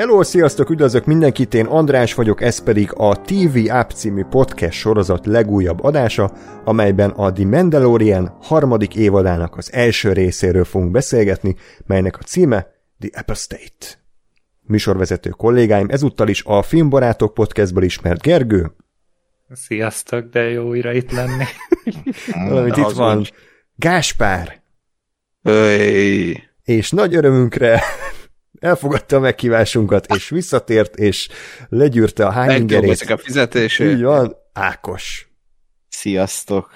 Hello, sziasztok, üdvözlök mindenkit, én András vagyok, ez pedig a TV App című podcast sorozat legújabb adása, amelyben a The Mandalorian harmadik évadának az első részéről fogunk beszélgetni, melynek a címe The Apple State. Műsorvezető kollégáim ezúttal is a Filmbarátok podcastból ismert Gergő. Sziasztok, de jó újra itt lenni. Valamint itt van Gáspár. Öy. És nagy örömünkre elfogadta a meghívásunkat, és visszatért, és legyűrte a hányingerét. a fizetését. Így van, Ákos. Sziasztok!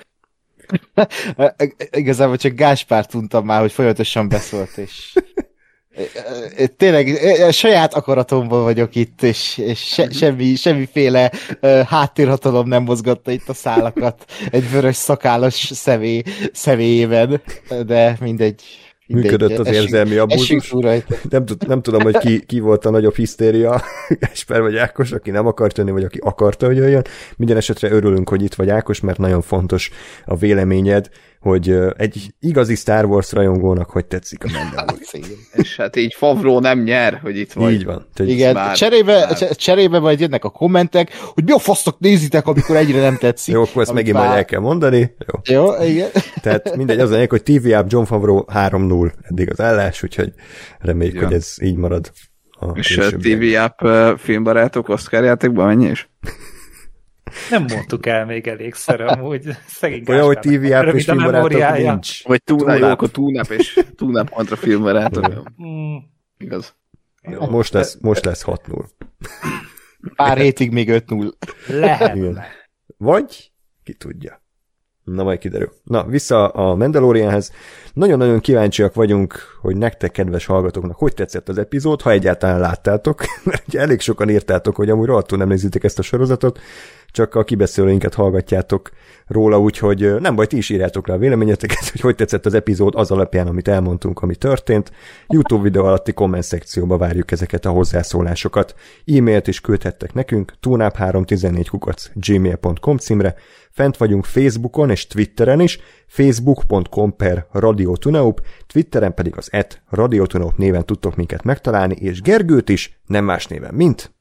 Igazából csak Gáspár tudtam már, hogy folyamatosan beszólt, és tényleg saját akaratomban vagyok itt, és, és se, semmi, semmiféle uh, háttérhatalom nem mozgatta itt a szálakat egy vörös szakállas személy, személyében, de mindegy. Működött az érzelmi abúzus. Nem, nem tudom, hogy ki, ki volt a nagyobb hisztéria, Esper vagy Ákos, aki nem akart jönni, vagy aki akarta, hogy jöjjön. Minden esetre örülünk, hogy itt vagy Ákos, mert nagyon fontos a véleményed, hogy egy igazi Star Wars rajongónak hogy tetszik a Mandalorian. És hát így Favró nem nyer, hogy itt vagy. Így van. Igen, már, cserébe, már. cserébe majd jönnek a kommentek, hogy mi a fasztok nézitek, amikor egyre nem tetszik. Jó, akkor ezt megint már... majd el kell mondani. Jó, Jó igen. Tehát mindegy, az a hogy TV App John Favreau 3-0 eddig az állás, úgyhogy reméljük, ja. hogy ez így marad. A És a TV App filmbarátok Oscar játékban mennyi is? Nem mondtuk el még elégszer amúgy. Szegény Olyan, hogy TV app és filmbarátok nincs. Vagy túlnap, jó, akkor túlnap és túlnap kontra filmbarátok. Mm. Igaz. Jó, most lesz, most lesz 6-0. Pár hétig még 5-0. Lehet. Igen. Vagy, ki tudja. Na, majd kiderül. Na, vissza a Mandalorianhez. Nagyon-nagyon kíváncsiak vagyunk, hogy nektek, kedves hallgatóknak, hogy tetszett az epizód, ha egyáltalán láttátok, mert ugye elég sokan írtátok, hogy amúgy rohadtul nem nézitek ezt a sorozatot, csak a kibeszélőinket hallgatjátok róla, úgyhogy nem baj, ti is írjátok rá a véleményeteket, hogy hogy tetszett az epizód az alapján, amit elmondtunk, ami történt. YouTube videó alatti komment szekcióba várjuk ezeket a hozzászólásokat. E-mailt is küldhettek nekünk, tunap314 kukac gmail.com címre, Fent vagyunk Facebookon és Twitteren is, facebook.com per radiotunaup, Twitteren pedig az et radiotunaup néven tudtok minket megtalálni, és Gergőt is, nem más néven, mint...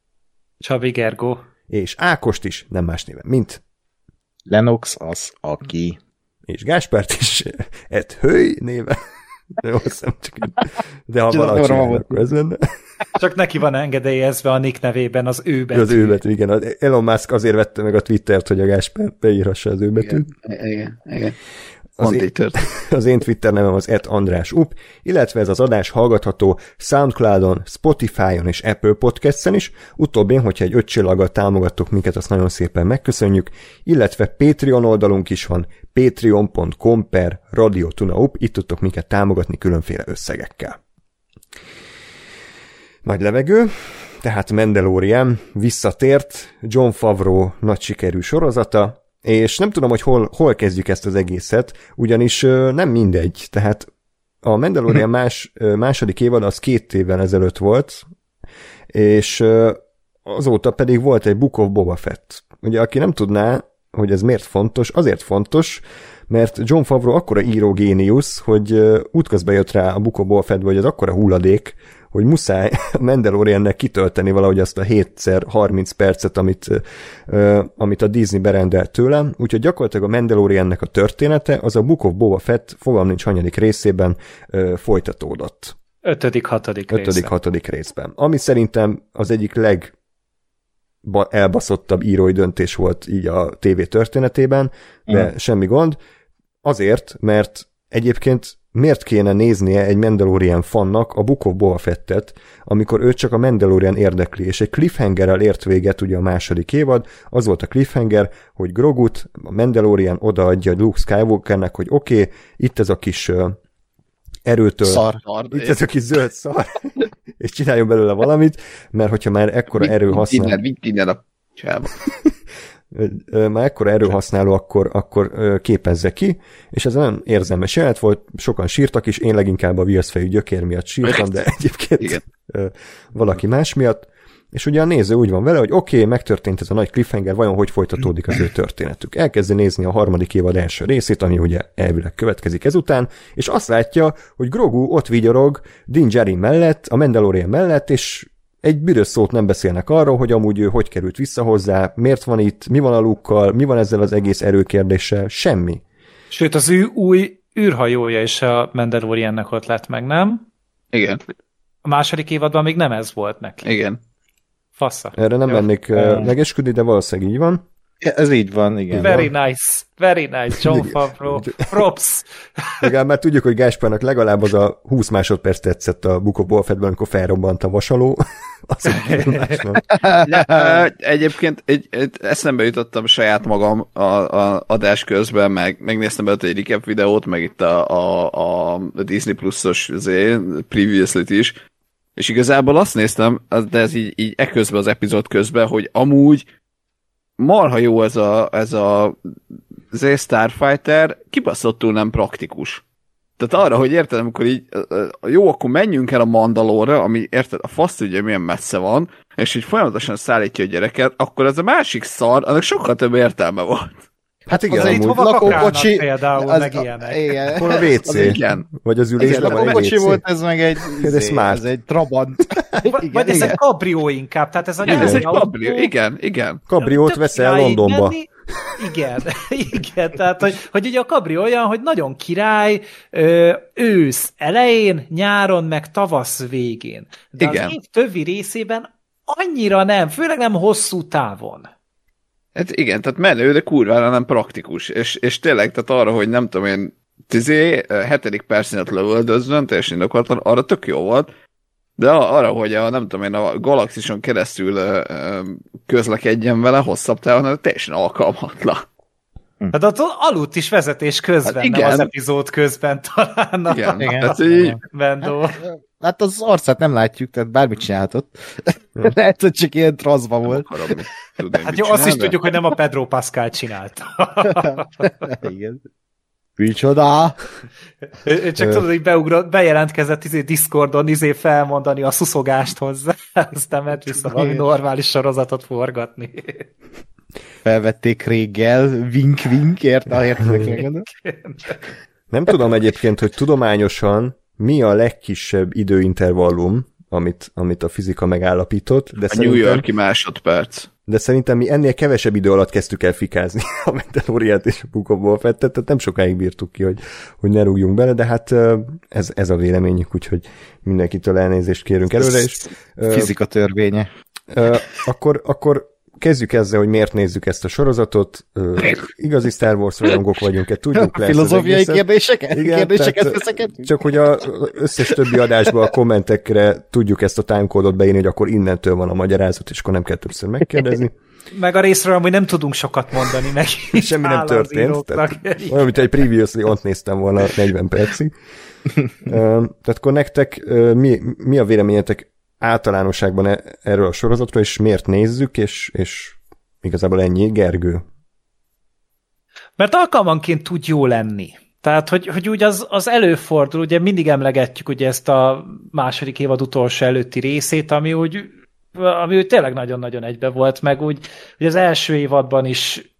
Csabi Gergó és Ákost is, nem más néven, mint Lenox az, aki és Gáspárt is et hőj néven. Jó, hiszem, csak de ha valahogy akkor ez lenne. Csak neki van engedélyezve a Nick nevében az ő betű. Az ő betű, igen. Elon Musk azért vette meg a Twittert, hogy a Gáspár beírhassa az ő betűt. Igen, igen, igen. Az, én, az én Twitter nevem az et András Up, illetve ez az adás hallgatható Soundcloudon, Spotify-on és Apple Podcast-en is, utóbbén, hogyha egy öt csillaggal támogattok minket, azt nagyon szépen megköszönjük, illetve Patreon oldalunk is van, patreon.com per radiotunaup, itt tudtok minket támogatni különféle összegekkel. Nagy levegő, tehát Mandalorian visszatért, John Favreau nagy sikerű sorozata, és nem tudom, hogy hol, hol kezdjük ezt az egészet, ugyanis nem mindegy, tehát a Mandalorian mhm. más, második évad az két évvel ezelőtt volt, és azóta pedig volt egy Book of Boba Fett. Ugye, aki nem tudná, hogy ez miért fontos, azért fontos, mert John Favreau akkora írógéniusz, hogy útközben jött rá a Book of Boba Fett, vagy az akkora hulladék, hogy muszáj Mandaloriannek kitölteni valahogy azt a 7x30 percet, amit, amit a Disney berendelt tőlem, úgyhogy gyakorlatilag a Mandaloriannek a története az a Book of Boba Fett fogalm nincs hanyadik részében folytatódott. Ötödik, hatodik Ötödik, hatodik részben. Ami szerintem az egyik leg elbaszottabb írói döntés volt így a TV történetében, de mm. semmi gond. Azért, mert egyébként miért kéne néznie egy Mandalorian fannak a Book of Boba Fettet, amikor őt csak a Mandalorian érdekli, és egy cliffhangerrel ért véget ugye a második évad, az volt a cliffhanger, hogy Grogut, a Mandalorian odaadja Luke Skywalkernek, hogy oké, okay, itt ez a kis erőtől, szar, itt ez a kis zöld szar, és csináljon belőle valamit, mert hogyha már ekkora erő használ... Vitt innen, innen a csába. már ekkora erőhasználó, akkor, akkor képezze ki, és ez nagyon érzelmes jelent volt, sokan sírtak is, én leginkább a viaszfejű gyökér miatt sírtam, de egyébként Igen. valaki más miatt, és ugye a néző úgy van vele, hogy oké, okay, megtörtént ez a nagy cliffhanger, vajon hogy folytatódik az ő történetük. Elkezdi nézni a harmadik évad első részét, ami ugye elvileg következik ezután, és azt látja, hogy Grogu ott vigyorog Din Djarin mellett, a Mandalorian mellett, és egy büdös szót nem beszélnek arról, hogy amúgy ő hogy került vissza hozzá, miért van itt, mi van a lukkal, mi van ezzel az egész erőkérdéssel, semmi. Sőt, az ő új űrhajója is a Mandaloriannek ott lett meg, nem? Igen. A második évadban még nem ez volt neki. Igen. Fassa. Erre nem lennék uh, megesküdni, de valószínűleg így van. Ez így van, igen. Very nice, very nice, John Favreau, props. Legalább már tudjuk, hogy Gáspárnak legalább az a 20 másodperc tetszett a Book of Boba Fettben, amikor felrobbant a vasaló. az Egyébként egy, egy, eszembe jutottam saját magam a, a adás közben, meg megnéztem belőle egy recap videót, meg itt a, a, a Disney Plus-os previously is, és igazából azt néztem, de ez így, így eközben az epizód közben, hogy amúgy marha jó ez a, ez a Z Starfighter, kibaszottul nem praktikus. Tehát arra, hogy érted, amikor így, jó, akkor menjünk el a Mandalóra, ami érted, a fasz ugye milyen messze van, és így folyamatosan szállítja a gyereket, akkor ez a másik szar, annak sokkal több értelme volt. Hát igen, Azért amúgy. hova lakókocsi- például, az- meg ilyenek. Igen. Hol a WC? Az igen. Vagy az ülés, Igen, lakókocsi WC? volt, ez meg egy, Ez izé, smart. ez egy Trabant. Vagy, vagy ez egy kabrió inkább, tehát ez a Igen, ez egy kabrió. Igen, igen. Kabriót Tök veszel Londonba. menni. Igen, igen, tehát hogy, hogy ugye a kabri olyan, hogy nagyon király ö, ősz elején, nyáron, meg tavasz végén. De Igen. az év többi részében annyira nem, főleg nem hosszú távon. Hát igen, tehát menő, de kurvára nem praktikus. És, és tényleg, tehát arra, hogy nem tudom én, tizé, hetedik percénet lövöldözzön, teljesen indokolatlan, arra tök jó volt. De arra, hogy a, nem tudom én, a galaxison keresztül ö, ö, közlekedjen vele hosszabb távon, teljesen alkalmatlan. Tehát ott aludt is vezetés közben, Hát hát igen. nem az epizód közben talán a Igen, Igen. Tehát így, Bendó. Hát az arcát nem látjuk, tehát bármit csinálhatott. Lehet, hogy csak ilyen transzba volt. akarom tudni, Hát jó, azt is tudjuk, hogy nem a Pedro Pascal csinálta. Igen. Micsoda? Ő ő csak tudod, hogy beugrott, bejelentkezett izé Discordon izé felmondani a szuszogást hozzá, aztán ment vissza valami normális sorozatot forgatni. Felvették réggel, wink-wink, érte, értedek meg? Nem tudom egyébként, hogy tudományosan mi a legkisebb időintervallum, amit, amit a fizika megállapított, de A New Yorki másodperc. de szerintem mi ennél kevesebb idő alatt kezdtük el fikázni a Mandaloriát és a Book of tehát nem sokáig bírtuk ki, hogy, hogy ne rúgjunk bele, de hát ez, ez a véleményük, úgyhogy mindenkitől elnézést kérünk előre, és Fizika törvénye. Akkor, akkor kezdjük ezzel, hogy miért nézzük ezt a sorozatot. Ö, igazi Star Wars rajongók vagyunk-e, tudjuk le Filozófiai kérdéseket? Igen, kérdéseket tehát? Csak hogy az összes többi adásban a kommentekre tudjuk ezt a timecode-ot beírni, hogy akkor innentől van a magyarázat, és akkor nem kell többször megkérdezni. Meg a részről amúgy nem tudunk sokat mondani meg. Semmi nem történt. Tehát, olyan, mint egy previously ott néztem volna 40 percig. Tehát akkor nektek mi, mi a véleményetek általánosságban e- erről a sorozatról, és miért nézzük, és, és igazából ennyi, Gergő. Mert alkalmanként tud jó lenni. Tehát, hogy, hogy úgy az, az előfordul, ugye mindig emlegetjük ugye ezt a második évad utolsó előtti részét, ami úgy, ami úgy tényleg nagyon-nagyon egybe volt, meg úgy, hogy az első évadban is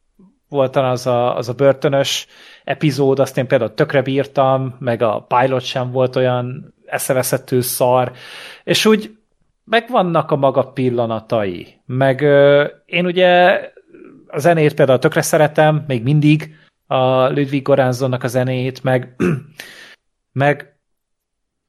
volt az a, az a börtönös epizód, azt én például tökre bírtam, meg a pilot sem volt olyan eszeveszettő szar, és úgy megvannak a maga pillanatai. Meg ö, én ugye a zenét például tökre szeretem, még mindig a Ludwig Goranzonnak a zenét, meg, meg,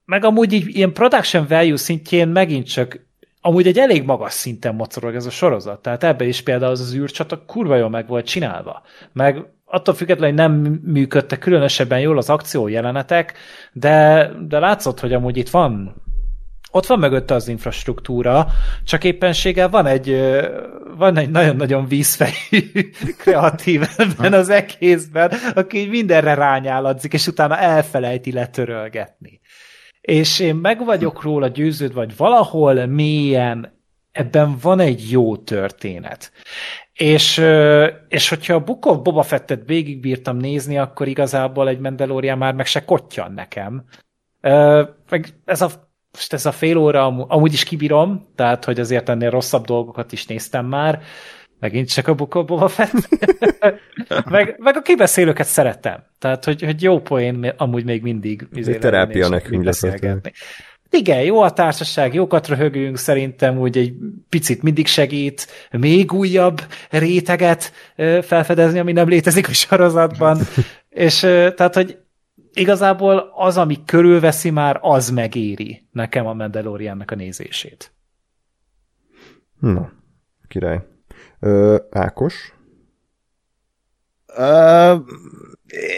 meg amúgy így ilyen production value szintjén megint csak amúgy egy elég magas szinten mocorog ez a sorozat. Tehát ebben is például az az űrcsata kurva jól meg volt csinálva. Meg attól függetlenül, hogy nem működtek különösebben jól az akció jelenetek, de, de látszott, hogy amúgy itt van ott van mögötte az infrastruktúra, csak éppenséggel van egy, van egy nagyon-nagyon vízfejű kreatív ebben az egészben, aki mindenre rányáladzik, és utána elfelejti letörölgetni. És én meg vagyok róla győződve, vagy valahol mélyen ebben van egy jó történet. És, és hogyha a Book of Boba Fettet végigbírtam nézni, akkor igazából egy Mandalorian már meg se kottyan nekem. Meg ez a most ez a fél óra amú- amúgy is kibírom, tehát hogy azért ennél rosszabb dolgokat is néztem már, megint csak a Book Boba Fett. meg, meg a kibeszélőket szeretem. Tehát, hogy, hogy jó poén amúgy még mindig Egy terápia nekünk beszélgetni. igen, jó a társaság, jókat röhögünk, szerintem úgy egy picit mindig segít még újabb réteget felfedezni, ami nem létezik a sorozatban. És tehát, hogy igazából az, ami körülveszi már, az megéri nekem a Mandaloriannak a nézését. Na, király. Ö, Ákos?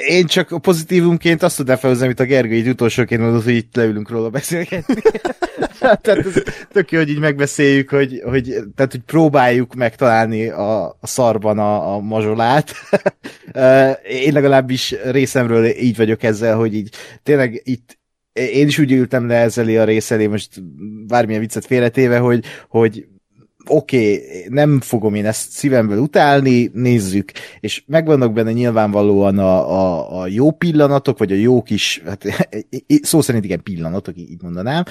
Én csak a pozitívumként azt tudnám felhozni, amit a Gergő így utolsóként mondott, hogy itt leülünk róla beszélgetni. tehát ez tök jó, hogy így megbeszéljük, hogy, hogy, tehát, hogy próbáljuk megtalálni a, a szarban a, a mazsolát. én legalábbis részemről így vagyok ezzel, hogy így tényleg itt én is úgy ültem le ezzel a rész elé, most bármilyen viccet félretéve, hogy, hogy oké, okay, nem fogom én ezt szívemből utálni, nézzük, és megvannak benne nyilvánvalóan a, a, a jó pillanatok, vagy a jó kis, hát szó szerint igen pillanatok, így mondanám,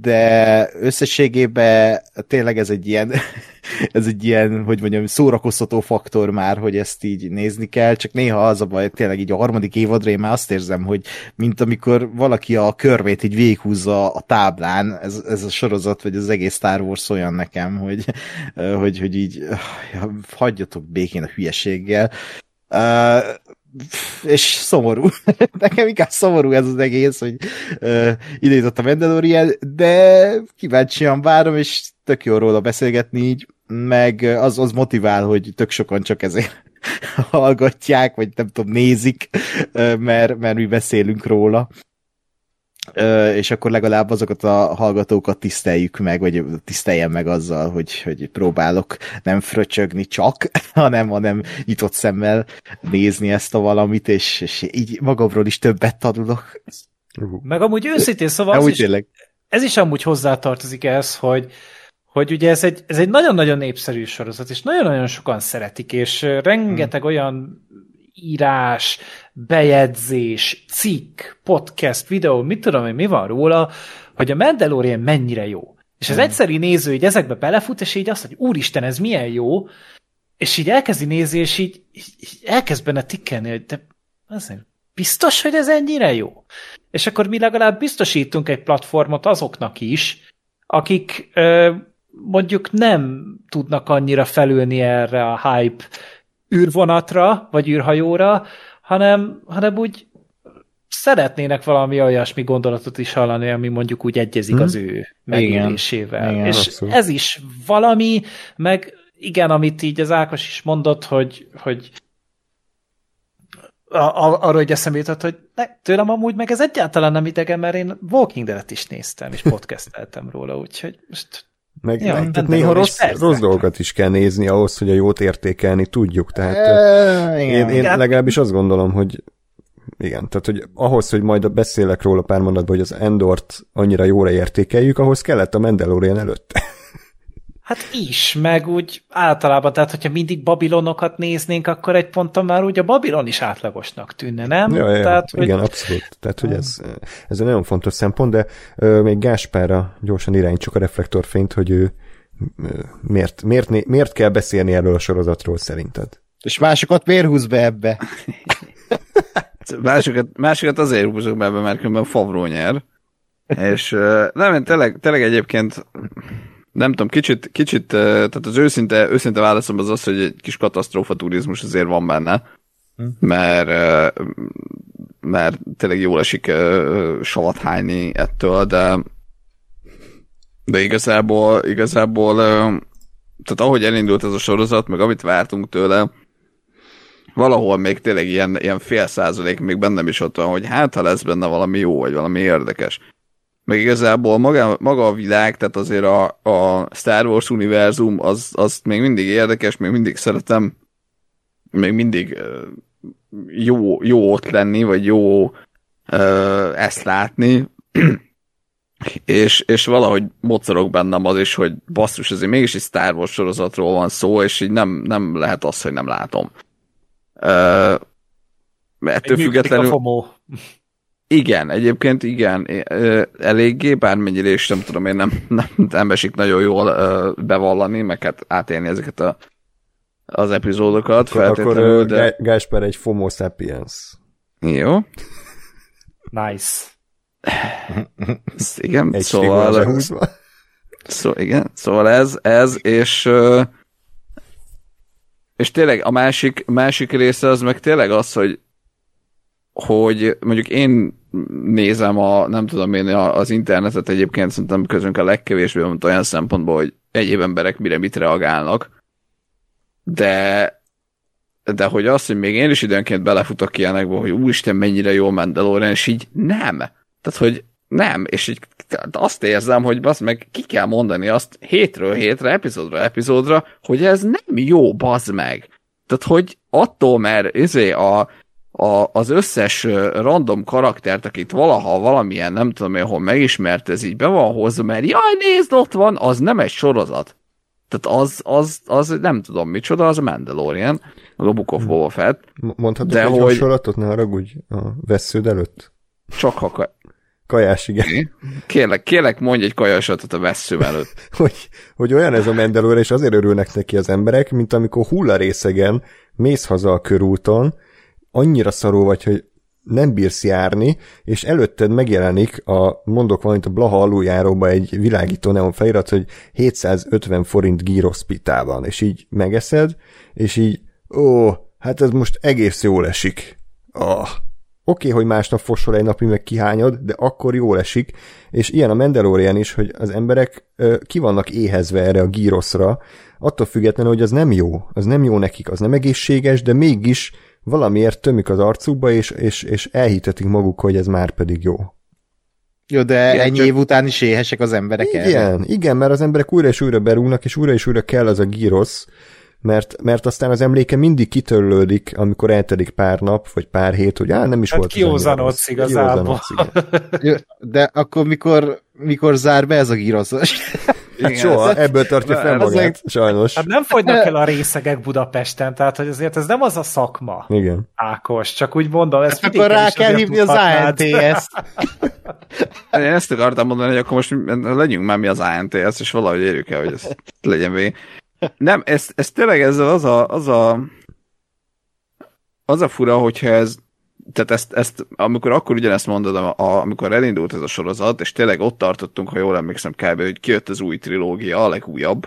de összességében tényleg ez egy ilyen, ez egy ilyen, hogy mondjam, szórakoztató faktor már, hogy ezt így nézni kell, csak néha az a baj, tényleg így a harmadik évadra én már azt érzem, hogy mint amikor valaki a körvét így véghúzza a táblán, ez, ez a sorozat, vagy az egész Star Wars olyan nekem, hogy hogy, hogy így hagyjatok békén a hülyeséggel. És szomorú. Nekem inkább szomorú ez az egész, hogy ide jutott a Mandalorian, de kíváncsian várom, és tök jó róla beszélgetni így, meg az, az motivál, hogy tök sokan csak ezért hallgatják, vagy nem tudom, nézik, mert, mert mi beszélünk róla és akkor legalább azokat a hallgatókat tiszteljük meg, vagy tiszteljen meg azzal, hogy, hogy próbálok nem fröcsögni csak, hanem, hanem nyitott szemmel nézni ezt a valamit, és, és így magamról is többet tanulok. Meg amúgy őszintén, szóval az is, ez is amúgy hozzátartozik ez, hogy, hogy ugye ez egy, ez egy nagyon-nagyon népszerű sorozat, és nagyon-nagyon sokan szeretik, és rengeteg hmm. olyan írás, bejegyzés, cikk, podcast, videó, mit tudom én, mi van róla, hogy a Mandalorian mennyire jó. És az hmm. egyszerű néző így ezekbe belefut, és így azt mondja, úristen, ez milyen jó, és így elkezdi nézni, és így, így elkezd benne tikkelni, hogy de azért biztos, hogy ez ennyire jó? És akkor mi legalább biztosítunk egy platformot azoknak is, akik ö, mondjuk nem tudnak annyira felülni erre a hype űrvonatra, vagy űrhajóra, hanem, hanem úgy szeretnének valami olyasmi gondolatot is hallani, ami mondjuk úgy egyezik hmm. az ő megélésével. Igen, és abszolút. ez is valami, meg igen, amit így az Ákos is mondott, hogy, hogy arról hogy eszembe jutott, hogy ne, tőlem amúgy meg ez egyáltalán nem idegen, mert én Walking Dead-et is néztem, és podcasteltem róla, úgyhogy most meg, ja, meg tehát néha rossz, rossz dolgokat is kell nézni ahhoz, hogy a jót értékelni tudjuk. Tehát e, én, én legalábbis azt gondolom, hogy igen, tehát hogy ahhoz, hogy majd beszélek róla pár mondatban, hogy az Endort annyira jóra értékeljük, ahhoz kellett a Mandalorian előtte. Hát is, meg úgy általában, tehát hogyha mindig Babilonokat néznénk, akkor egy ponton már úgy a Babilon is átlagosnak tűnne, nem? Ja, ja, tehát, igen, hogy... abszolút. Tehát, hogy ez, ez egy nagyon fontos szempont, de uh, még Gáspára gyorsan irányítsuk a reflektorfényt, hogy ő uh, miért, miért, miért kell beszélni erről a sorozatról szerinted? És másokat miért húz be ebbe? másokat, másokat azért húzok be ebbe, mert különben Favró nyer. És nem, tényleg, tényleg egyébként nem tudom, kicsit, kicsit, tehát az őszinte, őszinte válaszom az az, hogy egy kis katasztrófa turizmus azért van benne, hm. mert, mert tényleg jól esik savat hányni ettől, de de igazából, igazából tehát ahogy elindult ez a sorozat, meg amit vártunk tőle, valahol még tényleg ilyen, ilyen fél százalék még bennem is ott van, hogy hát ha lesz benne valami jó, vagy valami érdekes meg igazából maga, maga a világ, tehát azért a, a Star Wars univerzum, az, az még mindig érdekes, még mindig szeretem, még mindig jó, jó ott lenni, vagy jó ezt látni, és, és valahogy mocorog bennem az is, hogy basszus, azért mégis egy Star Wars sorozatról van szó, és így nem, nem lehet az, hogy nem látom. Uh, ettől függetlenül... A igen, egyébként igen, eléggé, bármennyire is nem tudom, én nem, nem, nem esik nagyon jól bevallani, meg hát átélni ezeket a, az epizódokat feltétlenül, Akkor de... Gásper egy FOMO sapiens. Jó. Nice. igen, Egy szóval, szó, igen, szóval ez, ez, és és tényleg a másik, másik része az meg tényleg az, hogy hogy mondjuk én nézem a, nem tudom én, az internetet egyébként szerintem közünk a legkevésbé, mint olyan szempontból, hogy egyéb emberek mire mit reagálnak, de de hogy az, hogy még én is időnként belefutok ilyenekbe, hogy úristen, mennyire jó Mandalorian, és így nem. Tehát, hogy nem, és így azt érzem, hogy bazd meg ki kell mondani azt hétről hétre, epizódra epizódra, hogy ez nem jó, bazd meg. Tehát, hogy attól, mert izé a, a, az összes random karaktert, akit valaha valamilyen, nem tudom én, hol megismert, ez így be van hozva, mert jaj, nézd, ott van, az nem egy sorozat. Tehát az, az, az nem tudom micsoda, az a Mandalorian, a Book of Boba Fett. Mondhatod De egy hogy... hasonlatot, ne haragudj a vesződ előtt? Csak ha Kajás, igen. Kérlek, kérlek, mondj egy kajasatot a vesző előtt. hogy, hogy olyan ez a Mandalorian, és azért örülnek neki az emberek, mint amikor hullarészegen mész haza a körúton, annyira szaró vagy, hogy nem bírsz járni, és előtted megjelenik a, mondok valamit, a Blaha aluljáróba egy világító neon felirat, hogy 750 forint gyroszpitában, és így megeszed, és így, ó, hát ez most egész jól esik. Oh. Oké, okay, hogy másnap fosol egy napig meg kihányod, de akkor jól esik, és ilyen a Mandalorian is, hogy az emberek ö, ki vannak éhezve erre a gyroszra, attól függetlenül, hogy az nem jó, az nem jó nekik, az nem egészséges, de mégis valamiért tömik az arcukba, és, és, és elhitetik maguk, hogy ez már pedig jó. Jó, de igen, ennyi csak... év után is éhesek az emberek Igen, erre. igen, mert az emberek újra és újra berúgnak, és újra és újra kell az a gyírosz, mert, mert aztán az emléke mindig kitörlődik, amikor eltelik pár nap, vagy pár hét, hogy á, nem is hát volt kiózanodsz igazából. De akkor mikor, mikor zár be ez a gíroszos? Hát Igen, soha, ez ebből tartja fel magát, ezek, sajnos. Hát nem fogynak el a részegek Budapesten, tehát hogy azért ez nem az a szakma. Igen. Ákos, csak úgy mondom, ez hát akkor rá kell hívni az ANTS-t. Én ezt akartam mondani, hogy akkor most legyünk már mi az ANTS, és valahogy érjük el, hogy ez legyen végig. Nem, ez, ez tényleg ez az a, az a az a fura, hogyha ez tehát ezt, ezt, amikor akkor ugyanezt mondod, a, a, amikor elindult ez a sorozat, és tényleg ott tartottunk, ha jól emlékszem kb., hogy kijött az új trilógia, a legújabb,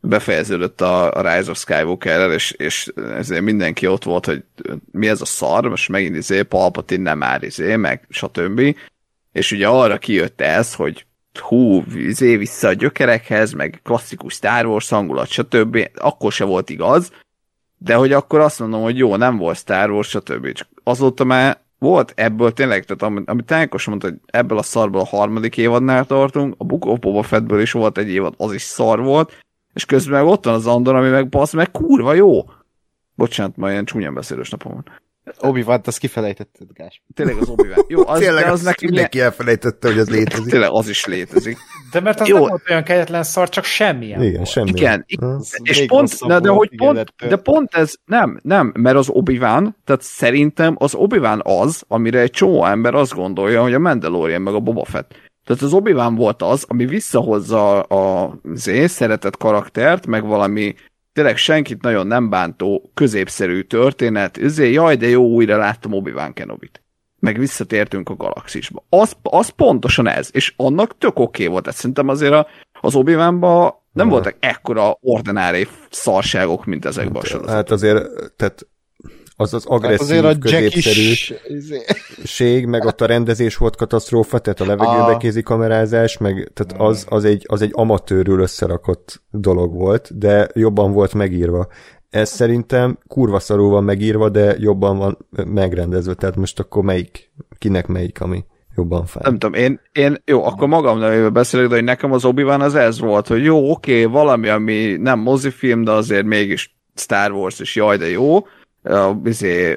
befejeződött a, a Rise of skywalker és, és ezért mindenki ott volt, hogy mi ez a szar, most megint izé, Palpatine nem már izé, meg stb. És ugye arra kijött ez, hogy hú, izé vissza a gyökerekhez, meg klasszikus Star Wars hangulat, stb. Akkor se volt igaz, de hogy akkor azt mondom, hogy jó, nem volt Star Wars, stb. Csak azóta már volt ebből tényleg, tehát amit, amit Tánkos mondta, hogy ebből a szarból a harmadik évadnál tartunk, a Book of Boba Fettből is volt egy évad, az is szar volt, és közben meg ott van az Andor, ami meg basz, meg kurva jó. Bocsánat, ma ilyen csúnyán beszélős napom van obi wan azt kifelejtetted, Gás. Tényleg az obi -Wan. Jó, az, Tényleg, az neki mindenki elfelejtette, hogy az létezik. Tényleg az is létezik. De mert az Jó. nem volt olyan kegyetlen szar, csak semmilyen. Igen, semmi. Igen, és pont, na, de hogy pont, de pont ez, nem, nem, mert az obi -Wan, tehát szerintem az obi az, amire egy csomó ember azt gondolja, hogy a Mandalorian meg a Boba Fett. Tehát az obi volt az, ami visszahozza a, az szeretett karaktert, meg valami tényleg senkit nagyon nem bántó, középszerű történet, ezért jaj, de jó, újra láttam Obi-Wan Kenobit. Meg visszatértünk a galaxisba. Az, az pontosan ez, és annak tök oké okay volt. Ez szerintem azért a, az obi nem hmm. voltak ekkora ordinári szarságok, mint ezekben a hát, sorozatokban. Hát azért, tehát az az agresszív, hát középszerűség, meg ott a rendezés volt katasztrófa, tehát a levegőbe kézi kamerázás, meg tehát az, az, egy, az egy amatőrül összerakott dolog volt, de jobban volt megírva. Ez szerintem kurva szarul van megírva, de jobban van megrendezve, tehát most akkor melyik, kinek melyik, ami jobban fel. Nem tudom, én, én jó, akkor magam nevében beszélek, de hogy nekem az obi az ez volt, hogy jó, oké, okay, valami, ami nem mozifilm, de azért mégis Star Wars, és jaj, de jó, izé,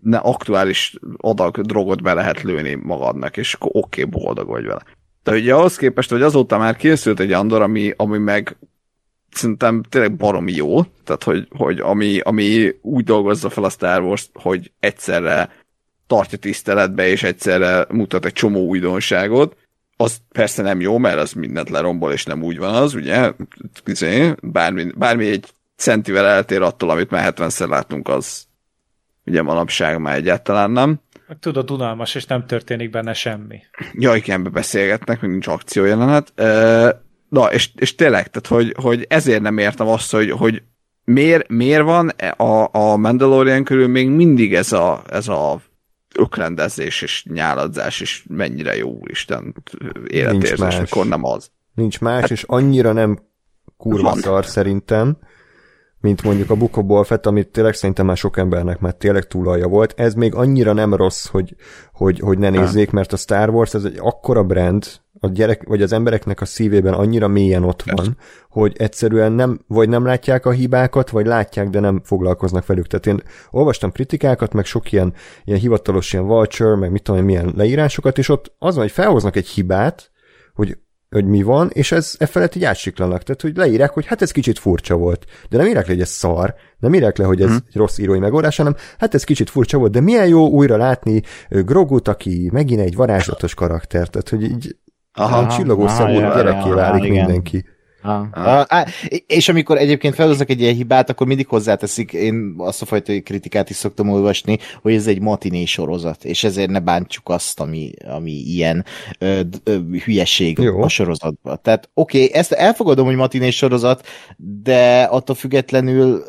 ne, aktuális adag drogot be lehet lőni magadnak, és akkor oké, okay, boldog vagy vele. De ugye ahhoz képest, hogy azóta már készült egy Andor, ami, ami meg szerintem tényleg baromi jó, tehát hogy, hogy ami, ami úgy dolgozza fel a Star Wars, hogy egyszerre tartja tiszteletbe, és egyszerre mutat egy csomó újdonságot, az persze nem jó, mert az mindent lerombol, és nem úgy van az, ugye, izé, bármi, bármi egy centivel eltér attól, amit már 70-szer látunk, az ugye manapság már egyáltalán nem. tudod, unalmas, és nem történik benne semmi. Ja, igen, beszélgetnek, még nincs akciójelenet. Na, és, és tényleg, tehát, hogy, hogy ezért nem értem azt, hogy, hogy miért, miért van a, a Mandalorian körül még mindig ez a, ez a ökrendezés és nyáladzás, és mennyire jó Isten életérzés, mikor nem az. Nincs más, hát, és annyira nem kurva szar szerintem, mint mondjuk a Book of Boba Fett, amit tényleg szerintem már sok embernek már tényleg túlalja volt. Ez még annyira nem rossz, hogy, hogy, hogy ne nézzék, mert a Star Wars ez egy akkora brand, a gyerek, vagy az embereknek a szívében annyira mélyen ott van, hogy egyszerűen nem, vagy nem látják a hibákat, vagy látják, de nem foglalkoznak velük. Tehát én olvastam kritikákat, meg sok ilyen, ilyen hivatalos ilyen vulture, meg mit tudom, milyen leírásokat, és ott az van, hogy felhoznak egy hibát, hogy hogy mi van, és ez e felett így átsiklanak. Tehát, hogy leírják, hogy hát ez kicsit furcsa volt. De nem írják le, hogy ez szar, nem írják le, hogy ez hmm. egy rossz írói megoldás, hanem hát ez kicsit furcsa volt, de milyen jó újra látni Grogut, aki megint egy varázslatos karakter. Tehát, hogy így aha, csillogó szemű gyereké válik igen. mindenki. Ah. Ah. És amikor egyébként felhoznak egy ilyen hibát, akkor mindig hozzáteszik, én azt a fajta kritikát is szoktam olvasni, hogy ez egy matiné sorozat, és ezért ne bántsuk azt, ami, ami ilyen ö, ö, hülyeség Jó. a sorozatban. Tehát oké, okay, ezt elfogadom, hogy matiné sorozat, de attól függetlenül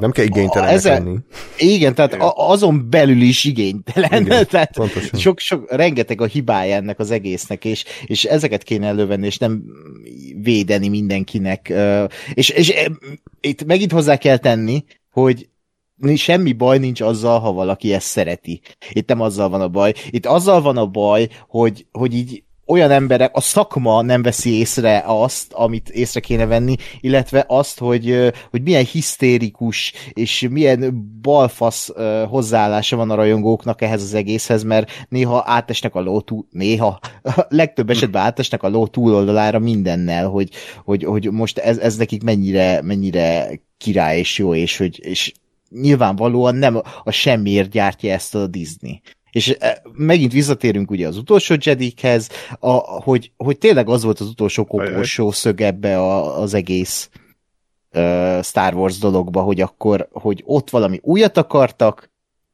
nem kell igénytelen lenni. Igen, tehát a, azon belül is igénytelen. Igen, tehát sok, sok, rengeteg a hibája ennek az egésznek, és, és ezeket kéne elővenni, és nem védeni mindenkinek. És, és itt megint hozzá kell tenni, hogy semmi baj nincs azzal, ha valaki ezt szereti. Itt nem azzal van a baj. Itt azzal van a baj, hogy, hogy így olyan emberek, a szakma nem veszi észre azt, amit észre kéne venni, illetve azt, hogy, hogy milyen hisztérikus és milyen balfasz hozzáállása van a rajongóknak ehhez az egészhez, mert néha átesnek a ló túl, néha, legtöbb esetben átesnek a ló túloldalára mindennel, hogy, hogy, hogy most ez, ez nekik mennyire, mennyire király és jó, és hogy és nyilvánvalóan nem a semmiért gyártja ezt a Disney. És e, megint visszatérünk ugye az utolsó Jedikhez, a, hogy, hogy tényleg az volt az utolsó koporsó szög ebbe a, az egész uh, Star Wars dologba, hogy akkor, hogy ott valami újat akartak,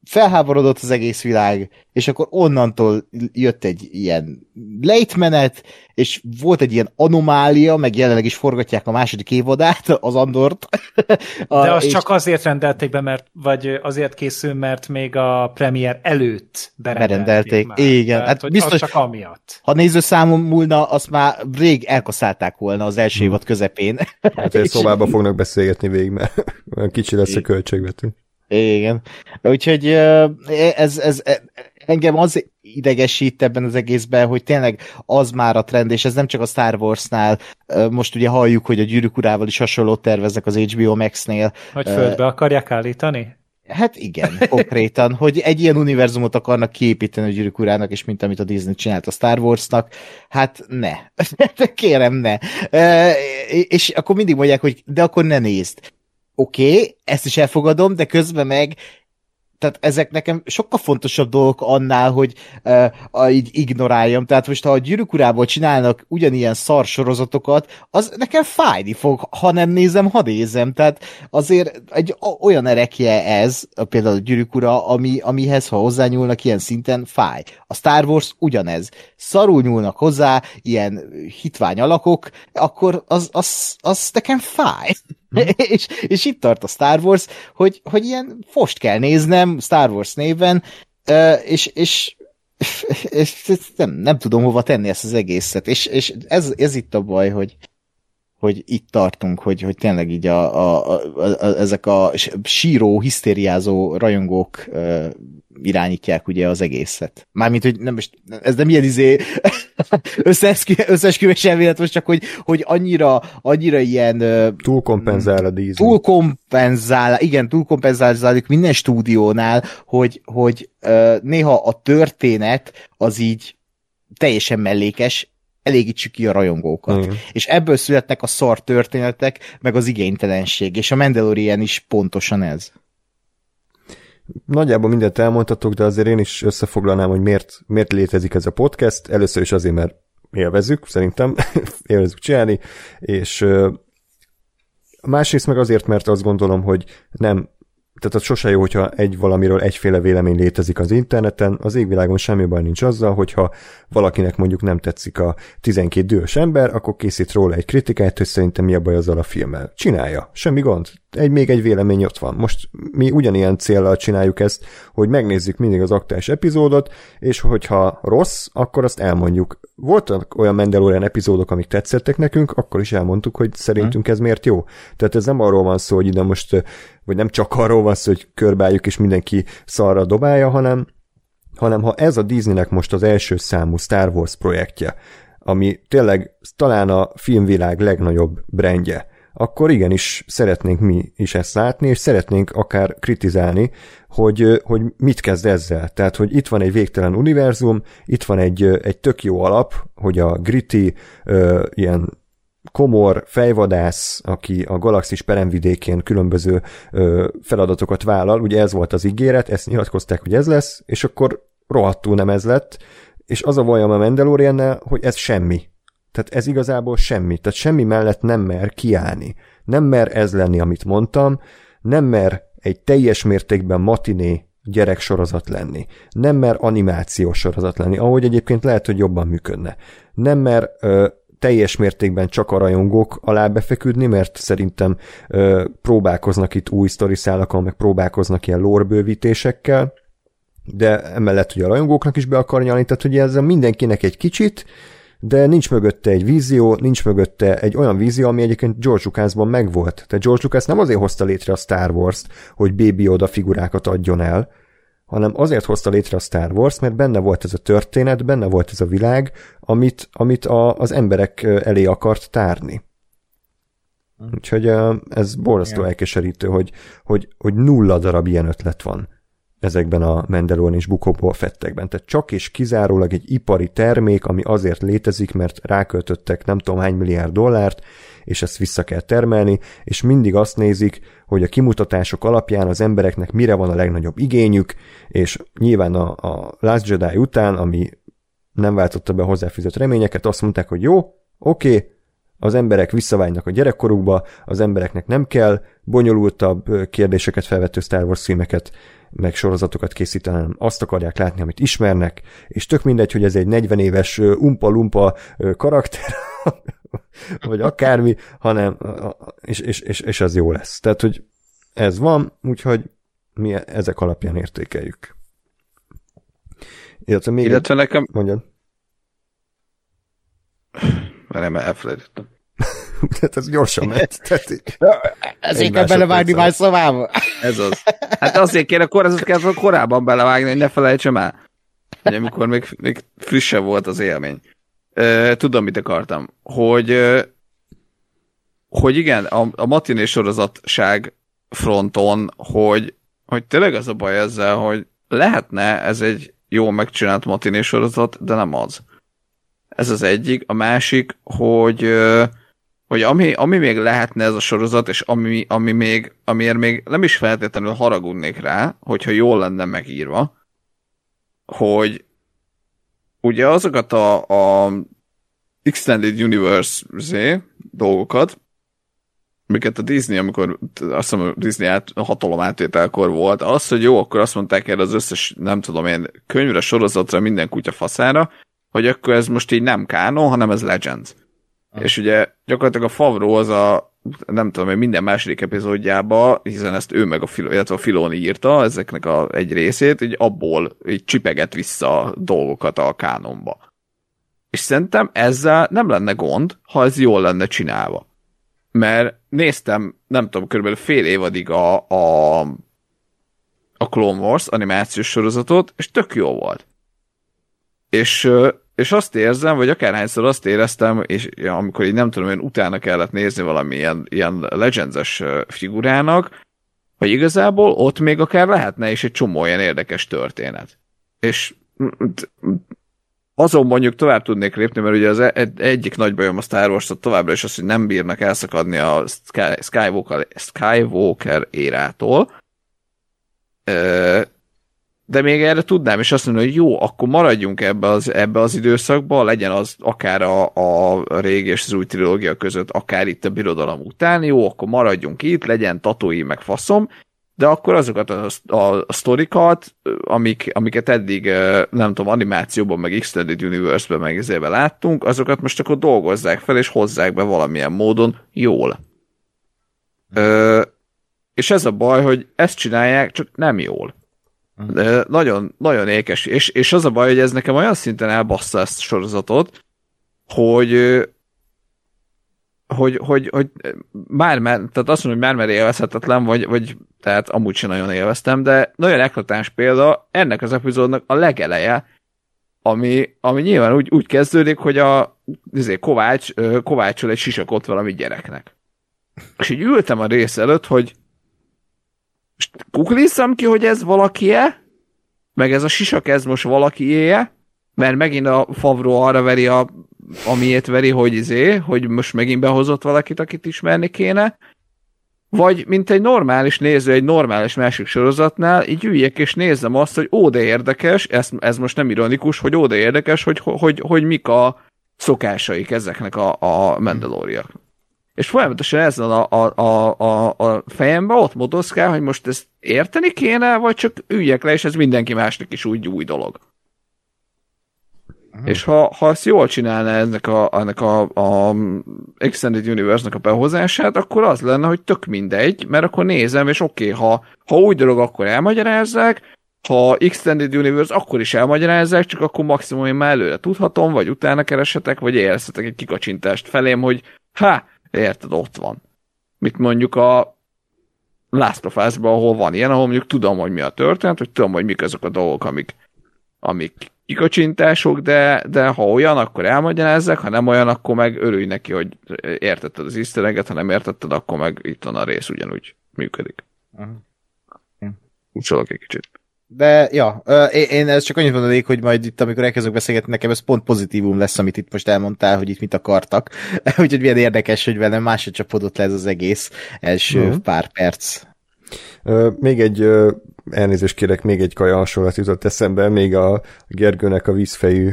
felháborodott az egész világ, és akkor onnantól jött egy ilyen lejtmenet, és volt egy ilyen anomália, meg jelenleg is forgatják a második évadát, az Andort. a, De azt és... csak azért rendelték be, mert, vagy azért készül, mert még a premier előtt berendelték. Már. Igen, Tehát, hát biztos, csak amiatt. Ha nézőszámon múlna, azt már rég elkaszálták volna az első hmm. évad közepén. Hát egy szobába fognak beszélgetni végig, mert kicsi lesz a költségvető. Igen. Úgyhogy ez, ez, engem az idegesít ebben az egészben, hogy tényleg az már a trend, és ez nem csak a Star Wars-nál, most ugye halljuk, hogy a gyűrűk urával is hasonlót terveznek az HBO Max-nél. Hogy földbe akarják állítani? Hát igen, konkrétan, hogy egy ilyen univerzumot akarnak kiépíteni a gyűrűk urának, és mint amit a Disney csinált a Star Wars-nak, hát ne. Kérem, ne. És akkor mindig mondják, hogy de akkor ne nézd oké, okay, ezt is elfogadom, de közben meg tehát ezek nekem sokkal fontosabb dolgok annál, hogy uh, így ignoráljam. Tehát most, ha a gyűrűk csinálnak ugyanilyen szar sorozatokat, az nekem fájni fog, ha nem nézem, ha nézem. Tehát azért egy olyan erekje ez, például a gyűrűk ami, amihez, ha hozzányúlnak ilyen szinten, fáj. A Star Wars ugyanez. Szarul nyúlnak hozzá, ilyen hitvány alakok, akkor az, az, az nekem fáj. és, és itt tart a Star Wars, hogy, hogy ilyen fost kell néznem Star Wars néven, és, és, és nem, nem tudom hova tenni ezt az egészet, és, és ez, ez itt a baj, hogy, hogy itt tartunk, hogy, hogy tényleg így a, a, a, a, ezek a síró, hisztériázó rajongók irányítják ugye az egészet. Mármint, hogy nem most, ez nem ilyen izé összeesküvés elmélet, most csak, hogy, hogy annyira, annyira ilyen... Túlkompenzál a díz. Túlkompenzál, igen, túlkompenzálzálik minden stúdiónál, hogy, hogy néha a történet az így teljesen mellékes, elégítsük ki a rajongókat. Mm. És ebből születnek a szar történetek, meg az igénytelenség, és a Mandalorian is pontosan ez. Nagyjából mindent elmondhatok, de azért én is összefoglalnám, hogy miért, miért létezik ez a podcast. Először is azért, mert élvezzük, szerintem, élvezzük csinálni, és másrészt meg azért, mert azt gondolom, hogy nem tehát az sose jó, hogyha egy valamiről egyféle vélemény létezik az interneten, az égvilágon semmi baj nincs azzal, hogyha valakinek mondjuk nem tetszik a 12 dühös ember, akkor készít róla egy kritikát, hogy szerintem mi a baj azzal a filmmel. Csinálja, semmi gond. Egy, még egy vélemény ott van. Most mi ugyanilyen célral csináljuk ezt, hogy megnézzük mindig az aktuális epizódot, és hogyha rossz, akkor azt elmondjuk. Voltak olyan Mandalorian epizódok, amik tetszettek nekünk, akkor is elmondtuk, hogy szerintünk ez miért jó. Tehát ez nem arról van szó, hogy ide most vagy nem csak arról van szó, hogy körbáljuk és mindenki szarra dobálja, hanem, hanem ha ez a Disneynek most az első számú Star Wars projektje, ami tényleg talán a filmvilág legnagyobb brandje, akkor igenis szeretnénk mi is ezt látni, és szeretnénk akár kritizálni, hogy, hogy mit kezd ezzel. Tehát, hogy itt van egy végtelen univerzum, itt van egy, egy tök jó alap, hogy a gritty, ilyen komor fejvadász, aki a galaxis peremvidékén különböző feladatokat vállal, ugye ez volt az ígéret, ezt nyilatkozták, hogy ez lesz, és akkor rohadtul nem ez lett, és az a bajom a mandalorian hogy ez semmi. Tehát ez igazából semmi. Tehát semmi mellett nem mer kiállni. Nem mer ez lenni, amit mondtam, nem mer egy teljes mértékben matiné gyereksorozat lenni. Nem mer animációs sorozat lenni, ahogy egyébként lehet, hogy jobban működne. Nem mer ö, teljes mértékben csak a rajongók alá befeküdni, mert szerintem ö, próbálkoznak itt új sztoriszálakon, meg próbálkoznak ilyen lórbővítésekkel, de emellett ugye a rajongóknak is be akar nyalni, tehát ugye ezzel mindenkinek egy kicsit, de nincs mögötte egy vízió, nincs mögötte egy olyan vízió, ami egyébként George Lucasban megvolt. Tehát George Lucas nem azért hozta létre a Star Wars-t, hogy Baby Yoda figurákat adjon el, hanem azért hozta létre a Star Wars, mert benne volt ez a történet, benne volt ez a világ, amit, amit a, az emberek elé akart tárni. Úgyhogy ez borzasztó elkeserítő, hogy, hogy, hogy nulla darab ilyen ötlet van ezekben a Mandalorian és Bukóból fettekben. Tehát csak és kizárólag egy ipari termék, ami azért létezik, mert ráköltöttek nem tudom hány milliárd dollárt, és ezt vissza kell termelni, és mindig azt nézik, hogy a kimutatások alapján az embereknek mire van a legnagyobb igényük, és nyilván a, a Last Jedi után, ami nem váltotta be a hozzáfűzött reményeket, azt mondták, hogy jó, oké, okay, az emberek visszavágynak a gyerekkorukba, az embereknek nem kell bonyolultabb kérdéseket felvető Star Wars filmeket, meg sorozatokat készíteni, hanem azt akarják látni, amit ismernek, és tök mindegy, hogy ez egy 40 éves umpa-lumpa karakter, vagy akármi, hanem, és, és, és, és az jó lesz. Tehát, hogy ez van, úgyhogy mi ezek alapján értékeljük. Illetve, még Illetve egy... nekem... Mondjad. Nem elfelejtettem. Tehát ez gyorsan ment. Ezért kell belevágni már szavába. Ez az. Hát azért kéne, akkor ez kell korábban belevágni, hogy ne felejtsem el. Hogy amikor még, még frissebb volt az élmény. Tudom, mit akartam. Hogy, hogy igen, a, a matiné sorozatság fronton, hogy, hogy tényleg az a baj ezzel, hogy lehetne ez egy jó megcsinált matiné sorozat, de nem az. Ez az egyik. A másik, hogy hogy ami, ami még lehetne ez a sorozat, és ami, ami még, amiért még nem is feltétlenül haragudnék rá, hogyha jól lenne megírva, hogy ugye azokat a, a Extended Universe dolgokat, amiket a Disney, amikor azt hiszem Disney át, a hatalom átvételkor volt, az, hogy jó, akkor azt mondták erre az összes, nem tudom én, könyvre, sorozatra, minden kutya faszára, hogy akkor ez most így nem kánon, hanem ez Legends. És ugye gyakorlatilag a Favro az a nem tudom, hogy minden második epizódjába, hiszen ezt ő meg a, Filo, illetve a Filoni írta, ezeknek a egy részét, így abból így csipeget vissza dolgokat a kánonba. És szerintem ezzel nem lenne gond, ha ez jól lenne csinálva. Mert néztem, nem tudom, körülbelül fél évadig a, a, a Clone Wars animációs sorozatot, és tök jó volt. És, és azt érzem, vagy akárhányszor azt éreztem, és amikor így nem tudom, hogy utána kellett nézni valami ilyen, ilyen legendes figurának, hogy igazából ott még akár lehetne is egy csomó olyan érdekes történet. És azon mondjuk tovább tudnék lépni, mert ugye az e- egyik nagy bajom a Star wars továbbra is az, hogy nem bírnak elszakadni a Skywalker, Skywalker érától. De még erre tudnám, és azt mondom, hogy jó, akkor maradjunk ebbe az, ebbe az időszakba, legyen az akár a, a régi és az új trilógia között, akár itt a birodalom után, jó, akkor maradjunk itt, legyen tatói meg faszom, de akkor azokat a, a, a sztorikat, amik, amiket eddig, nem tudom, animációban, meg Extended Universe-ben, meg ezében láttunk, azokat most akkor dolgozzák fel, és hozzák be valamilyen módon jól. Ö, és ez a baj, hogy ezt csinálják, csak nem jól. De nagyon, nagyon ékes. És, és az a baj, hogy ez nekem olyan szinten elbassza ezt a sorozatot, hogy hogy, hogy, hogy már, már, tehát azt mondom, hogy már már élvezhetetlen, vagy, vagy tehát amúgy sem nagyon élveztem, de nagyon eklatáns példa ennek az epizódnak a legeleje, ami, ami nyilván úgy, úgy kezdődik, hogy a azért Kovács, Kovácsol egy sisakot valami gyereknek. És így ültem a rész előtt, hogy kuklisszam ki, hogy ez valaki-e, meg ez a sisak ez most valaki-e, mert megint a Favro arra veri a amiért veri, hogy izé, hogy most megint behozott valakit, akit ismerni kéne, vagy mint egy normális néző egy normális másik sorozatnál, így üljek és nézzem azt, hogy ó, de érdekes, ez, ez most nem ironikus, hogy ó, de érdekes, hogy, hogy, hogy, hogy mik a szokásaik ezeknek a, a Mandaloriak. És folyamatosan ezzel a, a, a, a, a fejembe ott motoszkál, hogy most ezt érteni kéne, vagy csak üljek le, és ez mindenki másnak is úgy új dolog. És ha, ha ezt jól csinálna ennek a, ennek a, a Extended Universe-nak a behozását, akkor az lenne, hogy tök mindegy, mert akkor nézem, és oké, okay, ha, ha új dolog, akkor elmagyarázzák, ha Extended Universe, akkor is elmagyarázzák, csak akkor maximum én már előre tudhatom, vagy utána keresetek, vagy érezhetek egy kikacsintást felém, hogy ha, érted, ott van. Mit mondjuk a Last of Us-ban, ahol van ilyen, ahol mondjuk tudom, hogy mi a történet, hogy tudom, hogy mik azok a dolgok, amik, amik kikacsintások, de, de ha olyan, akkor elmagyarázzak, ha nem olyan, akkor meg örülj neki, hogy értetted az isztereget, ha nem értetted, akkor meg itt van a rész, ugyanúgy működik. Uh-huh. Úgy egy kicsit. De, ja, én ezt csak annyit mondanék, hogy majd itt, amikor elkezdök beszélgetni, nekem ez pont pozitívum lesz, amit itt most elmondtál, hogy itt mit akartak. Úgyhogy milyen érdekes, hogy velem másodcsapodott le ez az egész első uh-huh. pár perc. még egy elnézést kérek, még egy kaja hasonlat jutott eszembe, még a Gergőnek a vízfejű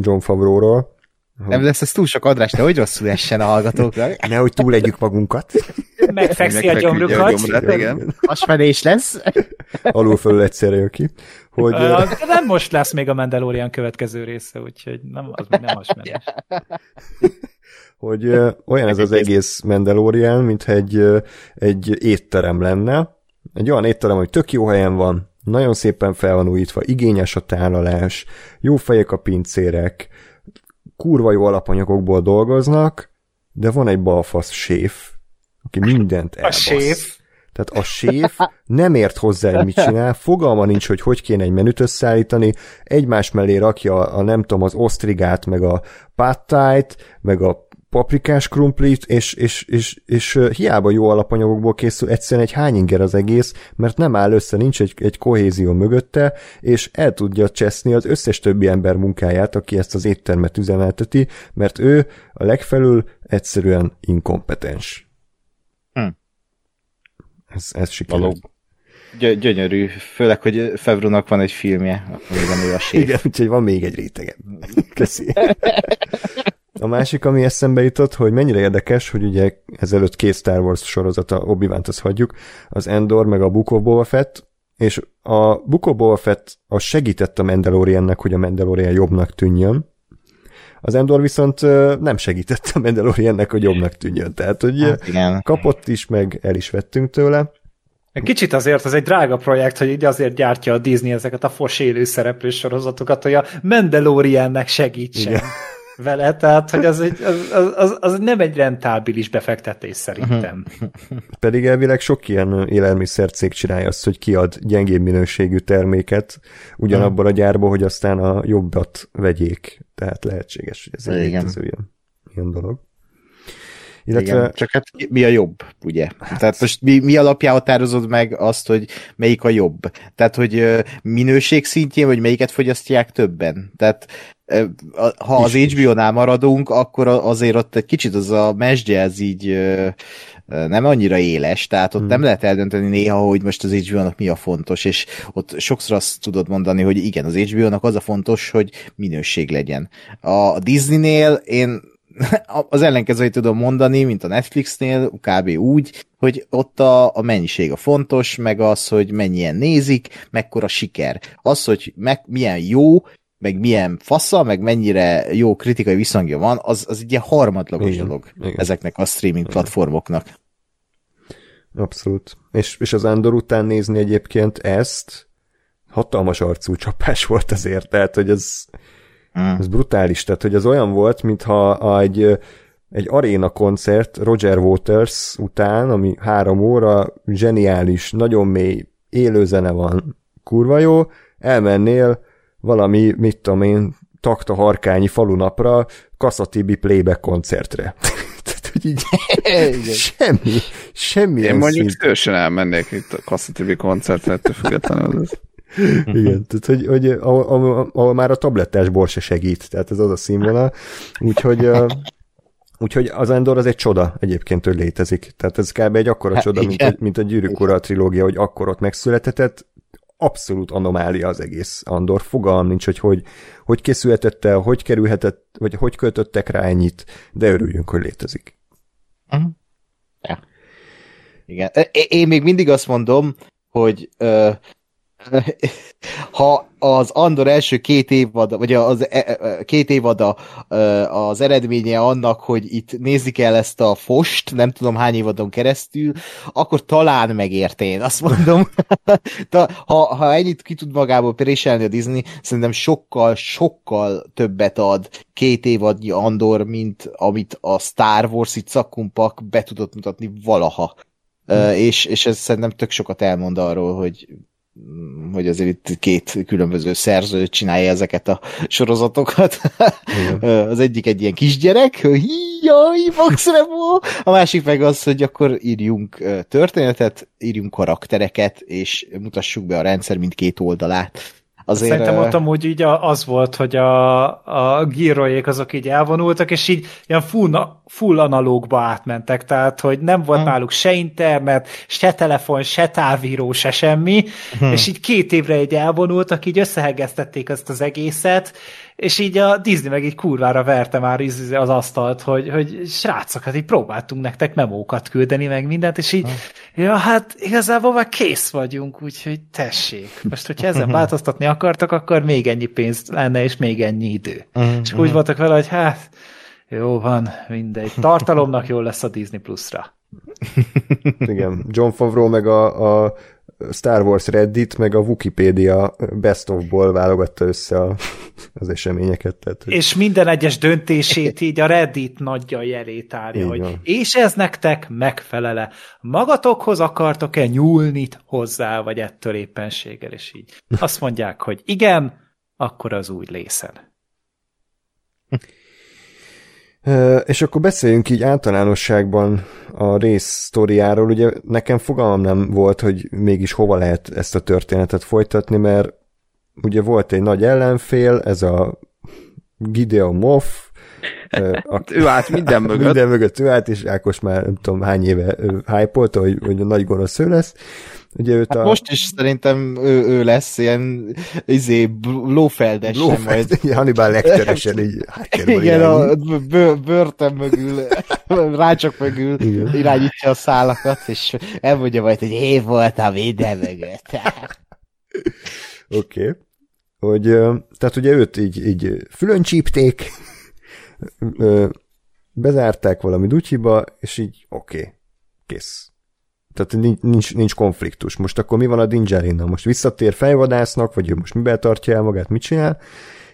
John Favróról. Nem lesz ez túl sok adrás, de hogy rosszul essen a hallgatóknak. Nehogy túlegyük magunkat. Megfekszi a gyomrukat. Hasmenés lesz. Alul fölül egyszerre jön ki. Hogy, uh, nem most lesz még a Mandalorian következő része, úgyhogy nem, az még nem hasmenés. hogy olyan ez az egész Mandalorian, mintha egy, egy étterem lenne, egy olyan étterem, hogy tök jó helyen van, nagyon szépen fel van újítva, igényes a tálalás, jó fejek a pincérek, kurva jó alapanyagokból dolgoznak, de van egy balfasz séf, aki mindent elbasz. A séf? Tehát a séf nem ért hozzá, hogy mit csinál, fogalma nincs, hogy hogy kéne egy menüt összeállítani, egymás mellé rakja a, a nem tudom, az osztrigát, meg a pattájt, meg a paprikás krumplit, és, és, és, és hiába jó alapanyagokból készül, egyszerűen egy hányinger az egész, mert nem áll össze, nincs egy, egy kohézió mögötte, és el tudja cseszni az összes többi ember munkáját, aki ezt az éttermet üzemelteti, mert ő a legfelül egyszerűen inkompetens. Hm. Ez, ez sikerült. Gy- gyönyörű, főleg, hogy Fevrunak van egy filmje, amiben ő a séf. Igen, úgyhogy van még egy rétege. Köszi. A másik, ami eszembe jutott, hogy mennyire érdekes, hogy ugye ezelőtt két Star Wars sorozata, obi wan hagyjuk, az Endor meg a Book of Boba Fett, és a Book of Boba Fett az segített a Mandaloriannek, hogy a Mandalorian jobbnak tűnjön, az Endor viszont nem segített a Mandaloriannek, hogy jobbnak tűnjön. Tehát, hogy hát, igen. kapott is, meg el is vettünk tőle. Kicsit azért az egy drága projekt, hogy így azért gyártja a Disney ezeket a fos élő szereplős sorozatokat, hogy a Mandaloriannek segítsen. Igen vele, tehát hogy az, egy, az, az, az nem egy rentábilis befektetés szerintem. Pedig elvileg sok ilyen élelmiszercég csinálja azt, hogy kiad gyengébb minőségű terméket ugyanabban a gyárban, hogy aztán a jobbat vegyék. Tehát lehetséges, hogy ez egy ilyen, ilyen dolog. Illetve... Igen, csak hát mi a jobb, ugye? Hát... Tehát most mi, mi alapján határozod meg azt, hogy melyik a jobb? Tehát, hogy minőség szintjén, vagy melyiket fogyasztják többen? Tehát ha az HBO-nál maradunk, akkor azért ott egy kicsit az a mesdje ez így nem annyira éles, tehát ott hmm. nem lehet eldönteni néha, hogy most az HBO-nak mi a fontos, és ott sokszor azt tudod mondani, hogy igen, az HBO-nak az a fontos, hogy minőség legyen. A Disney-nél én az ellenkezőjét tudom mondani, mint a Netflixnél, kb. úgy, hogy ott a, a mennyiség a fontos, meg az, hogy mennyien nézik, mekkora siker. Az, hogy meg, milyen jó, meg milyen fasza, meg mennyire jó kritikai visszhangja van, az, az egy ilyen harmadlagos Igen, dolog igen. ezeknek a streaming platformoknak. Abszolút. És, és az Andor után nézni egyébként ezt, hatalmas arcú csapás volt azért, tehát, hogy ez, Mm. ez brutális, tehát, hogy az olyan volt, mintha egy, egy aréna koncert Roger Waters után, ami három óra, zseniális, nagyon mély, élőzene van, kurva jó, elmennél valami, mit tudom én, takta harkányi falunapra, Kasszatibi playback koncertre. Tehát, hogy így semmi, semmi Én mondjuk szívesen elmennék itt a Kasszatibi koncertre, ettől függetlenül. Ez. Igen, tehát hogy, hogy ahol, ahol, ahol már a tablettás bor se segít, tehát ez az a színvonal. Úgyhogy, ö, úgyhogy az Endor az egy csoda egyébként, hogy létezik. Tehát ez kb. egy akkora Hát csoda, mint, igen. a- mint a Gyűrűk Ura trilógia, hogy akkor ott megszületett. Abszolút anomália az egész Andor. Fogalm nincs, hogy hogy, hogy készülhetett el, hogy kerülhetett, vagy hogy költöttek rá ennyit, de örüljünk, hogy létezik. Igen. É- Én még mindig azt mondom, hogy ö, ha az Andor első két évada, vagy az e- e- két évada ö, az eredménye annak, hogy itt nézni kell ezt a fost, nem tudom hány évadon keresztül, akkor talán megérte én, azt mondom. Ha, ha ennyit ki tud magából préselni a Disney, szerintem sokkal, sokkal többet ad két évadnyi Andor, mint amit a Star Wars itt szakkumpak be tudott mutatni valaha. Ö, és, és ez szerintem tök sokat elmond arról, hogy hogy azért itt két különböző szerző csinálja ezeket a sorozatokat. Igen. Az egyik egy ilyen kisgyerek, hogy jaj, Max Rebo! A másik meg az, hogy akkor írjunk történetet, írjunk karaktereket, és mutassuk be a rendszer mindkét oldalát. Azért, Szerintem ott amúgy így az volt, hogy a, a gírolyék azok így elvonultak, és így ilyen full, full analógba átmentek, tehát hogy nem volt Hmm. náluk se internet, se telefon, se távíró, se semmi, Hmm. és így két évre így elvonultak, így összehegeztették ezt az egészet, és így a Disney meg így kurvára verte már az asztalt, hogy, hogy srácok, hát így próbáltunk nektek memókat küldeni, meg mindent, és így, ja, hát igazából már kész vagyunk, úgyhogy tessék. Most, hogyha ezen változtatni akartak, akkor még ennyi pénz lenne, és még ennyi idő. Mhm, És akkor úgy voltak vele, hogy hát, jó van, mindegy. Tartalomnak jól lesz a Disney Plus-ra. Igen, John Favreau meg a, a Star Wars Reddit, meg a Wikipedia Best of-ból válogatta össze a, az eseményeket. Tehát, hogy És minden egyes döntését így a Reddit nagyja jelé tárja, Így hogy van. és ez nektek megfelele. Magatokhoz akartok-e nyúlni hozzá, vagy ettől éppenséggel, és így. Azt mondják, hogy igen, akkor az úgy lészen. És akkor beszéljünk így általánosságban a rész sztoriáról. Ugye nekem fogalmam nem volt, hogy mégis hova lehet ezt a történetet folytatni, mert ugye volt egy nagy ellenfél, ez a Gideon Moff, a, Ő állt minden mögött. minden mögött ő állt, és Ákos már nem tudom hány éve hype hogy, hogy a nagy gonosz ő lesz. Ugye őt Hát a... most is szerintem ő, ő lesz ilyen izé, Blófeldes majd. Lófeld, Hannibal Lecteresen így háttérben Igen, a bőrtem mögül, rácsok mögül Igen. irányítja a szálakat, és elmondja majd, hogy én voltam minden mögött. Oké. Okay. Hogy, tehát ugye őt így, így fülön csípték, bezárták valami dutyiba, és így oké, okay, kész. Tehát nincs, nincs, konfliktus. Most akkor mi van a Dinjarinnal? Most visszatér fejvadásznak, vagy ő most miben tartja el magát, mit csinál?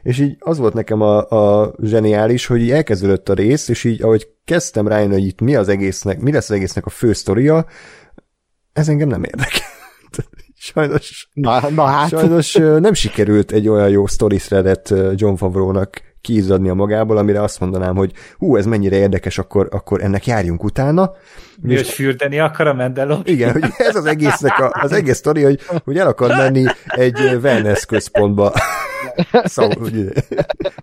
És így az volt nekem a, a zseniális, hogy így elkezdődött a rész, és így ahogy kezdtem rájönni, hogy itt mi az egésznek, mi lesz az egésznek a fő sztoria, ez engem nem érdekel. Sajnos Na, na hát, Sajnos nem sikerült egy olyan jó ö, John Favreau-nak a magából, amire azt mondanám, hogy hú, ez mennyire érdekes, akkor, akkor ennek járjunk utána. Mi, hogy fürdeni akar a Mandalorian? Igen, hogy ez az egésznek a, az egész sztori, hogy, hogy el akar menni egy wellness központba szó, hogy,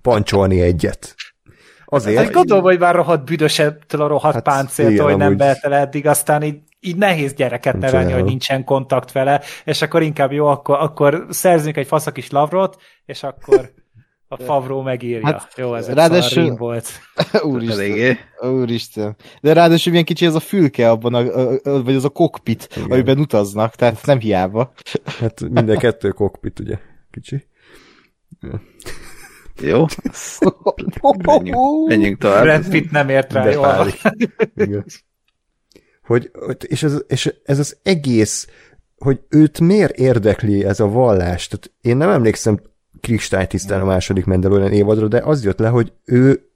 pancsolni egyet. Azért, Hát gondolom, hogy már rohadt büdös ettől a rohadt Hát páncéltól, igen, hogy nem amúgy- behet el eddig, aztán így, így nehéz gyereket nevelni, hogy nincsen kontakt vele, és akkor inkább jó, akkor, akkor szerzünk egy faszak is lavrot, és akkor A Favró megírja. Hát, Jó, ez egy ráadásul- szar volt. Úristen. Eléggé. Úristen. De ráadásul milyen kicsi ez a fülke abban, a, a, vagy az a kokpit, Igen. amiben utaznak, tehát nem hiába. Hát minden kettő kokpit, ugye, kicsi. Jó, menjünk, menjünk tovább. Brad Pitt nem ért rá De hogy- és, ez, és ez az egész, hogy őt miért érdekli ez a vallás? Tehát én nem emlékszem kristálytisztán a második Mandalorian évadra, de az jött le, hogy ő,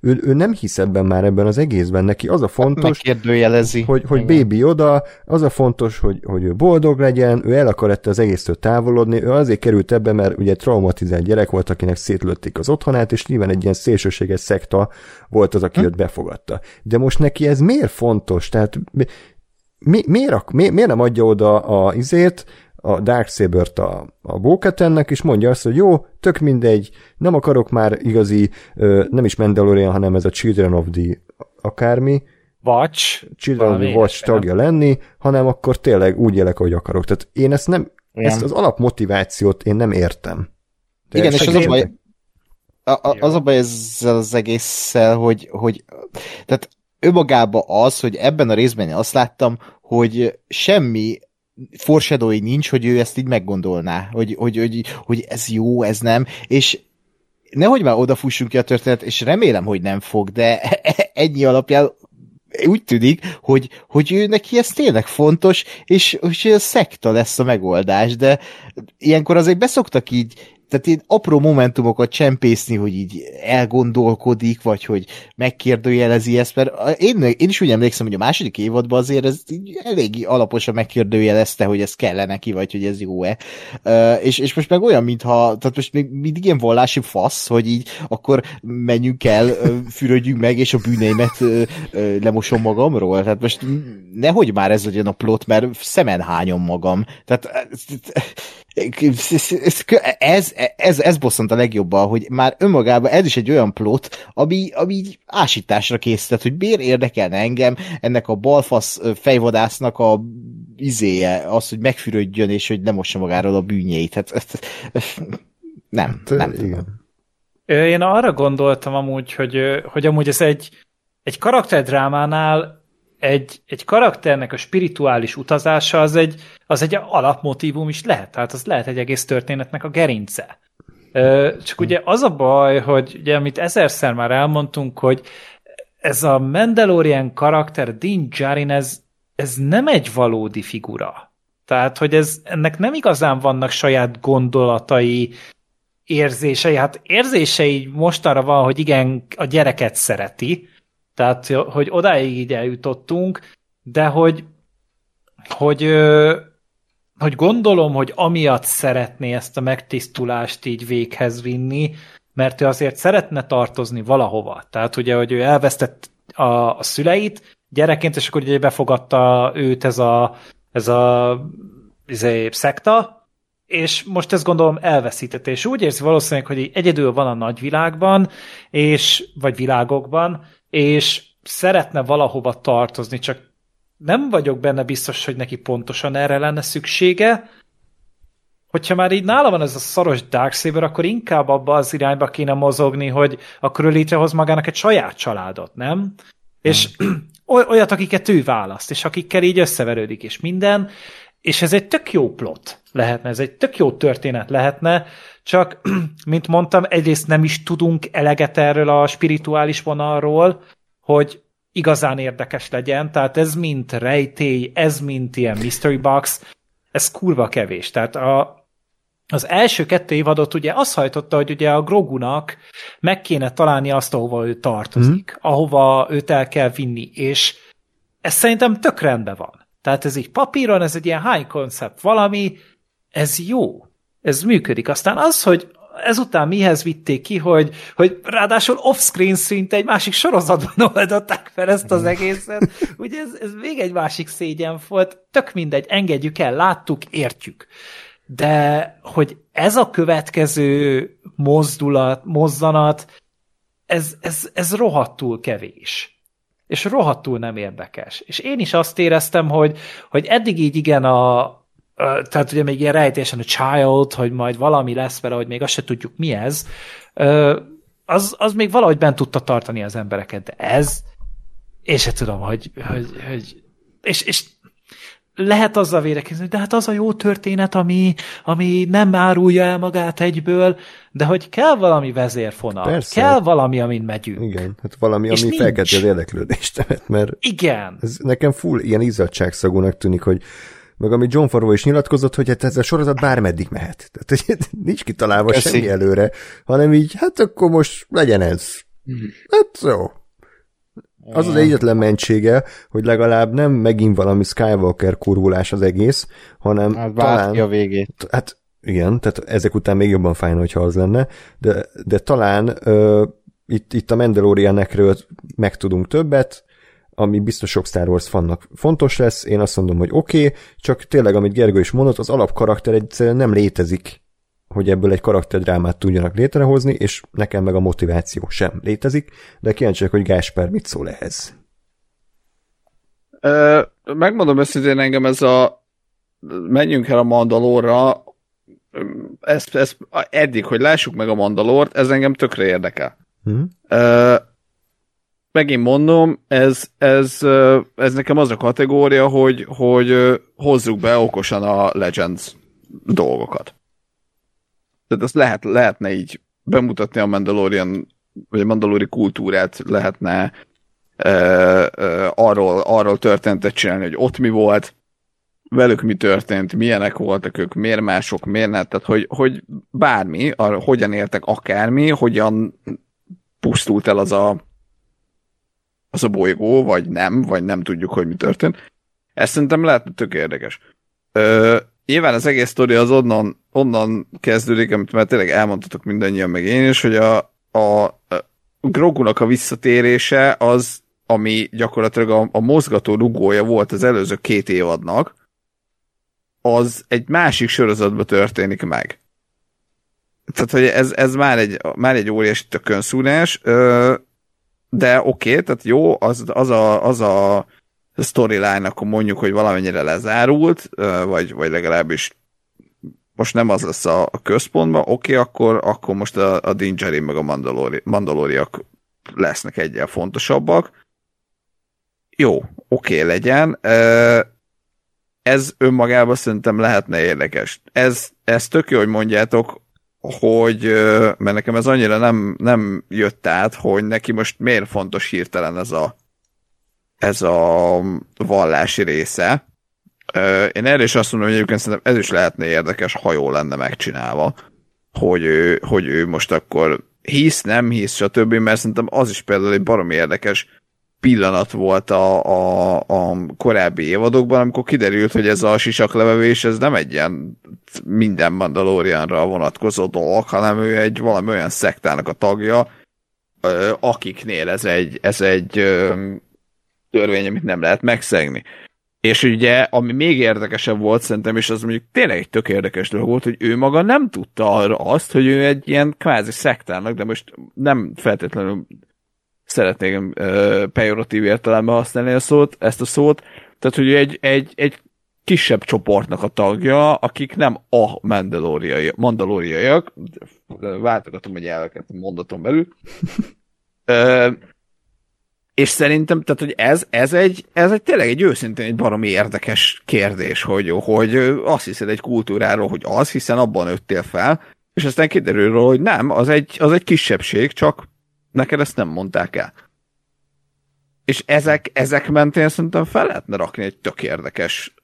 ő, ő nem hisz ebben már ebben az egészben. Neki az a fontos, Megkérdőjelezi. hogy, hogy Igen. baby oda, az a fontos, hogy, hogy ő boldog legyen, ő el akar ettől az egésztől távolodni, ő azért került ebbe, mert ugye traumatizált gyerek volt, akinek szétlőtték az otthonát, és nyilván egy ilyen szélsőséges szekta volt az, aki hm? őt befogadta. De most neki ez miért fontos? Tehát mi, mi, miért, mi, miért nem adja oda a izét, a Darksaber-t a, a Bóketennek, és mondja azt, hogy jó, tök mindegy, nem akarok már igazi, ö, nem is Mandalorian, hanem ez a Children of the akármi, Watch. Children of the Watch ilyesmi, nem? tagja lenni, hanem akkor tényleg úgy élek, ahogy akarok. Tehát én ezt nem, Igen. ezt az alapmotivációt én nem értem. De Igen, és az a baj, a, a, az a baj ezzel az egésszel, hogy, hogy tehát önmagában az, hogy ebben a részben én azt láttam, hogy semmi foreshadowing nincs, hogy ő ezt így meggondolná, hogy, hogy, hogy, hogy ez jó, ez nem, és nehogy már odafussunk ki a történet, és remélem, hogy nem fog, de ennyi alapján úgy tűnik, hogy, hogy ő neki ez tényleg fontos, és hogy a szekta lesz a megoldás, de ilyenkor azért beszoktak így, tehát ilyen apró momentumokat csempészni, hogy így elgondolkodik, vagy hogy megkérdőjelezi ezt, mert én, én is úgy emlékszem, hogy a második évadban azért ez így elég alaposan megkérdőjelezte, hogy ez kell neki, vagy hogy ez jó-e. És, és most meg olyan, mintha, tehát most még mindig ilyen vallási fasz, hogy így akkor menjünk el, fürödjünk meg, és a bűneimet lemosom magamról. Tehát most nehogy már ez legyen a plot, mert szemen hányom magam. Tehát ez, ez, ez bosszant a legjobban, hogy már önmagában ez is egy olyan plot, ami, ami így ásításra készített, hogy miért érdekelne engem ennek a balfasz fejvadásznak a izéje, az, hogy megfürödjön, és hogy nem mossa magáról a bűnjeit. Hát, nem, Hát, nem igen. Én arra gondoltam amúgy, hogy, hogy amúgy ez egy, egy karakterdrámánál egy, egy karakternek a spirituális utazása az egy, az egy alapmotívum is lehet, tehát az lehet egy egész történetnek a gerince. Csak ugye az a baj, hogy ugye, amit ezerszer már elmondtunk, hogy ez a Mandalorian karakter, Din Djarin, ez, ez nem egy valódi figura. Tehát, hogy ez, ennek nem igazán vannak saját gondolatai, érzései. Hát érzései mostanra van, hogy igen, a gyereket szereti, tehát, hogy odáig így eljutottunk, de hogy, hogy, hogy gondolom, hogy amiatt szeretné ezt a megtisztulást így véghez vinni, mert ő azért szeretne tartozni valahova. Tehát ugye, hogy ő elvesztett a, a szüleit gyerekként, és akkor ugye befogadta őt ez a, ez a izé, szekta, és most ezt gondolom elveszítette, és úgy érzi valószínűleg, hogy egyedül van a nagyvilágban, és, vagy világokban, és szeretne valahova tartozni, csak nem vagyok benne biztos, hogy neki pontosan erre lenne szüksége. Hogyha már így nála van ez a szaros Darksaber, akkor inkább abba az irányba kéne mozogni, hogy akkor ő létrehoz magának egy saját családot, nem? És oly- olyat, akiket ő választ, és akikkel így összeverődik, és minden, és ez egy tök jó plot lehetne, ez egy tök jó történet lehetne, csak, mint mondtam, egyrészt nem is tudunk eleget erről a spirituális vonalról, hogy igazán érdekes legyen, tehát ez mint rejtély, ez mint ilyen mystery box, ez kurva kevés. Tehát a, az első kettő évadot ugye azt hajtotta, hogy ugye a Grogunak meg kéne találni azt, ahova ő tartozik, mm. ahova őt el kell vinni, és ez szerintem tök rendben van. Tehát ez így papíron, ez egy ilyen high concept valami, ez jó, ez működik. Aztán az, hogy ezután mihez vitték ki, hogy, hogy ráadásul off-screen szinte egy másik sorozatban oldották fel ezt az egészet. Ugye ez, ez még egy másik szégyen volt. Tök mindegy, engedjük el, láttuk, értjük. De hogy ez a következő mozdulat, mozzanat, ez, ez, ez rohadtul kevés. És rohadtul nem érdekes. És én is azt éreztem, hogy, hogy eddig így igen a, tehát ugye még ilyen rejtésen a child, hogy majd valami lesz vele, hogy még azt se tudjuk mi ez, az, az még valahogy bent tudta tartani az embereket, de ez, én se tudom, hogy, hogy, hogy és, és lehet azzal védekezni, de hát az a jó történet, ami, ami nem árulja el magát egyből, de hogy kell valami vezérfonal, Persze. kell valami, amin megyünk. Igen, hát valami, és ami felkelti az érdeklődést, mert Igen. Ez nekem full ilyen izzadságszagúnak tűnik, hogy meg ami John Farrow is nyilatkozott, hogy hát ez a sorozat bármeddig mehet. Tehát hogy nincs kitalálva Köszi. semmi előre, hanem így, hát akkor most legyen ez. Mm. Hát jó, az az egyetlen mentsége, hogy legalább nem megint valami Skywalker kurvulás az egész, hanem hát talán... a végét. Hát igen, tehát ezek után még jobban fájna, hogyha az lenne, de, de talán ö, itt, itt a Mandalorianekről megtudunk többet, ami biztos sok Star Wars fannak fontos lesz, én azt mondom, hogy oké, okay, csak tényleg, amit Gergő is mondott, az alapkarakter egyszerűen nem létezik hogy ebből egy karakterdrámát tudjanak létrehozni, és nekem meg a motiváció sem létezik, de kíváncsiak, hogy Gásper mit szól ehhez. Ö, megmondom őszintén engem ez a menjünk el a Mandalorra, ez, ez, eddig, hogy lássuk meg a Mandalort, ez engem tökre érdekel. Hmm. Ö, megint mondom, ez, ez, ez nekem az a kategória, hogy, hogy hozzuk be okosan a Legends dolgokat. Tehát azt lehet, lehetne így bemutatni a Mandalorian, vagy a Mandalori kultúrát lehetne e, e, arról, arról történetet csinálni, hogy ott mi volt, velük mi történt, milyenek voltak ők, miért mások, miért nem, tehát hogy, hogy bármi, arra, hogyan értek akármi, hogyan pusztult el az a az a bolygó, vagy nem, vagy nem tudjuk, hogy mi történt. Ez szerintem lehet tök érdekes. Ö, nyilván az egész sztori az onnan, onnan kezdődik, amit már tényleg elmondhatok mindannyian, meg én is, hogy a, a, a Grogunak a visszatérése az, ami gyakorlatilag a, a mozgató rugója volt az előző két évadnak, az egy másik sorozatban történik meg. Tehát, hogy ez, ez már egy, már egy óriási tökönszúrás, de oké, okay, tehát jó, az, az a, az a storyline, akkor mondjuk, hogy valamennyire lezárult, vagy, vagy legalábbis most nem az lesz a, a központban, oké, okay, akkor, akkor most a, a Dingerin meg a Mandalori, Mandaloriak lesznek egyel fontosabbak. Jó, oké, okay, legyen. Ez önmagában szerintem lehetne érdekes. Ez, ez tök jó, hogy mondjátok, hogy, mert nekem ez annyira nem, nem jött át, hogy neki most miért fontos hirtelen ez a, ez a vallási része. Én erre is azt mondom, hogy egyébként szerintem ez is lehetne érdekes, ha jól lenne megcsinálva, hogy ő, hogy ő most akkor hisz, nem hisz, stb., mert szerintem az is például egy baromi érdekes pillanat volt a, a, a korábbi évadokban, amikor kiderült, hogy ez a sisaklevevés, ez nem egy ilyen minden Mandalorianra vonatkozó dolog, hanem ő egy valami olyan szektának a tagja, akiknél ez egy, ez egy törvény, amit nem lehet megszegni. És ugye, ami még érdekesebb volt szerintem, és az mondjuk tényleg egy tök érdekes dolog volt, hogy ő maga nem tudta arra azt, hogy ő egy ilyen kvázi szektának, de most nem feltétlenül szeretnék uh, pejoratív értelemben használni a szót, ezt a szót, tehát hogy egy, egy, egy kisebb csoportnak a tagja, akik nem a mandalóriai, mandalóriaiak, váltogatom egy elveket mondaton belül, és szerintem, tehát, hogy ez, ez, egy, ez egy tényleg egy őszintén egy baromi érdekes kérdés, hogy, hogy azt hiszed egy kultúráról, hogy az, hiszen abban nőttél fel, és aztán kiderül róla, hogy nem, az egy, az egy kisebbség, csak neked ezt nem mondták el. És ezek, ezek mentén szerintem fel lehetne rakni egy tök érdekes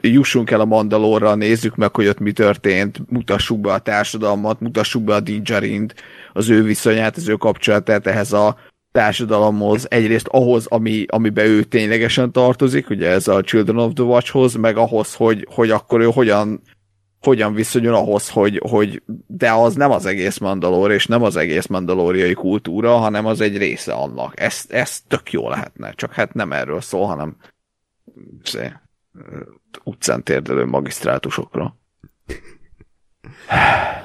jussunk el a Mandalorra, nézzük meg, hogy ott mi történt, mutassuk be a társadalmat, mutassuk be a Dingerint, az ő viszonyát, az ő kapcsolatát ehhez a társadalomhoz, egyrészt ahhoz, ami, amiben ő ténylegesen tartozik, ugye ez a Children of the Watchhoz, meg ahhoz, hogy, hogy akkor ő hogyan, hogyan viszonyul ahhoz, hogy, hogy de az nem az egész Mandalor, és nem az egész mandalóriai kultúra, hanem az egy része annak. Ez, ez tök jó lehetne, csak hát nem erről szól, hanem szé, utcán térdelő magisztrátusokra.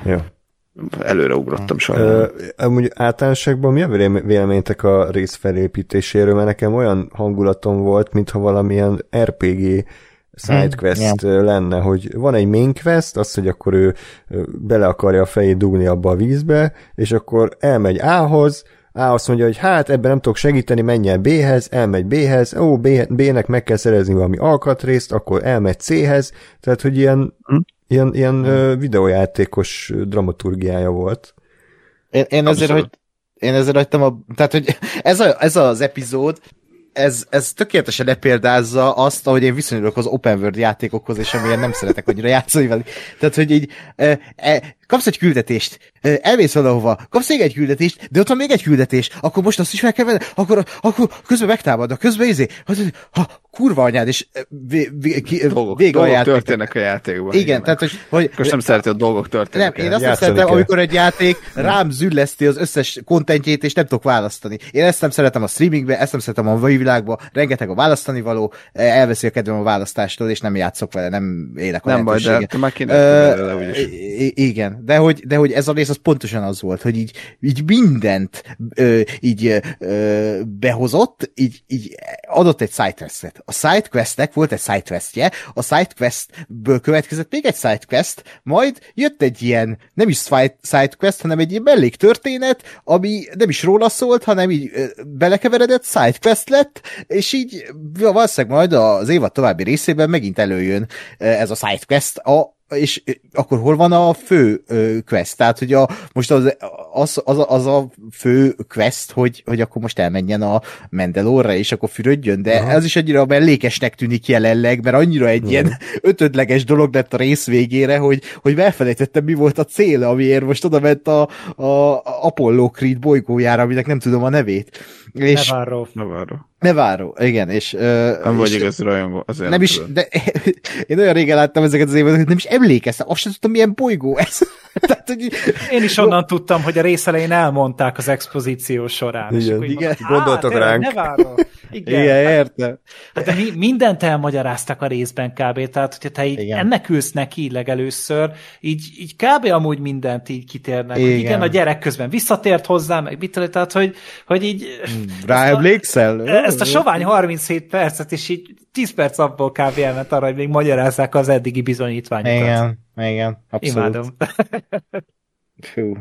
Jó előre ugrottam sajnos. Amúgy általánosságban mi a véleményetek a rész felépítéséről, mert nekem olyan hangulatom volt, mintha valamilyen RPG sidequest Hmm, lenne, hogy van egy main quest, az, hogy akkor ő bele akarja a fejét dugni abba a vízbe, és akkor elmegy A-hoz, A azt mondja, hogy hát ebben nem tudok segíteni, menj el B-hez, elmegy B-hez, ó, B-nek meg kell szerezni valami alkatrészt, akkor elmegy C-hez, tehát hogy ilyen, Hm. Ilyen, ilyen ö, videójátékos dramaturgiája volt. Én, én ezért, hogy én ezért hagytam a... Tehát, hogy ez, a, ez az epizód, ez, ez tökéletesen lepéldázza azt, ahogy én viszonyulok az open world játékokhoz, és amilyen nem szeretek annyira játszani velük. Tehát, hogy így e, e, kapsz egy küldetést, e, elmész valahova, kapsz még egy küldetést, de ott van még egy küldetés, akkor most azt is meg kell venni, akkor, akkor közben megtámadnak, közben izé, ha, ha, kurva anyád, és e, vé, vé, ki, Dolgok, vége a játék. történnek a játékban. Igen, tehát, hogy, hogy Most nem szereti, hogy dolgok nem, történnek. én azt nem szeretem, amikor egy játék rám zülleszti az összes kontentjét, és nem tudok választani. Én ezt nem szeretem a streamingbe, ezt nem szeretem a mai világba, rengeteg a választani való, elveszi a kedvem a választástól, és nem játszok vele, nem élek a Nem baj, de te már kéne Ö, belőle úgyis. i- igen, de hogy, de hogy ez a rész az pontosan az volt, hogy így, így mindent ö, így ö, behozott, így, így adott egy sidequestet. A sidequestnek volt egy sidequestje, a sidequestből következett még egy sidequest, majd jött egy ilyen, nem is side- sidequest, hanem egy ilyen melléktörténet, ami nem is róla szólt, hanem így ö, belekeveredett, sidequest lett, és így valószínűleg majd az évad további részében megint előjön ez a sidequest, a, és akkor hol van a fő quest? Tehát, hogy a, most az, az, az, a- az a fő quest, hogy, hogy akkor most elmenjen a Mendelorra, és akkor fürödjön, de Aha. ez is annyira mellékesnek tűnik jelenleg, mert annyira egy ilyen ötödleges dolog lett a rész végére, hogy, hogy elfelejtettem, mi volt a cél, amiért most oda ment a, a, a Apollo Creed bolygójára, aminek nem tudom a nevét. És Nevarro. Navarro. Neváró, igen, és... ö, Nem vagy és- igazi rajongó, azért nem is, tudom. de én olyan régen láttam ezeket az évadokat, hogy nem is emlékeztem, azt sem tudtam, milyen bolygó ez. Tehát, hogy Én is onnan tudtam, hogy a rész elején elmondták az expozíció során. és Igen. akkor így Igen. mondtam, Gondoltak "Á, tényleg, ránk." Nevarro. Igen. igen, értem. Hát de mi, mindent elmagyaráztak a részben kb. Tehát, hogyha te így Igen. ennek ülsz neki legelőször, így, így kb. amúgy mindent így kitérnek. Igen. Igen. a gyerek közben visszatért hozzá, meg mit tehát, hogy, hogy így Rá ezt a- sovány 37 percet, és így 10 perc abból kb. elment arra, hogy még magyarázzák az eddigi bizonyítványokat. Igen, igen, abszolút. Imádom. Fú.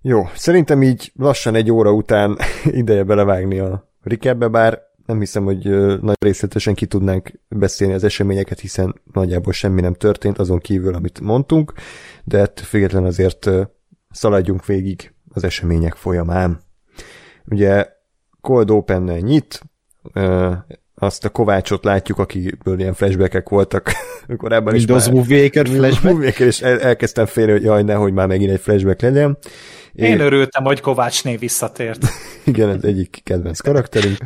Jó, szerintem így lassan egy óra után ideje belevágni a recapbe, bár nem hiszem, hogy nagy részletesen ki tudnánk beszélni az eseményeket, hiszen nagyjából semmi nem történt azon kívül, amit mondtunk, de ettől független azért szaladjunk végig az események folyamán. Ugye Cold open nyit, azt a Kovácsot látjuk, akiből ilyen flashbackek voltak korábban is Windows már. Movie Maker flashback. Movie és el, elkezdtem félni, hogy jaj, nehogy már megint egy flashback legyen. Én És- örültem, hogy Kovács név visszatért. igen, ez egyik kedvenc karakterünk.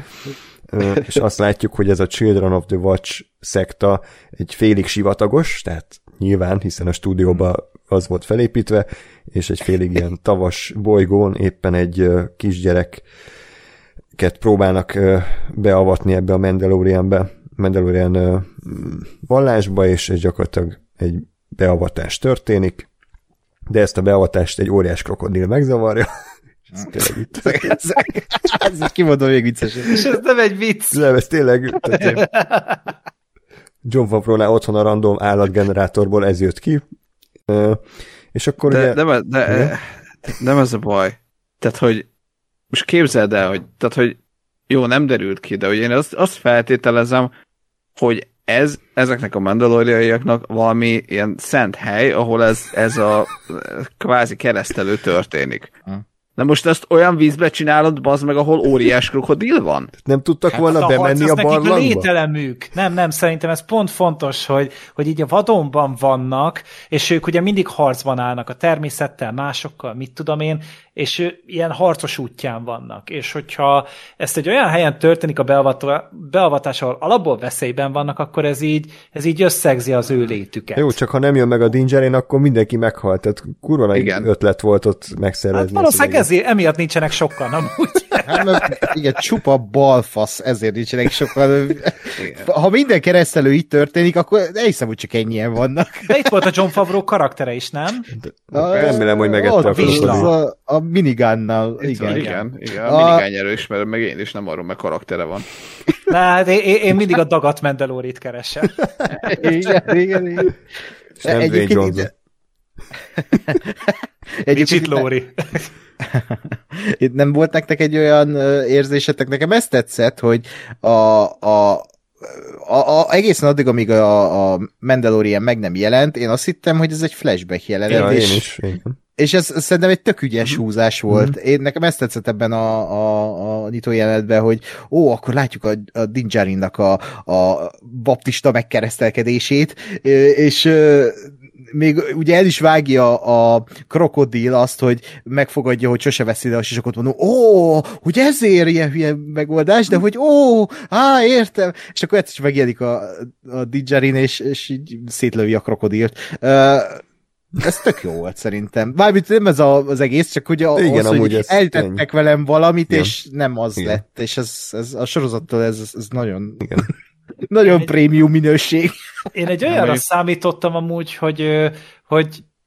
És azt látjuk, hogy ez a Children of the Watch szekta egy félig sivatagos, tehát nyilván, hiszen a stúdióban az volt felépítve, és egy félig ilyen tavas bolygón éppen egy ö, kisgyereket próbálnak beavatni ebbe a Mandalorianbe, Mandalorian vallásba, és gyakorlatilag egy beavatás történik, de ezt a beavatást egy óriás krokodil megzavarja. Ez tényleg itt. ez, ez is kimondom még viccesen. És ez nem egy vicc. Nem, ez tényleg... Tehát, John Favreau-nál otthon a random állatgenerátorból ez jött ki. És akkor De, ugye... de, de, de nem ez a baj. Tehát, hogy most képzeld el, hogy, tehát, hogy jó, nem derült ki, de hogy én azt, azt feltételezem, hogy ez ezeknek a mandaloriaiaknak valami ilyen szent hely, ahol ez, ez a kvázi keresztelő történik. De most ezt olyan vízbe csinálod, bazd meg, ahol óriás krokodil van? Nem tudtak Hát volna a bemenni harc a barlangba? lételemük. Nem, nem, szerintem ez pont fontos, hogy, hogy így a vadonban vannak, és ők ugye mindig harcban állnak a természettel, másokkal, mit tudom én, és ő, ilyen harcos útján vannak. És hogyha ezt egy olyan helyen történik a beavatás, ahol alapból veszélyben vannak, akkor ez így, ez így összegzi az ő létüket. Jó, csak ha nem jön meg a Dingerén, akkor mindenki meghalt. Tehát kurva nagy Igen. ötlet volt ott Hát megszervezni. ezt az valószínűleg ezért, emiatt nincsenek sokan amúgy. Hát, mert igen, csupa balfasz, ezért nincsenek sokkal. Igen. Ha minden keresztelő így történik, akkor elhiszem, hogy csak ennyien vannak. De itt volt a John Favreau karaktere is, nem? Remélem, hogy megette a az a, a minigunnal, Itt van, igen. igen, igen. A- A minigány erősmerem, meg én is nem arról, meg karaktere van. De hát én, én mindig a dagat Mandalórit keresem. igen, igen, igen. Nem Dwayne Egyébként Johnson. Kicsit Lóri. Itt nem volt nektek egy olyan érzésetek, nekem ezt tetszett, hogy a, a, a, a egészen addig, amíg a, a Mandalorian meg nem jelent, én azt hittem, hogy ez egy flashback jelenet, Ja, és, én is. Igen. és ez, ez szerintem egy tök ügyes húzás volt. Én, nekem ezt tetszett ebben a, a, a nyitó jelenetben, hogy ó, akkor látjuk a, a Din Djarinnak a, a baptista megkeresztelkedését, és még ugye el is vágja a krokodil azt, hogy megfogadja, hogy sose veszi le a sisakot, mondom, ó, hogy ezért ilyen hülye megoldás, de hogy ó, á, értem, és akkor egyszer megjelenik a, a Didgerin, és, és így szétlövi a krokodilt. Uh, ez tök jó volt szerintem. Mármint nem ez a, az egész, csak hogy a, Igen, az, amúgy hogy eltettek velem valamit, Igen. és nem az Igen. lett, és ez, ez a sorozattól ez, ez nagyon, Igen. nagyon prémium minőség. Én egy olyanra számítottam amúgy, hogy, hogy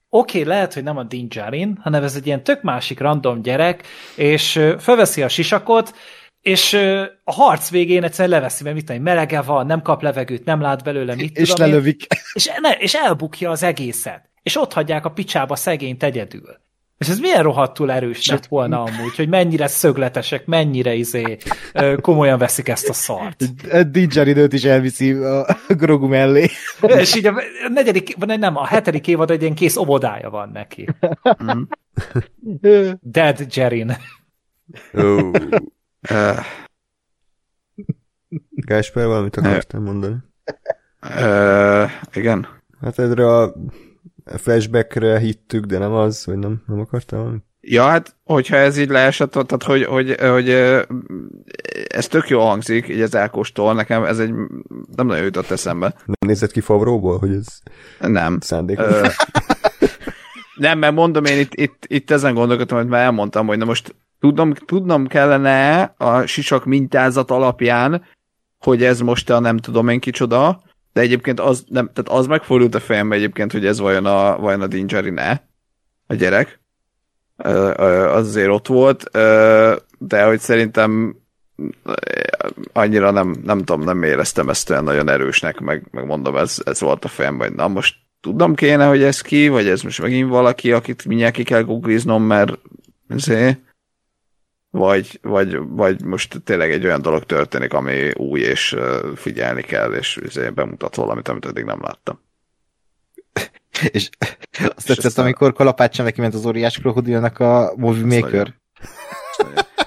oké, okay, lehet, hogy nem a Din Djarin, hanem ez egy ilyen tök másik random gyerek, és felveszi a sisakot, és a harc végén egyszerűen leveszi, mert mit tudom, én, melege van, nem kap levegőt, nem lát belőle, mit és tudom én, lelövik. és, ne, és elbukja az egészet. És ott hagyják a picsába szegényt egyedül. És ez milyen rohadtul erős lett volna amúgy, hogy mennyire szögletesek, mennyire izé, komolyan veszik ezt a szart. Didgerin őt is elviszi a Grogu mellé. És így a negyedik, vagy nem, a hetedik évad egy ilyen kész obodája van neki. Dead Jerin. Ó, Uh, Gásper, valamit akartál mondani? uh, igen. Hát erre a flashbackre hittük, de nem az, vagy nem, nem akartál valamit? Ja, hát, hogyha ez így leesett, tehát, hogy, hogy, hogy ez tök jó hangzik, így az elkóstol, nekem ez egy, nem nagyon jutott eszembe. Nem nézett ki Favróból, hogy ez Nem. szándékos? Ö, nem, mert mondom, én itt, itt, itt ezen gondolkodtam, hogy már elmondtam, hogy na most tudnom, tudnom kellene a sisak mintázat alapján, hogy ez most a nem tudom én kicsoda, de egyébként az, nem, tehát az megfordult a fejembe egyébként, hogy ez vajon a, vajon a Dingerin-e, a gyerek. Az azért ott volt, de hogy szerintem annyira nem, nem tudom, nem éreztem ezt olyan nagyon erősnek, meg, meg mondom, ez, ez volt a fejemben, hogy na most tudnom kéne, hogy ez ki, vagy ez most megint valaki, akit mindjárt ki kell googliznom, mert ezért, vagy, vagy, vagy most tényleg egy olyan dolog történik, ami új, és figyelni kell, és ezért bemutat valamit, amit eddig nem láttam. És azt tetszett, aztán- amikor kalapáccsal neki ment az óriás krokodilnak a Movie Maker.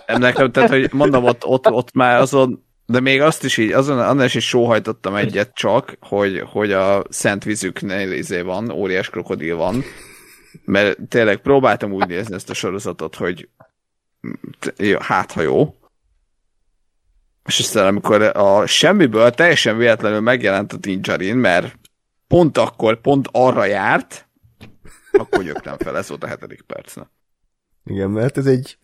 Nem nekem, tehát, hogy mondom, ott, ott, ott már azon, de még azt is így, azon, annál is, is sóhajtottam egyet csak, hogy, hogy a szent vízüknél izé van, óriás krokodil van, mert tényleg próbáltam úgy nézni ezt a sorozatot, hogy hát ha jó, és aztán amikor a semmiből teljesen véletlenül megjelent a Dingerin, mert pont akkor, pont arra járt, akkor gyögtem fel, ez volt a hetedik percnek. Igen, mert ez egy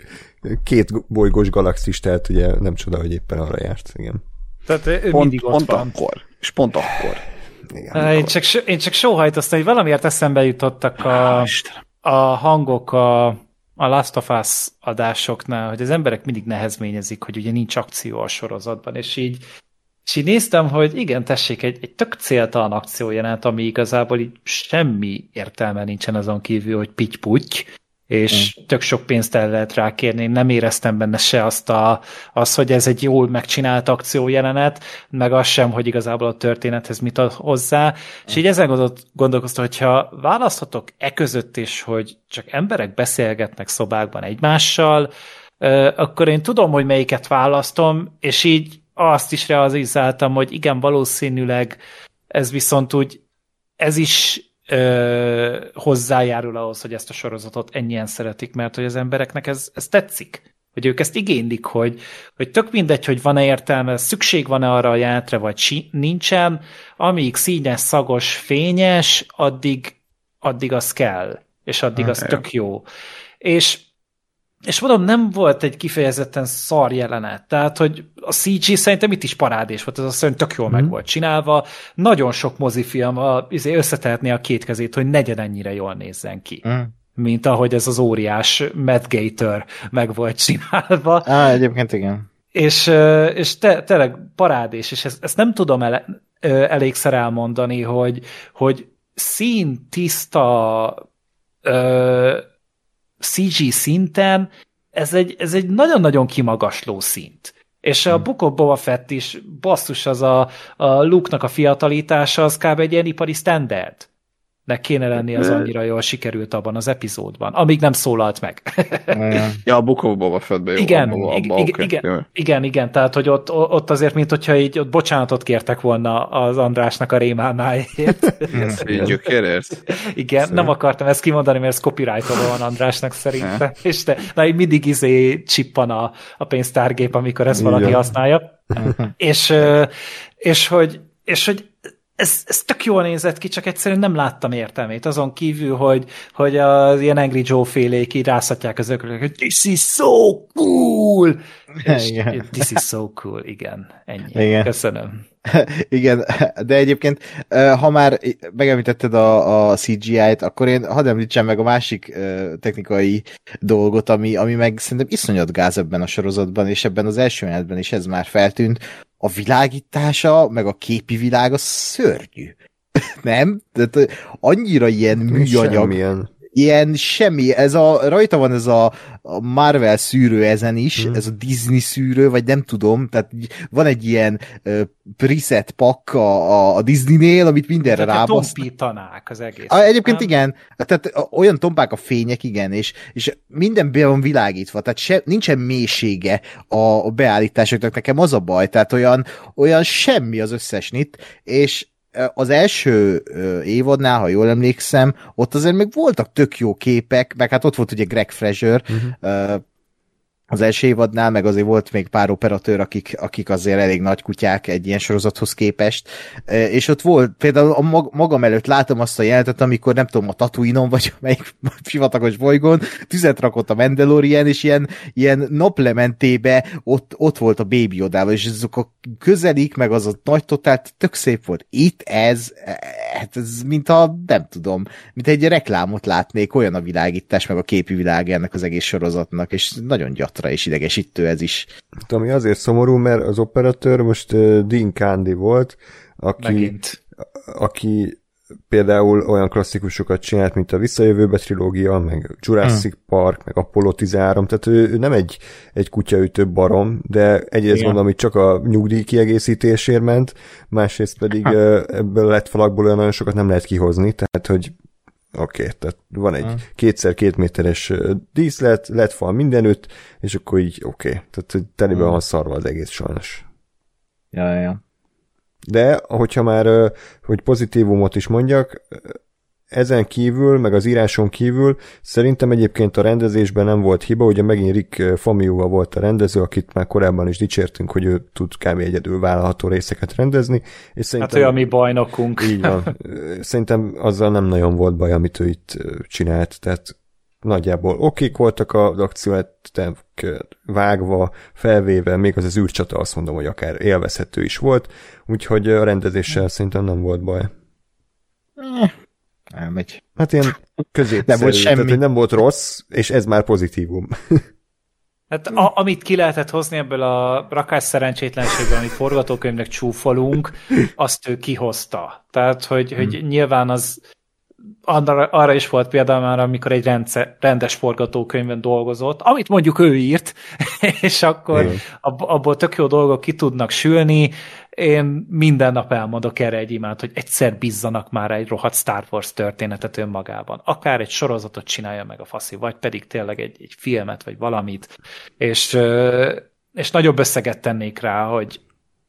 két bolygós galaxis, tehát ugye nem csoda, hogy éppen arra járt. Igen. Tehát ő Pont, mindig ott pont van. akkor. És pont akkor. Igen, Én csak, so- én csak sóhajtoztam, hogy valamiért eszembe jutottak a, a hangok a, a Last of Us adásoknál, hogy az emberek mindig nehezményezik, hogy ugye nincs akció a sorozatban, és így, és így néztem, hogy igen, tessék, egy, egy tök céltalan akciójelenet, ami igazából így semmi értelme nincsen azon kívül, hogy pitty és tök sok pénzt el lehet rá kérni. Én nem éreztem benne se azt, a, az, hogy ez egy jól megcsinált akciójelenet, meg az sem, hogy igazából a történethez mit ad hozzá. És így ezen gondol- gondolkoztam, hogyha választhatok e között is, hogy csak emberek beszélgetnek szobákban egymással, akkor én tudom, hogy melyiket választom, és így azt is realizáltam, hogy igen, valószínűleg ez viszont úgy, ez is ö, hozzájárul ahhoz, hogy ezt a sorozatot ennyien szeretik, mert hogy az embereknek ez, ez tetszik. Hogy ők ezt igénylik, hogy, hogy tök mindegy, hogy van-e értelme, szükség van-e arra a játra, vagy si- nincsen, amíg színes, szagos, fényes, addig, addig az kell, és addig az tök jó. És és mondom, nem volt egy kifejezetten szar jelenet. Tehát, hogy a CG szerintem itt is parádés volt, ez a szörny tök jól mm. meg mhm. volt csinálva. Nagyon sok mozifilm a, izé, összetehetné a két kezét, hogy negyen ennyire jól nézzen ki. Mm mint ahogy ez az óriás Matt Gator meg volt csinálva. Á, egyébként igen. És, és te, tényleg parádés, és ezt, ezt nem tudom ele, elégszer elmondani, hogy, hogy szín tiszta ö, CG szinten ez egy, ez egy nagyon-nagyon kimagasló szint. És a hmm. Book of Boba Fett is, basszus, az a, a Luke-nak a fiatalítása, az kb. egy ilyen ipari standard nek kéne lenni az annyira jól sikerült abban az epizódban, amíg nem szólalt meg. ja, a Book of Boba Fettben jó. Igen, abba, abba, igen, okay. igen, igen, igen, tehát hogy ott, ott azért, mint hogyha így ott bocsánatot kértek volna az Andrásnak a rémálmáért. Gyökérért? igen, Szépen. nem akartam ezt kimondani, mert ez copyright van Andrásnak szerintem, és te, na, így mindig izé csippan a, a pénztárgép, amikor ezt valaki használja. és, és hogy és hogy ez, ez tök jól nézett ki, csak egyszerűen nem láttam értelmét. Azon kívül, hogy, hogy az ilyen Angry Joe félék így rászatják az ökröket, hogy this is so cool! És igen. this is so cool, igen. Ennyi. Igen. Köszönöm. Igen, de egyébként, ha már megemlítetted a, a CGI-t, akkor én hadd említsem meg a másik technikai dolgot, ami, ami meg szerintem iszonyat gáz ebben a sorozatban, és ebben az első menetben is ez már feltűnt, a világítása, meg a képi világ a szörnyű. Nem? Tehát annyira ilyen műanyag. Semmilyen. Ilyen semmi, ez a, rajta van ez a, a Marvel szűrő ezen is, hmm. ez a Disney szűrő, vagy nem tudom, tehát van egy ilyen uh, preset pak a, a Disney-nél, amit mindenre rábasz. tompítanák az egész. A, egyébként nem? igen, tehát olyan tompák a fények, igen, és, és minden be van világítva, tehát se, nincsen mélysége a, a beállításoknak, nekem az a baj, tehát olyan, olyan semmi az összes nit, és az első évadnál, ha jól emlékszem, ott azért még voltak tök jó képek, meg hát ott volt ugye Greg Fraser, uh-huh az első évadnál, meg azért volt még pár operatőr, akik, akik azért elég nagy kutyák egy ilyen sorozathoz képest, és ott volt, például a magam előtt látom azt a jelentet, amikor nem tudom, a Tatooine-on, vagy melyik sivatagos bolygón, tüzet rakott a Mandalorian, és ilyen, ilyen naplementébe ott, ott volt a Baby Odával, és azok a közelik, meg az a nagy totál, tök szép volt. Itt ez, hát ez mint a, nem tudom, mint egy reklámot látnék, olyan a világítás, meg a képi világ ennek az egész sorozatnak, és nagyon gyat hatra és idegesítő ez is. Ami azért szomorú, mert az operatőr most Dean Candy volt, aki, Megint. aki például olyan klasszikusokat csinált, mint a Visszajövőbe trilógia, meg Jurassic hmm. Park, meg Apollo 13, tehát ő, ő nem egy, egy kutyaütő barom, de egyrészt mondom, hogy csak a nyugdíj kiegészítésért ment, másrészt pedig ha. ebből lett falakból olyan nagyon sokat nem lehet kihozni, tehát hogy Oké, okay, tehát van egy hmm. kétszer két méteres díszlet, lett fal mindenütt, és akkor így oké. Okay. Tehát teliben hmm. van szarva az egész sajnos. Ja, ja. De, hogyha már, hogy pozitívumot is mondjak, ezen kívül, meg az íráson kívül szerintem egyébként a rendezésben nem volt hiba, ugye megint Rick Famiuva volt a rendező, akit már korábban is dicsértünk, hogy ő tud kb. egyedül vállalható részeket rendezni. És szerintem, hát ő a mi bajnokunk. Így van. Szerintem azzal nem nagyon volt baj, amit ő itt csinált, tehát nagyjából okék voltak az akcióetek vágva, felvéve, még az az űrcsata azt mondom, hogy akár élvezhető is volt, úgyhogy a rendezéssel szerintem nem volt baj. Elmegy. Hát ilyen középszerű, nem volt semmi. Tehát, hogy nem volt rossz, és ez már pozitívum. Hát a, amit ki lehetett hozni ebből a rakás szerencsétlenségből, amit forgatókönyvnek csúfolunk, azt ő kihozta. Tehát, hogy, hmm. hogy nyilván az arra, arra is volt például már, amikor egy rendszer, rendes forgatókönyvben dolgozott, amit mondjuk ő írt, és akkor ab, abból tök jó dolgok ki tudnak sülni. Én minden nap elmondok erre egy imád, hogy egyszer bízzanak már egy rohadt Star Wars történetet önmagában. Akár egy sorozatot csinálja meg a faszi, vagy pedig tényleg egy, egy filmet, vagy valamit. És, és nagyobb összeget tennék rá, hogy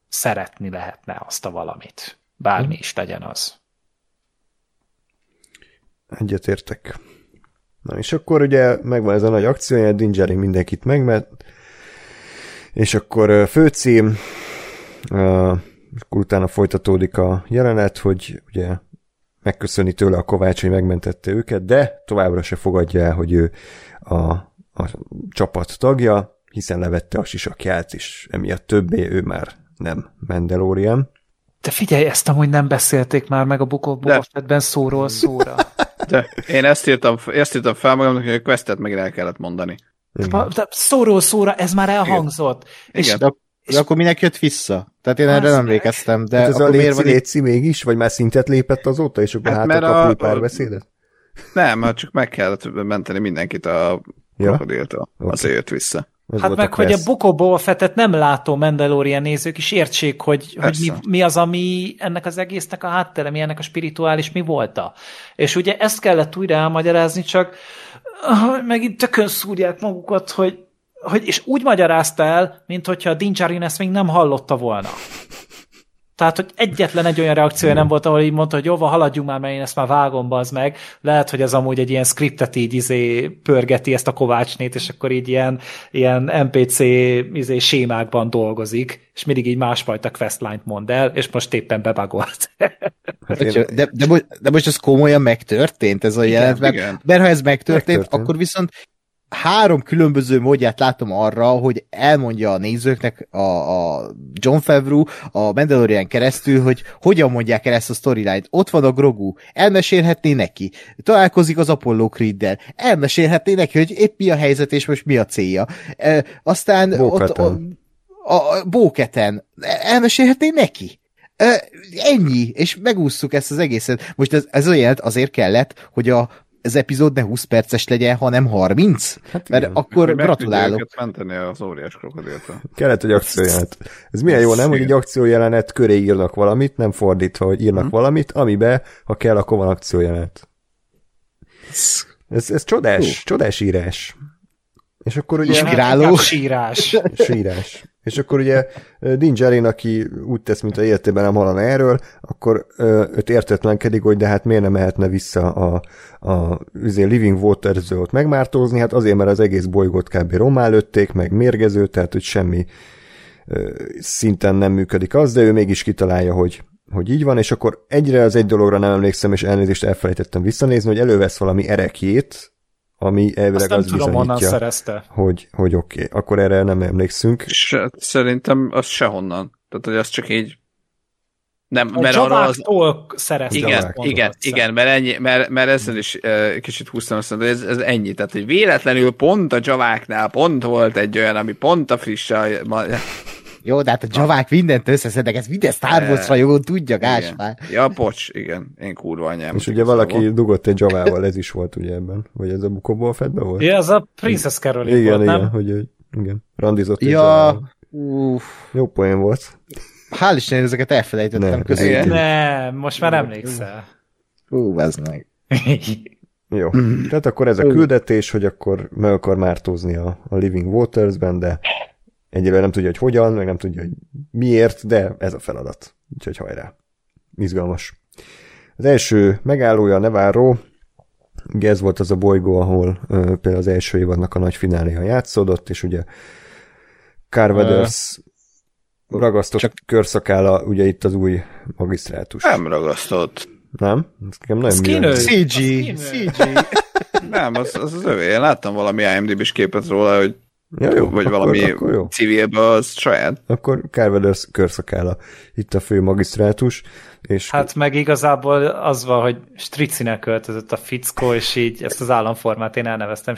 szeretni lehetne azt a valamit. Bármi is legyen az. Egyetértek. Na és akkor ugye megvan ez a nagy akciója, Dingeri mindenkit megmet, és akkor főcím, akkor utána folytatódik a jelenet, hogy ugye megköszöni tőle a Kovács, hogy megmentette őket, de továbbra se fogadja el, hogy ő a, a csapat tagja, hiszen levette a sisakját, és emiatt többé ő már nem Mandalorian. De figyelj, ezt amúgy nem beszélték már meg a Book of Boba Fettben szóról szóra. De én ezt írtam, ezt írtam fel magamnak, hogy a questet meg el kellett mondani. Szóról szóra ez már elhangzott. És Igen. De, de akkor minek jött vissza? Tehát én erre nem emlékeztem, de Hát ez a léci, van léci mégis, vagy már szintet lépett azóta, és akkor Hát hát kapni a- párbeszédet? Nem, hát csak meg kellett menteni mindenkit a Ja. krokodiltól. Oké. Azért jött vissza. Ez Hát meg, hogy a Boba Fettet nem látó Mandalorian nézők is értsék, hogy, hogy mi, mi az, ami ennek az egésznek a háttere, mi ennek a spirituális mi volta. És ugye ezt kellett újra elmagyarázni, csak megint tökön szúrják magukat, hogy, hogy és úgy magyarázta el, mint hogyha a Din Djarin ezt még nem hallotta volna. Tehát, hogy egyetlen egy olyan reakciója nem volt, ahol így mondta, hogy jó, van, haladjunk már, mert én ezt már vágom, az meg. Lehet, hogy ez amúgy egy ilyen scriptet így izé pörgeti ezt a Kovácsnét, és akkor így ilyen, ilyen NPC izé sémákban dolgozik, és mindig így másfajta questline-t mond el, és most éppen bebagolt. Hát én- De, de, de, mo- de most ez komolyan megtörtént, ez a jelent, mert, igen. mert ha ez megtörtént, Megtörtént. akkor viszont három különböző módját látom arra, hogy elmondja a nézőknek a, a John Favreau a Mandalorian keresztül, hogy hogyan mondják el ezt a storyline-t. Ott van a Grogu, elmesélhetné neki. Találkozik az Apollo Creed-del, elmesélhetné neki, hogy épp mi a helyzet és most mi a célja. E, aztán ott, Bo-Katan. a, a Bóketen, elmesélhetné neki. Ö, ennyi, és megúsztuk ezt az egészet. Most ez, ez olyan azért kellett, hogy a, az epizód ne 20 perces legyen, hanem 30. Hát Mert igen. akkor Hogy meg gratulálok. őket menteni az óriás krokodiltól. Kellett egy akciójelenet. Ez milyen jó, nem? Hogy egy akciójelenet köré írnak valamit, nem fordítva, hogy írnak Mhm. valamit, amibe, ha kell, akkor van akciójelenet. Ez, ez csodás, csodás írás. És akkor ugye... Inspiráló. Sírás. sírás. És akkor ugye Din Djarin, aki úgy tesz, mint a életében nem hallana erről, akkor őt értetlenkedik, hogy de hát miért nem mehetne vissza a, a üzé Living waters ott megmártózni, hát azért, mert az egész bolygót kb. romá lőtték, meg mérgező, tehát hogy semmi ö, szinten nem működik az, de ő mégis kitalálja, hogy hogy így van, és akkor egyre az egy dologra nem emlékszem, és elnézést elfelejtettem visszanézni, hogy elővesz valami erekjét, ami elvileg Azt nem az tudom, bizonyítja, szerezte. hogy, hogy oké, okay. akkor erre nem emlékszünk. Se, szerintem az sehonnan. Tehát, hogy az csak így... Nem, A mert arra az... Szerezte. Igen, igen, igen, mert, ennyi, mert, mert ezzel is uh, kicsit húztam azt, de ez, ez ennyi. Tehát, hogy véletlenül pont a javáknál pont volt egy olyan, ami pont a friss, Jó, de hát a javák mindent összeszednek, ez minden Star Wars rajongó tudja, igen. Gáspár. Ja, bocs, igen, én kurva anyám. És ugye valaki dugott egy javával, ez is volt ugye ebben, vagy ez a bukóból fedbe volt? Ja, az a Princess Caroline igen, volt, igen, nem? hogy igen, randizott Ja, uff, Jó poén volt. hál' Isten, ezeket elfelejtettem, köszönöm. igen. Nem, most már emlékszel. Hú, ez meg. Jó. Tehát akkor ez a küldetés, hogy akkor meg akar mártózni a, a Living Waters-ben, de egyelőre nem tudja, hogy hogyan, meg nem tudja, hogy miért, de ez a feladat. Úgyhogy hajrá. Izgalmas. Az első megállója a ugye ez volt az a bolygó, ahol ö, például az első évadnak a nagy fináléja játszódott, és ugye Carveders ragasztott Csak... körszakála, ugye itt az új magisztrátus. Nem ragasztott. Nem? Ez nekem nagyon Skinner. CG, CG. Nem, az, az az övé. Én láttam valami IMDb-s képet róla, hogy Ja, jó, vagy akkor, valami akkor jó. civilben az saját. Akkor Carveders körszakála itt a fő magisztrátus, és Hát meg igazából az van, hogy stricinek költözött a fickó, és így ezt az államformát én elneveztem,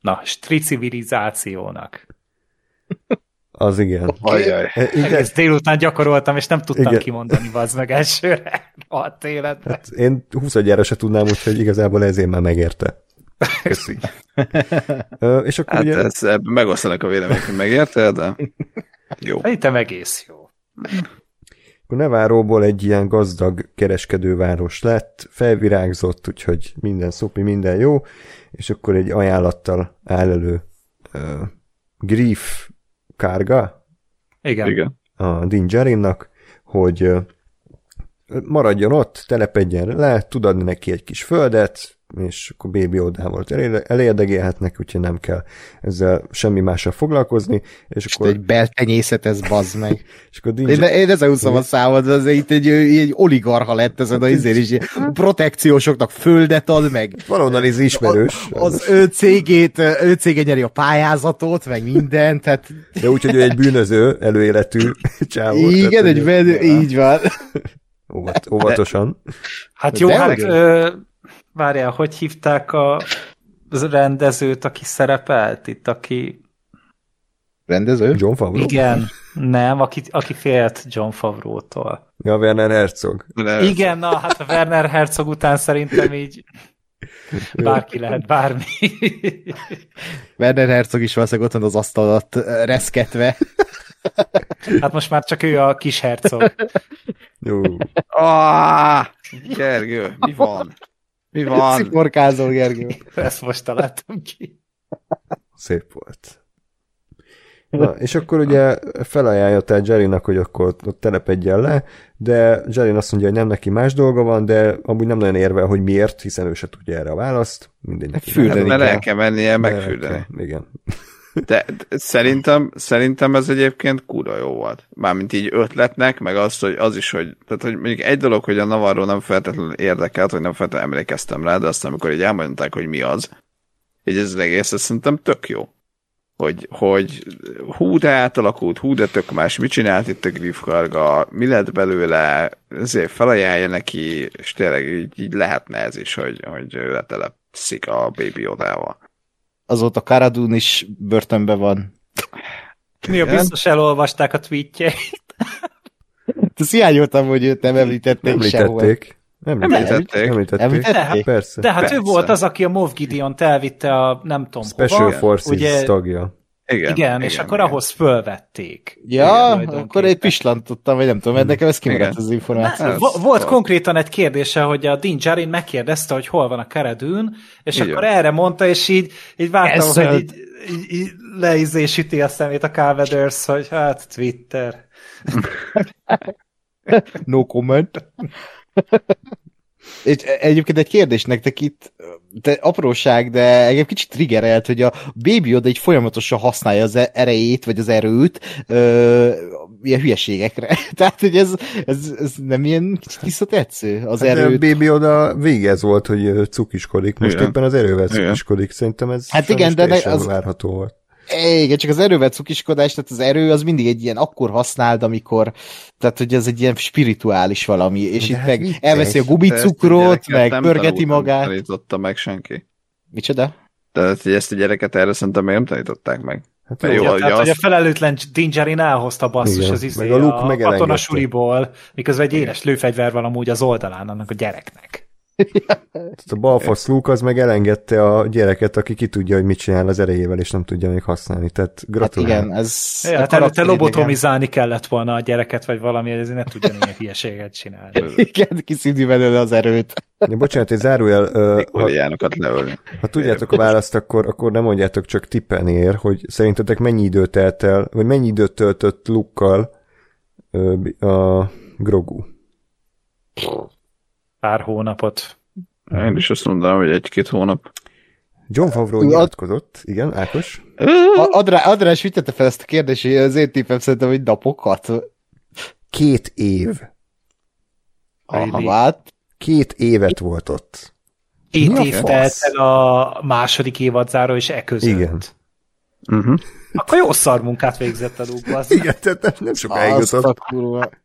na, stricivilizációnak. az igen. Ajaj. E, igen. Egész délután gyakoroltam, és nem tudtam Igen. Igen. kimondani, bazd meg elsőre a életben. Hát én 20 gyára se tudnám, úgyhogy igazából ezért már megérte. Köszi. Ö, és akkor Hát ugye, ez, megosztanak a vélemények, hogy megérte, de jó. Szerintem egész jó. akkor Neváróból egy ilyen gazdag kereskedőváros lett, felvirágzott, úgyhogy minden szopi, minden jó, és akkor egy ajánlattal áll elő uh, Grief Kárga, Igen. Igen. A Din Djarinnak, hogy maradjon ott, telepedjen le, tud adni neki egy kis földet, és akkor Baby Odával elérdegélhetnek, úgyhogy nem kell ezzel semmi mással foglalkozni, és És akkor... egy beltenyészet, ez bazd meg. És akkor Én, Din- én ezen úszom a számot, az itt egy, egy oligarha lett ezen a izén is. Protekciósoknak földet ad meg. valahonnan ez ismerős, Az ő cégét, ő cége nyeri a pályázatot, meg mindent, tehát de úgy, hogy ő egy bűnöző, előéletű csávó. igen, tehát, egy menő, így van. Óvat, óvatosan. Hát jó, De hát várjál, hogy hívták a rendezőt, aki szerepelt itt, aki... Rendező? John Favreau? Igen, nem, aki, aki félt John Favreau-tól. Ja, Werner Herzog. De Igen, na, hát a Werner Herzog után szerintem így bárki lehet bármi. Werner Herzog is valószínűleg ott van az asztal alatt ö, reszketve. Hát most már csak ő a kis hercog. Jó. Ah, Gergő, mi van? Mi van? Sziporkázol, Gergő. Ezt most találtam ki. Szép volt. Na, és akkor ugye felajánlja tehát Jerrynak, hogy akkor ott, telepedjen le, de Jerry azt mondja, hogy nem neki más dolga van, de amúgy nem nagyon érvel, hogy miért, hiszen ő se tudja erre a választ. Mindegy neki. Fürdeni Hát, mert el kell. kell mennie megfürdeni. kell, Igen. De, szerintem, szerintem ez egyébként kurva jó volt. Mármint így ötletnek, meg az, hogy az is, hogy, tehát, hogy mondjuk egy dolog, hogy a Navarro nem feltétlenül érdekelt, vagy nem feltétlenül emlékeztem rá, de aztán amikor így elmondták, hogy mi az, így ez az egész, ez szerintem tök jó. Hogy, hogy hú, de átalakult, hú, de tök más, mit csinált itt a Griffkarga, mi lett belőle, ezért felajánlja neki, és tényleg így, így lehetne ez is, hogy, hogy letelepszik a Baby Odával. Azóta Karadun is börtönben van. Mi a biztos elolvasták a tweetjeit. Ezt hiányoltam, hogy őt nem említették sehol. Említették. Említették. Említették. Említették. Említették? Persze. De hát Persze. ő volt az, aki a Moff Gideon-t elvitte a nem tudom Special hova. Forces ugye, tagja. Igen, igen, és akkor ahhoz fölvették. Ja, tulajdonképpen. akkor egy pislantottam, vagy nem tudom, mert nekem ez kimaradt Igen. az információ. Ez- Vo- Volt konkrétan egy kérdése, hogy a Din Djarin megkérdezte, hogy hol van a Keredűn, és Igen. akkor erre mondta, és így, így vártam, Eszelt. hogy így, így, így leizésíti a szemét a Calvaders, hogy hát Twitter. No comment. És egyébként egy kérdés nektek itt, de apróság, de engem kicsit triggerelt, hogy a Baby Yoda egy folyamatosan használja az e- erejét, vagy az erőt ö, ilyen hülyeségekre. Tehát, hogy ez, ez, ez nem ilyen kicsit visszatetsző, az Hát, erőt. Baby oda vége ez volt, hogy cukiskodik. Most Igen. éppen az erővel Igen. cukiskodik. Szerintem ez Hát igen, de az- várható volt. Igen, csak az erővel cukiskodás, tehát az erő az mindig egy ilyen akkor használd, amikor, tehát hogy ez egy ilyen spirituális valami, és De itt hát meg vicces. elveszi a gyereket meg nem pörgeti magát. Nem tanította meg senki. Micsoda? Tehát, hogy ezt a gyereket erre szerintem még nem tanították meg. Hát Jó, ugye tehát, hogy a azt- felelőtlen Din Djarin elhozta basszus Igen, az izé, meg a a megelengedte. katonasuriból, miközben egy éles lőfegyver van amúgy az oldalán annak a gyereknek. A balfasz Luke az meg elengedte a gyereket, aki ki tudja, hogy mit csinál az erejével, és nem tudja még használni. Tehát Hát gratulálok. igen, ez... Ja, a hát előtte karakter lobotomizálni kellett volna a gyereket, vagy valami, ez ne tudja ilyen hülyeséget csinálni. Igen, kiszívni belőle az erőt. Ja, bocsánat, egy zárójel, ö, ha, Mikoriánokat leölni. ha tudjátok a választ, akkor, akkor nem mondjátok csak tippen ér, hogy szerintetek mennyi időt telt el, vagy mennyi időt töltött Lukkal a Grogu. Pár hónapot. Én is azt mondanám, hogy egy-két hónap. John Favreau Ad- nyilatkozott, igen, Ákos? Adrá, Adrás vitette fel ezt a kérdést, hogy az én tippem szerintem, hogy napokat. Két év. Aha, hát. Két évet volt ott. Két év telt el a második évadzáró, és e között. Igen. Uh-huh. Akkor jó szar munkát végzett a az. Igen, tehát nem, nem sokáig Azt a jutott.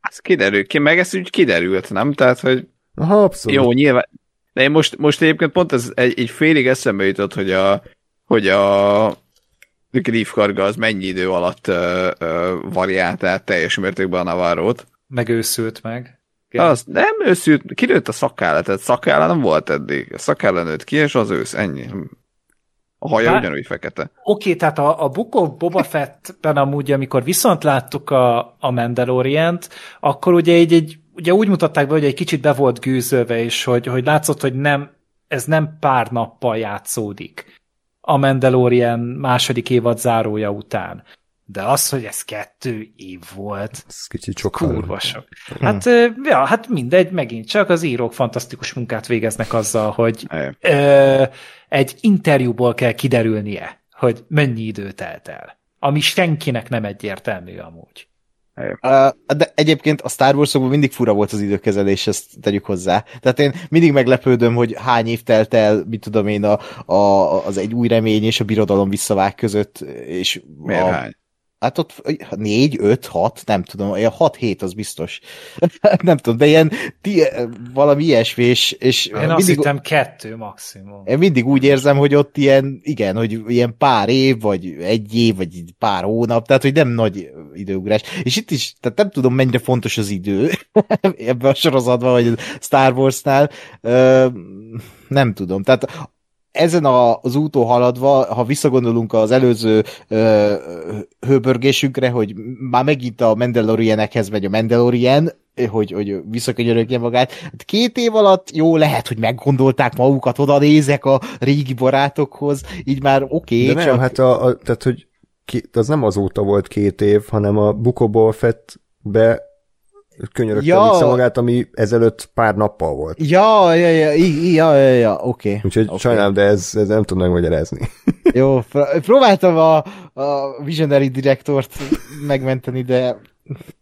Ez kiderül, ki, meg ez úgy kiderült, nem? Tehát, hogy Aha, abszolút. jó, nyilván. De én most, most egyébként pont ez egy, egy félig eszembe jutott, hogy a, hogy a Griff karga az mennyi idő alatt ö, ö, variált át teljes mértékben a Navarro-t. Megőszült meg. Igen. Az nem őszült, kinőtt a szakállat, tehát szakállat nem volt eddig. A szakállat nőtt ki, és az ősz, ennyi. A haja Bár- ugyanúgy fekete. Oké, tehát a, a Book of Boba Fettben amúgy, amikor viszont láttuk a, a Mandalorient, akkor ugye így egy, ugye úgy mutatták be, hogy egy kicsit be volt gőzölve, és hogy, hogy látszott, hogy nem, ez nem pár nappal játszódik a Mandalorian második évad zárója után. de az, hogy ez kettő év volt, Ez kicsit sokkal. kurva sok. Hát, ö, ja, hát mindegy, megint csak az írók fantasztikus munkát végeznek azzal, hogy ö, egy interjúból kell kiderülnie, hogy mennyi idő telt el. Ami senkinek nem egyértelmű amúgy. De egyébként a Star wars mindig fura volt az időkezelés, ezt tegyük hozzá. Tehát én mindig meglepődöm, hogy hány év telt el, mit tudom én, a, a, az egy új remény és a birodalom visszavág között, és Miért a, hány? Hát ott négy, öt, hat, nem tudom, olyan hat, hét az biztos. nem tudom, de ilyen ti, valami ilyesmi, és, és Én azt mindig, hittem kettő maximum. én mindig úgy érzem, hogy ott ilyen, igen, hogy ilyen pár év, vagy egy év, vagy pár hónap, tehát hogy nem nagy időugrás. És itt is, tehát nem tudom, mennyire fontos az idő ebben a sorozatban, vagy a Star Wars-nál. Ö, nem tudom, tehát ezen az úton haladva, ha visszagondolunk az előző ö, hőbörgésünkre, hogy már megint a Mandalorianekhez megy a Mandalorian, hogy, hogy visszakönyörögje magát. Hát két év alatt jó, lehet, hogy meggondolták magukat, oda nézek a régi barátokhoz, így már oké, De okay, nem, csak... hát a, a, tehát, hogy ki, az nem azóta volt két év, hanem a Bukobol Fettbe könyörögte Ja. vissza magát, ami ezelőtt pár nappal volt. Ja, ja, ja, i- ja, ja, ja oké. Okay. Úgyhogy okay. sajnálom, de ez, ez nem tudom megmagyarázni. Jó, pr- próbáltam a, a Visionary Directort megmenteni, de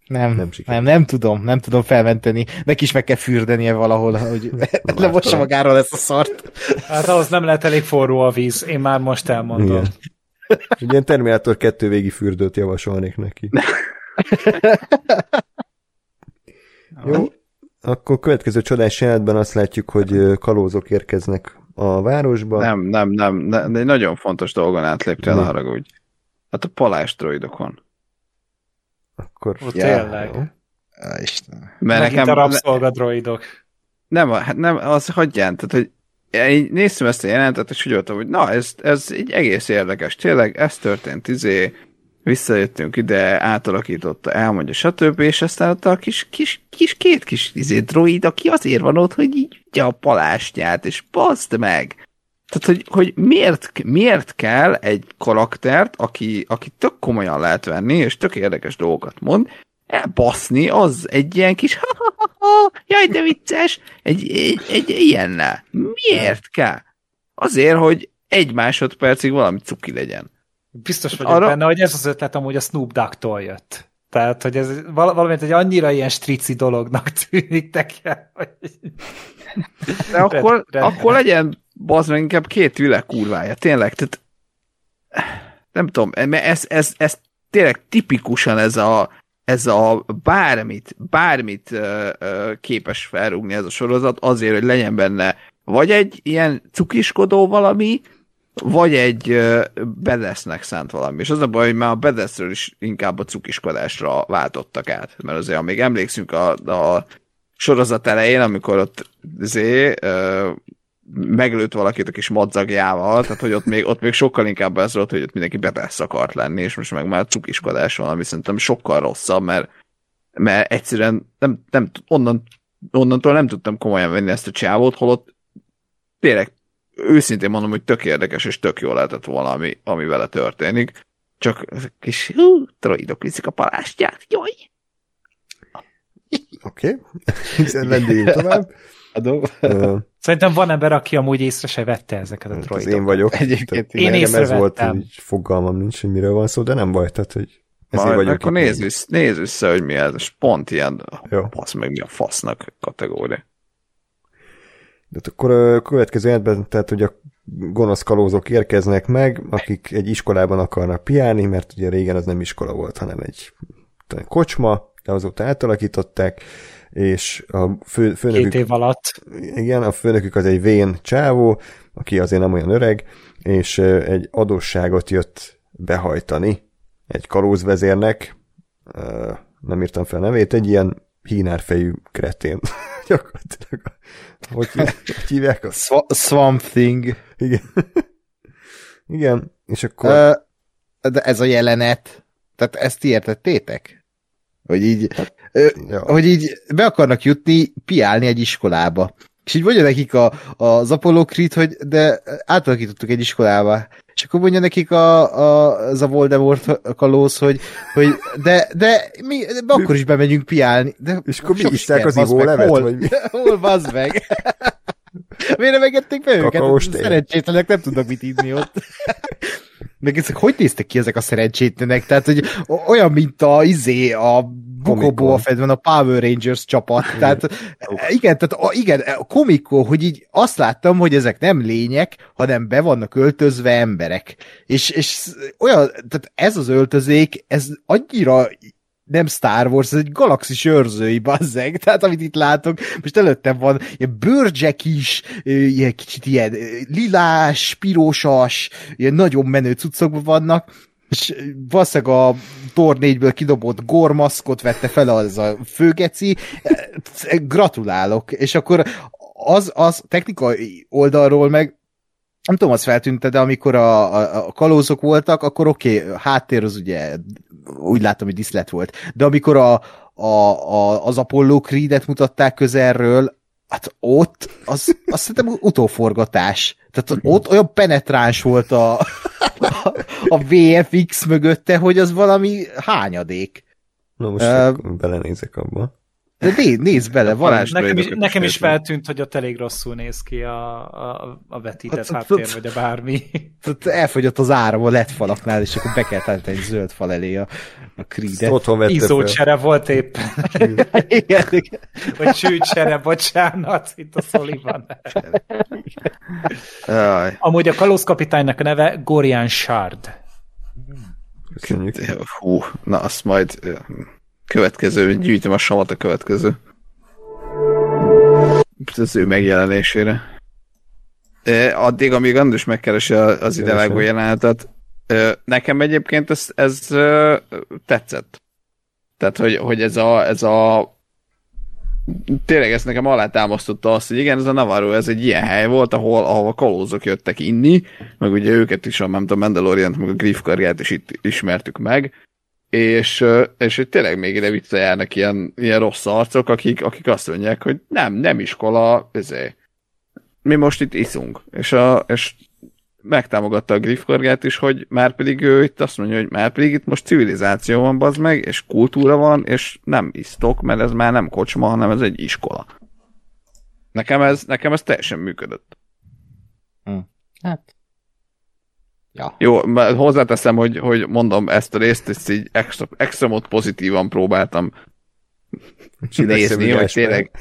nem, Nem nem, sikerült. nem, nem tudom, nem tudom felmenteni. Neki is meg kell fürdenie valahol, hogy lemossa magáról ezt a szart. Hát ahhoz nem lehet elég forró a víz, én már most elmondom. Igen. Egy ilyen Terminátor 2 végi fürdőt javasolnék neki. Jó, akkor következő csodás jelenetben azt látjuk, hogy kalózok érkeznek a városba. Nem, nem, nem, nem, de egy nagyon fontos dolgon átléptél, ne haragudj. Hát a palás droidokon. Akkor Ott Ja. tényleg. Jó. Istenem. Mert Megint nekem, a rabszolgadroidok. nem, hát nem, az hagyján, tehát, hogy én néztem ezt a jelentet, és úgy voltam, hogy na, ez, ez egy egész érdekes. Tényleg, ez történt, izé, visszajöttünk ide, átalakította, elmondja, stb. És aztán ott a kis, kis, kis két kis izé, droid, aki azért van ott, hogy így a palástját, és baszd meg! Tehát, hogy, hogy miért, miért kell egy karaktert, aki, aki tök komolyan lehet venni, és tök érdekes dolgokat mond, elbaszni, az egy ilyen kis ha-ha-ha-ha, jaj, de vicces, egy, egy, egy ilyennel. Miért kell? Azért, hogy egy másodpercig valami cuki legyen. Biztos vagyok Arra- benne, hogy ez az ötlet amúgy a Snoop Dogg-tól jött. Tehát, hogy ez val- valamint egy annyira ilyen strici dolognak tűnik nekem, hogy... De akkor, Red- akkor legyen bazd meg inkább két világ kurvája, tényleg, tehát nem tudom, mert ez, ez, ez tényleg tipikusan ez a, ez a bármit, bármit ö, ö, képes felrúgni ez a sorozat azért, hogy legyen benne vagy egy ilyen cukiskodó valami, vagy egy bedesznek szánt valami. És az a baj, hogy már a bedeszről is inkább a cukiskodásra váltottak át. Mert azért, amíg emlékszünk a, a sorozat elején, amikor ott zé, ö, meglőtt valakit a kis madzagjával, tehát hogy ott még, ott még sokkal inkább ez volt, hogy ott mindenki bedesz akart lenni, és most meg már cukiskodás van, ami szerintem sokkal rosszabb, mert, mert egyszerűen nem, nem, onnan, onnantól nem tudtam komolyan venni ezt a csávót, holott tényleg őszintén mondom, hogy tök érdekes, és tök jó lehetett volna, ami, ami vele történik. Csak kis hú, droidok viszik a palástját, jaj! Oké, okay. lendüljünk tovább. Adom. Ö, Szerintem van ember, aki amúgy észre se vette ezeket a hát az én vagyok. Egyébként én nekem ez észrevettem. volt, hogy fogalmam nincs, hogy miről van szó, de nem baj, tehát, hogy ezért Majd vagyok akkor nézz vissza, nézz vissza, hogy mi ez, és pont ilyen, Jó. fasz meg mi a fasznak kategória. De akkor a következő jelentben, tehát hogy a gonosz kalózok érkeznek meg, akik egy iskolában akarnak piálni, mert ugye régen az nem iskola volt, hanem egy talán kocsma, de azóta átalakították, és a fő, Két főnökük, év alatt. igen, a főnökük az egy vén csávó, aki azért nem olyan öreg, és egy adósságot jött behajtani egy kalózvezérnek, nem írtam fel nevét, egy ilyen hínárfejű kretén. Gyakorlatilag. Hogy, hogy hívják azt? Swa- Swamp Thing. Igen. Igen, és akkor... Ö, de ez a jelenet, tehát ezt ti értettétek? Hogy így, ö, ja. hogy így be akarnak jutni, piálni egy iskolába. És így mondja nekik a, az Apollo Creed, hogy de átalakítottuk egy iskolába. És akkor mondja nekik a, a, az a Voldemort kalóz, hogy, hogy de, de mi de akkor is bemegyünk piálni. De És akkor mi iszták az bazd meg, ivólevet, Hol, vagy mi? hol bazd meg? Miért nem engedték be őket? Szerencsétlenek nem tudnak mit inni ott. Meg ezek hogy néztek ki ezek a szerencsétlenek? Tehát, hogy olyan, mint a izé, a Bukóból fedven a Power Rangers csapat. Tehát, igen, tehát a, igen, a komikó, hogy így azt láttam, hogy ezek nem lények, hanem be vannak öltözve emberek. És, és olyan, tehát ez az öltözék, ez annyira nem Star Wars, ez egy galaxis őrzői, bazzeg. Tehát amit itt látok, most előttem van ilyen bőrcsek is, ilyen kicsit ilyen lilás, pirósas, ilyen nagyon menő cuccokban vannak, és valószínűleg a Tor 4-ből kidobott gormaszkot vette fel az a főgeci. Gratulálok. És akkor az, az technikai oldalról meg nem tudom, az feltűnte, de amikor a, a, a kalózok voltak, akkor oké, okay, háttér az ugye úgy látom, hogy diszlet volt. De amikor a, a, a, az Apollo Creed-et mutatták közelről, hát ott, az, azt szerintem utóforgatás. Tehát ott olyan penetráns volt a, a, a VFX mögötte, hogy az valami hányadék. Na most akkor belenézek abba. De né, nézd bele, van Balázs Nekem is, nekem is feltűnt. hogy ott elég rosszul néz ki a, a, a vetített Hát, háttér, hát, vagy a bármi. tehát elfogyott az áram a lett falaknál, és akkor be kell tenni egy zöld fal elé a, a Creed-et. Izzócsere volt éppen, igen, igen. vagy sűcsere, bocsánat, itt a Sullivan. Amúgy a kalózkapitánynak a neve Gorian Shard. Köszönjük. hú, na azt majd következő, gyűjtöm a savat a következő. Az ő megjelenésére. Addig, amíg András megkeresi az ide vágó jelenetet, nekem egyébként ez, ez tetszett. Tehát, hogy, hogy ez a, ez a tényleg ezt nekem alátámasztotta azt, hogy igen, ez a Navarro, ez egy ilyen hely volt, ahol, ahol a kalózok jöttek inni, meg ugye őket is, a, nem tudom, Mandalorian, meg a Griff karját is itt ismertük meg, és, és hogy tényleg még ide visszajárnak ilyen, ilyen rossz arcok, akik, akik azt mondják, hogy nem, nem iskola, ezért. Mi most itt iszunk. És, a, és megtámogatta a Griff karját is, hogy már pedig ő itt azt mondja, hogy már pedig itt most civilizáció van, bazd meg, és kultúra van, és nem isztok, mert ez már nem kocsma, hanem ez egy iskola. Nekem ez, nekem ez teljesen működött. Hát. Ja. Jó, mert hozzáteszem, hogy, hogy mondom ezt a részt, ezt így extra, extra mód pozitívan próbáltam nézni, hogy tényleg,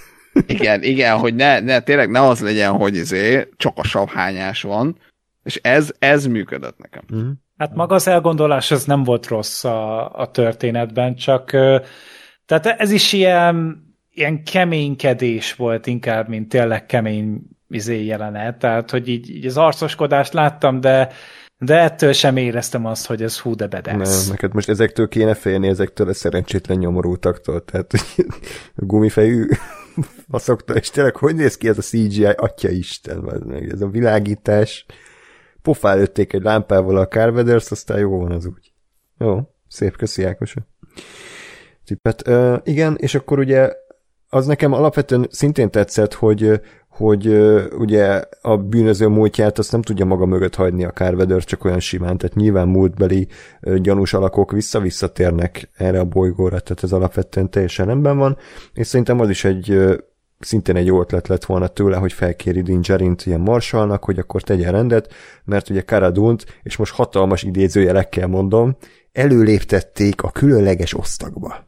igen, igen, hogy ne, ne, tényleg ne az legyen, hogy izé, csak a savhányás van, és ez, ez működött nekem. Mhm. Hát maga az elgondolás az nem volt rossz a, a történetben, csak tehát ez is ilyen, ilyen keménykedés volt inkább, mint tényleg kemény izé jelenet, tehát hogy így, így az arcoskodást láttam, de de ettől sem éreztem azt, hogy ez hú de bedesz. Nem, neked most ezektől kéne félni, ezektől a szerencsétlen nyomorultaktól, tehát a gumifejű faszoktól, és tényleg hogy néz ki ez a CGI, atya Isten, meg ez a világítás, pofá lőtték egy lámpával a Carveders, aztán jó van az úgy. Jó, szép, köszi Ákosa. Tippet. Uh, igen, és akkor ugye az nekem alapvetően szintén tetszett, hogy hogy ugye a bűnöző múltját azt nem tudja maga mögött hagyni a Carvedor csak olyan simán, tehát nyilván múltbeli gyanús alakok vissza-visszatérnek erre a bolygóra, tehát ez alapvetően teljesen rendben van, és szerintem az is egy szintén egy jó ötlet lett volna tőle, hogy felkéri Din Djarin-t ilyen marsalnak, hogy akkor tegyen rendet, mert ugye Karadunt, és most hatalmas idézőjelekkel mondom, előléptették a különleges osztagba.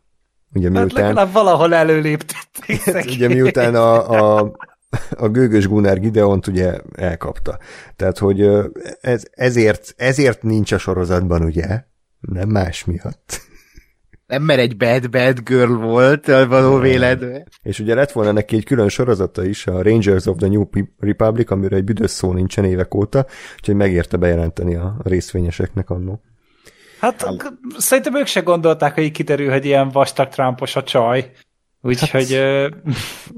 Ugye Hát miután... legalább valahol előléptették. Hát ugye miután a, a, a gőgös Gunnar Gideont ugye elkapta. Tehát, hogy ez, ezért, ezért nincs a sorozatban, ugye? Nem más miatt. Nem, mert egy bad, bad girl volt, való véledve. És ugye lett volna neki egy külön sorozata is, a Rangers of the New Republic, amiről egy büdös szó nincsen évek óta, úgyhogy megérte bejelenteni a részvényeseknek annó. Hát szerintem ők se gondolták, hogy kiderül, hogy ilyen vastag Trumpos a csaj. Úgyhogy... Hát...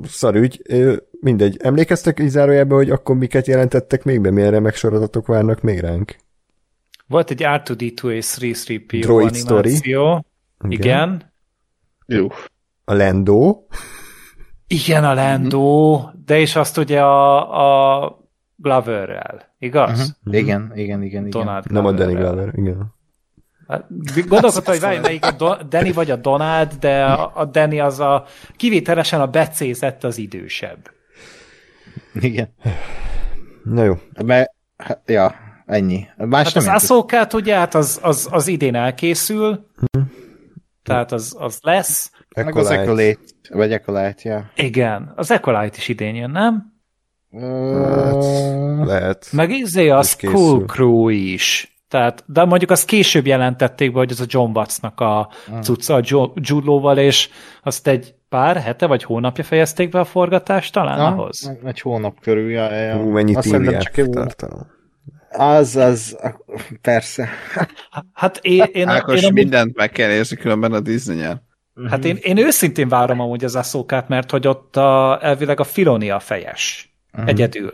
Szarügy, ö, mindegy. Emlékeztek így zárójában, hogy akkor miket jelentettek még be, milyen remek sorozatok várnak még ránk? Volt egy R2D2 és 3 Droid animáció. Igen. Igen. Jó. A Lando. Igen, a Lando, de és azt ugye a, a Gloverrel, igaz? Uh-huh. Igen, igen, igen, igen. Donald Nem a Danny. Glover, igen. Hát, Gondolkodtam, hogy várj, melyik a Do- Danny vagy a Donald, de a a Danny az a kivételesen a becézett az idősebb. Igen. Na jó. Mert, hát, ja, ennyi. Más Hát nem az. Ahsoka-t ugye, hát az, az, az idén elkészül, tehát az, az lesz. Meg az. Ecolate, vagy Ecolate, ja. Igen, az Ecolite is idén jön, nem? Lehet. Meg izé a Skull. Crew is. Tehát, de mondjuk azt később jelentették be, hogy az a John Watts-nak a cucca a Jude Law-val, és azt egy pár hete vagy hónapja fejezték be a forgatást talán na, ahhoz. Egy, hónap körül, ja, ja. Hú, mennyi Azt szerintem TVF csak jó. tartalom. Az, az, persze. Hát én, én, Ákos, én, mindent meg kell nézni, különben a Disney nyer. Hát én, én őszintén várom amúgy az Ahsokát, mert hogy ott a, elvileg a Filonia fejes Mhm. egyedül.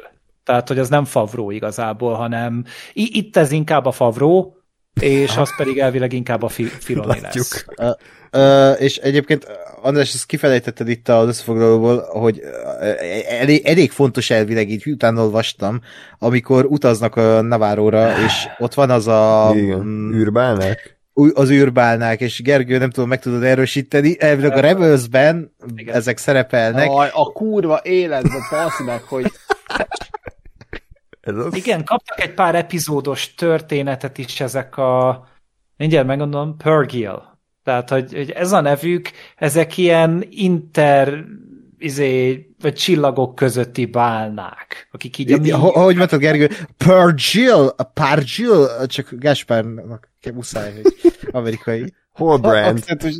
Tehát, hogy az nem Favró igazából, hanem i- itt ez inkább a Favró, és az pedig elvileg inkább a fi, Filoni Látjuk. lesz. Ö, ö, és egyébként, András, ezt kifejtetted itt az összefoglalóból, hogy elég, elég fontos elvileg, így utána olvastam, amikor utaznak a Navarro-ra, és ott van az a... Igen. mm, Űrbálnák? az űrbálnák, és Gergő, nem tudom, meg tudod erősíteni, elvileg a Rebelsben ezek szerepelnek. Aj, a kurva életben, passz meg, hogy Ez az? Igen, kaptak egy pár epizódos történetet is ezek a, mindjárt megmondom, Pergil. Tehát, hogy, hogy ez a nevük, ezek ilyen inter, izé, vagy csillagok közötti bálnák, akik így a mi... Ho- Ahogy mondtad, Gergő, Pergil, a Pergil, csak Gáspárnak kell muszáj, hogy amerikai. Hol brand? Akcentus.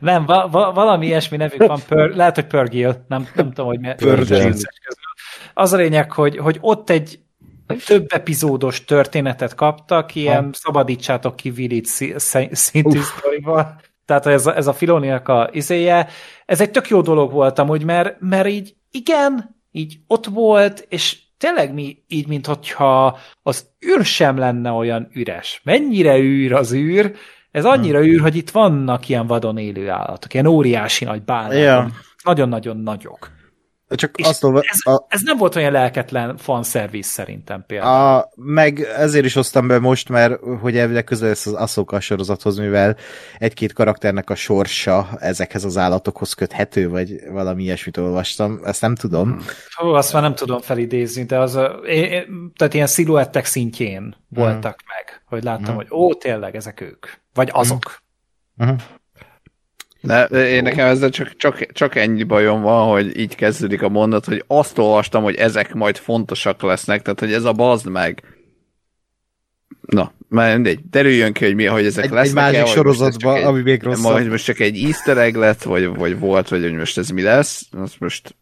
Nem, va- va- valami ilyesmi nevük van, per, lehet, hogy Pergil, nem, nem tudom, hogy mi. Purgil. Az a lényeg, hogy, hogy ott egy több epizódos történetet kaptak, ilyen szabadítsátok ki Willit szintű sztorival. Tehát ez ez a Filoniak a izéje. Ez egy tök jó dolog volt amúgy, mert, mert így igen, így ott volt, és tényleg mi így, mint hogyha az űr sem lenne olyan üres. Mennyire űr az űr, ez annyira űr, hogy itt vannak ilyen vadon élő állatok, ilyen óriási nagy bálnák, amik nagyon-nagyon nagyok. Csak És olva, ez, a, ez nem volt olyan lelketlen fanszervisz szerintem például. a, meg ezért is hoztam be most, mert hogy elvileg közel lesz az Ahsoka sorozathoz, mivel egy-két karakternek a sorsa ezekhez az állatokhoz köthető, vagy valami ilyesmit olvastam. Ezt nem tudom. Hú, azt már nem tudom felidézni, de az a, én, tehát ilyen sziluettek szintjén voltak meg, hogy láttam, hogy ó, tényleg ezek ők. Vagy azok. Uh-huh. De én nekem ezzel csak, csak, csak ennyi bajom van, hogy így kezdődik a mondat, hogy azt olvastam, hogy ezek majd fontosak lesznek, tehát hogy ez a bazd meg. Na, már mindegy, derüljön ki, hogy mi, hogy ezek Egy, egy lesznek másik vagy most ez sorozatban, egy- ami még rosszabb. Majd most csak egy easter egg lett, vagy, vagy volt, vagy hogy most ez mi lesz, azt most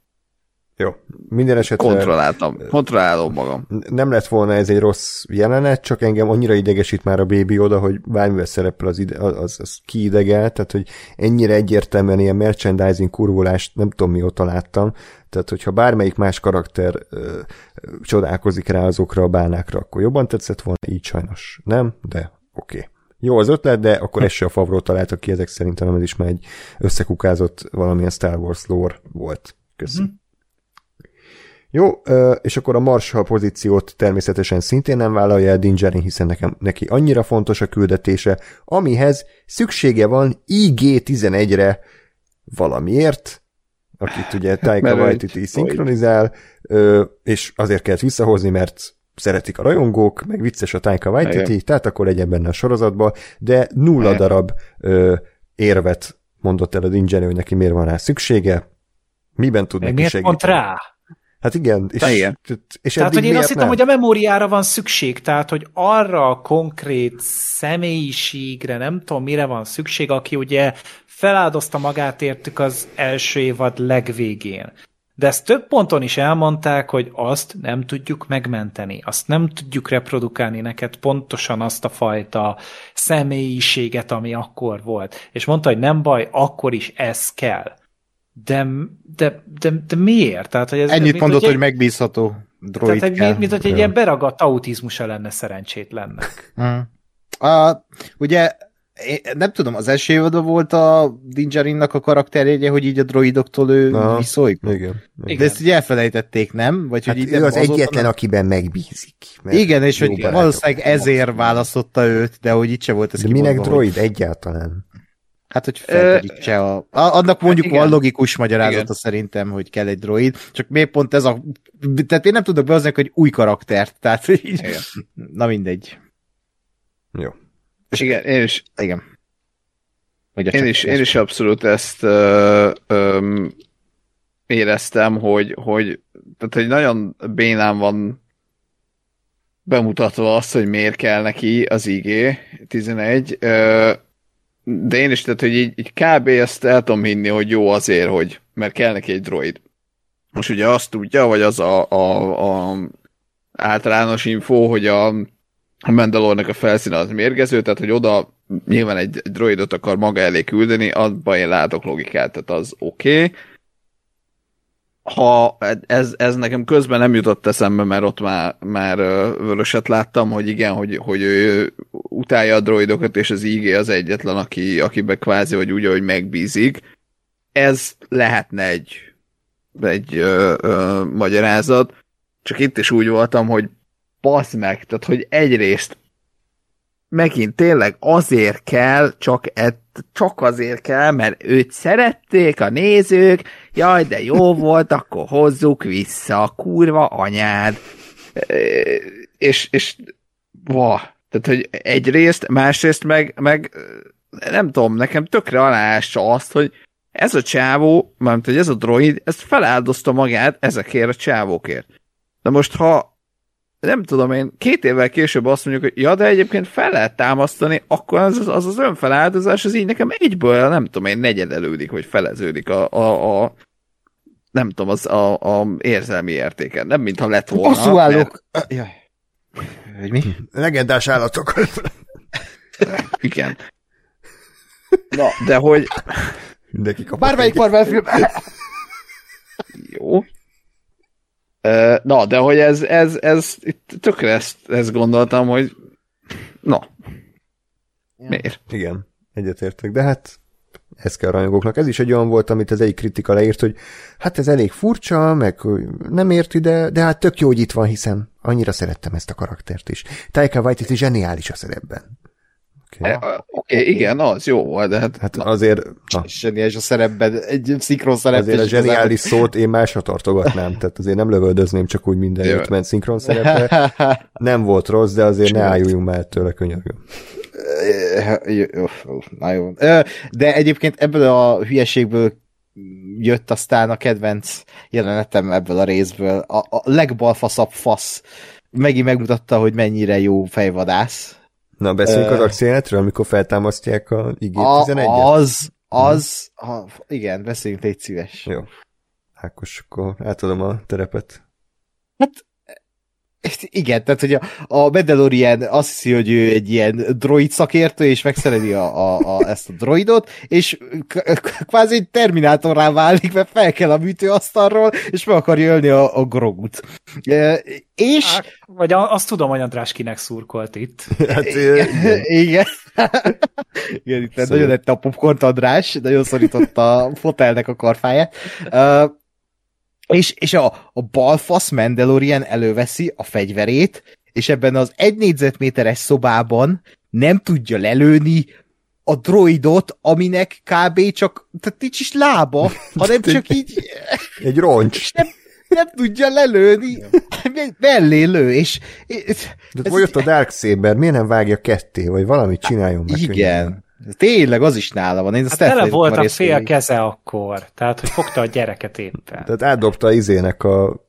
Jó. Minden esetre kontrolláltam, kontrollálom magam. nem lett volna ez egy rossz jelenet, csak engem annyira idegesít már a bébi oda, hogy bármivel szerepel az, ide, az, az kiidegel, tehát hogy ennyire egyértelműen ilyen merchandising kurvulást nem tudom mióta láttam, tehát hogyha bármelyik más karakter ö, ö, csodálkozik rá azokra a bánákra, akkor jobban tetszett volna, így sajnos nem, de oké. Okay. Jó az ötlet, de akkor ez se a Favreau találta ki, ezek szerintem ez is már egy összekukázott valamilyen Star Wars lore volt. Köszönöm. Jó, és akkor a Marshall pozíciót természetesen szintén nem vállalja el Din Djarin, hiszen nekem, neki annyira fontos a küldetése, amihez szüksége van IG-11-re valamiért, akit ugye Taika Waititi szinkronizál, és azért kellett visszahozni, mert szeretik a rajongók, meg vicces a Taika Waititi, Igen. tehát akkor legyen benne a sorozatba, de nulla Igen. darab ö, érvet mondott el a Din Djarin, hogy neki miért van rá szüksége, miben tud Meg neki miért segíteni. pont rá? Hát igen. És, Igen. és Tehát, hogy én azt hittem, nem? hogy a memóriára van szükség, tehát, hogy arra a konkrét személyiségre, nem tudom, mire van szükség, aki ugye feláldozta magát értük az első évad legvégén. De ezt több ponton is elmondták, hogy azt nem tudjuk megmenteni, azt nem tudjuk reprodukálni neked pontosan azt a fajta személyiséget, ami akkor volt. És mondta, hogy nem baj, akkor is ez kell. De, de, de, de miért? Tehát, hogy ez, Ennyit mint mondott, egy- hogy megbízható droid tehát, kell. mint, mint hogy egy ilyen beragadt autizmusa lenne szerencsétlennek. Mm. A, ugye Én nem tudom, az első évadban volt a Dinjarinnak a karakterjegye, hogy így a droidoktól ő Na. Igen. Igen. De ezt így elfelejtették, nem? Vagy Hát hogy így ő az egyetlen, nem- akiben megbízik. Igen, és hogy valószínűleg ezért választotta őt, de hogy itt se volt ez De minek hogy- droid egyáltalán? Hát, hogy felderítse a... a- Annak mondjuk igen. van logikus magyarázata Igen. szerintem, hogy kell egy droid, csak miért pont ez a... Tehát én nem tudok behozni hogy új karaktert, tehát így... Igen. Na mindegy. Jó. Igen, én is, Igen. A én is, én is abszolút ezt ö, ö, éreztem, hogy, hogy, tehát, hogy nagyon bénán van bemutatva azt, hogy miért kell neki az IG-11, ö, de én is, tehát, hogy így, így kb. ezt el tudom hinni, hogy jó azért, hogy, mert kell neki egy droid. Most ugye azt tudja, vagy az a, a, a általános info, hogy a, a Mandalornak a felszíne az mérgező, tehát hogy oda nyilván egy, droidot akar maga elé küldeni, abban én látok logikát, tehát az oké. Okay. Ha ez, ez nekem közben nem jutott eszembe, mert ott már, már vöröset láttam, hogy igen, hogy, hogy ő utálja a droidokat, és az IG az egyetlen, aki, akibe kvázi, vagy úgy, hogy megbízik. Ez lehetne egy, egy ö, ö, magyarázat, csak itt is úgy voltam, hogy basz meg, tehát hogy egyrészt megint tényleg azért kell, csak, et, csak azért kell, mert őt szerették a nézők, jaj, de jó volt, akkor hozzuk vissza, kurva anyád. És, és va, tehát, hogy egyrészt, másrészt meg, meg nem tudom, nekem tökre aláássa azt, hogy ez a csávó, mármint, hogy ez a droid, ezt feláldozta magát ezekért a csávókért. De most, ha nem tudom én, két évvel később azt mondjuk, hogy ja, de egyébként fel lehet támasztani, akkor az az, az, az önfeláldozás, az így nekem egyből, nem tudom én, negyedelődik, vagy feleződik a, a, a nem tudom, az a, a érzelmi értéke. Nem, mintha lett volna. Bosszúállók! Jaj. Hogy mi? Legendás állatok. Mert, igen. Na, de hogy Mindenki kapott Bármelyik Marvel film. jó. Na, de hogy ez, ez, ez itt tökre ezt, ezt gondoltam, hogy na, miért? Igen, egyetértek, de hát ez kell a rajongóknak. Ez is egy olyan volt, amit az egyik kritika leírt, hogy hát ez elég furcsa, meg nem érti, de, de hát tök jó, hogy itt van, hiszen annyira szerettem ezt a karaktert is. Taika Waititi zseniális a szerepben. Okay. Oké, okay, igen, az jó volt, de hát, Hát azért, na, Zseniális a szerepben, egy szinkron szerepben. azért a zseniális szót én másra tartogatnám, tehát azért nem lövöldözném csak úgy minden Jó. ötven szinkron szerepre. Nem volt rossz, de azért ne álljunk már tőle könyörgöm. Na jó. De egyébként ebből a hülyeségből jött aztán a kedvenc jelenetem ebből a részből. A, a legbalfaszabb fasz megint megmutatta, hogy mennyire jó fejvadász. Na, beszéljünk az akciójátról, amikor feltámasztják a A, IG-11-et? az, az, ha, igen, beszéljünk, légy szíves. Jó. Ákos, akkor átadom a terepet. Igen, tehát hogy a, a Mandalorian azt hiszi, hogy ő egy ilyen droid szakértő, és megszereti a, a, a, ezt a droidot, és k- k- kvázi egy terminátorrá válik, mert fel kell a műtőasztalról, és meg akarja ölni a, a grogut. E, és... Á, Vagy a- azt tudom, hogy András kinek szurkolt itt. Hát, ö, Igen. Igen, itt Szóval- nagyon lett a popcorn András, nagyon szorította a fotelnek a karfáját. Uh, és, és a, a balfasz Mandalorian előveszi a fegyverét, és ebben az egy négyzetméteres szobában nem tudja lelőni a droidot, aminek kb. csak, tehát nincs is lába, hanem csak így egy roncs. és nem, nem tudja lelőni, mellé lő, és, és De Ez ott a Dark Saber, miért nem vágja ketté, vagy valamit csináljon meg. könnyen? Tényleg az is nála van. Én Hát tele volt a fél keze akkor, tehát hogy fogta a gyereket éppen. Tehát átdobta izének a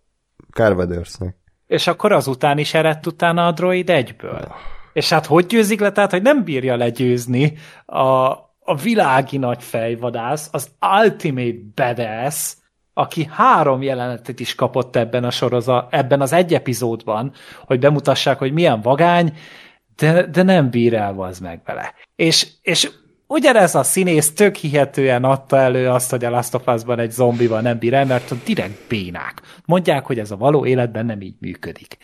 Carvadersnek. És akkor azután is eredt utána a droid egyből. És hát hogy győzik le? Tehát, hogy nem bírja legyőzni a, a világi nagy fejvadász, az Ultimate Badass, aki három jelenetet is kapott ebben a sorozat, ebben az egy epizódban, hogy bemutassák, hogy milyen vagány, de, de nem bír el az meg vele. És, és ugyanez a színész tök hihetően adta elő azt, hogy a Last of Us-ban egy zombival nem bír el, mert direkt bénák. Mondják, hogy ez a való életben nem így működik.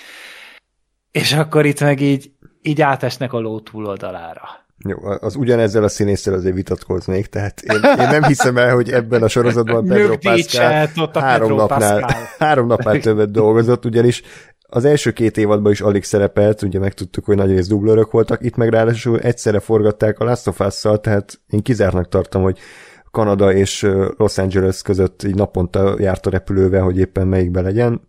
És akkor itt meg így, így átesnek a ló túloldalára. Jó, az ugyanezzel a színésszel azért vitatkoznék, tehát én, én nem hiszem el, hogy ebben a sorozatban Pedro Pascal három Pedro napnál, Pascal. három napnál többet dolgozott, ugyanis az első két évadban is alig szerepelt, ugye megtudtuk, hogy nagy rész dublőrök voltak, itt meg ráadásul egyszerre forgatták a Last of Us-szal, tehát én kizártnak tartom, hogy Kanada és Los Angeles között így naponta járt a repülővel, hogy éppen melyikbe legyen.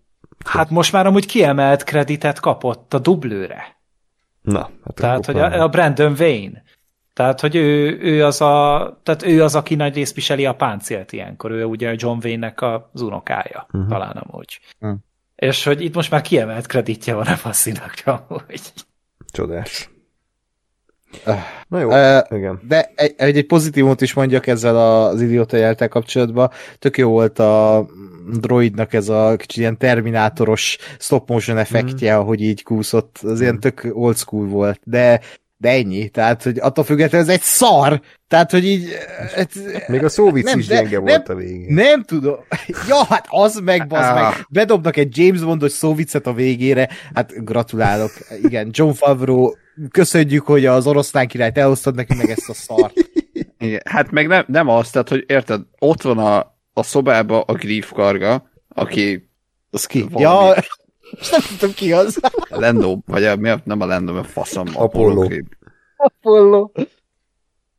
Hát most már amúgy kiemelt kreditet kapott a dublőre. Na, hát Tehát, hogy a, a Brandon Wayne. Tehát, hogy ő, ő, az a, tehát ő az, aki nagy részt viseli a páncélt ilyenkor. Ő ugye John Wayne-nek az unokája, uh-huh. talán amúgy. Uh-huh. És hogy itt most már kiemelt kreditje van a passzinak, amúgy. Csodás. Na jó, uh, igen. De egy, egy, egy pozitívumot is mondjak ezzel az idióta jeltel kapcsolatban. Tök jó volt a droidnak ez a kicsit ilyen terminátoros stop motion effektje, mm. ahogy így kúszott. Az mm. ilyen tök old school volt. De de ennyi. Tehát, hogy attól függetlenül ez egy szar. Tehát, hogy így... Ez, Még a szóvic nem, is gyenge nem- volt a végén. nem tudom. Ja, hát az meg, bazd Ah. meg. Bedobnak egy James Bondos szóvicet a végére. Hát gratulálok. Igen, John Favreau, köszönjük, hogy az oroszlán királyt elhoztad nekünk meg ezt a szart. Igen. Hát meg nem, nem az, tehát, hogy érted, ott van a, a szobában a Grief karga, aki Az ki? Valami. Ja, és nem tudom ki az. a Lendo, vagy a, mi a, nem a Lendo, mert faszom. Apollo. Creed. Apollo.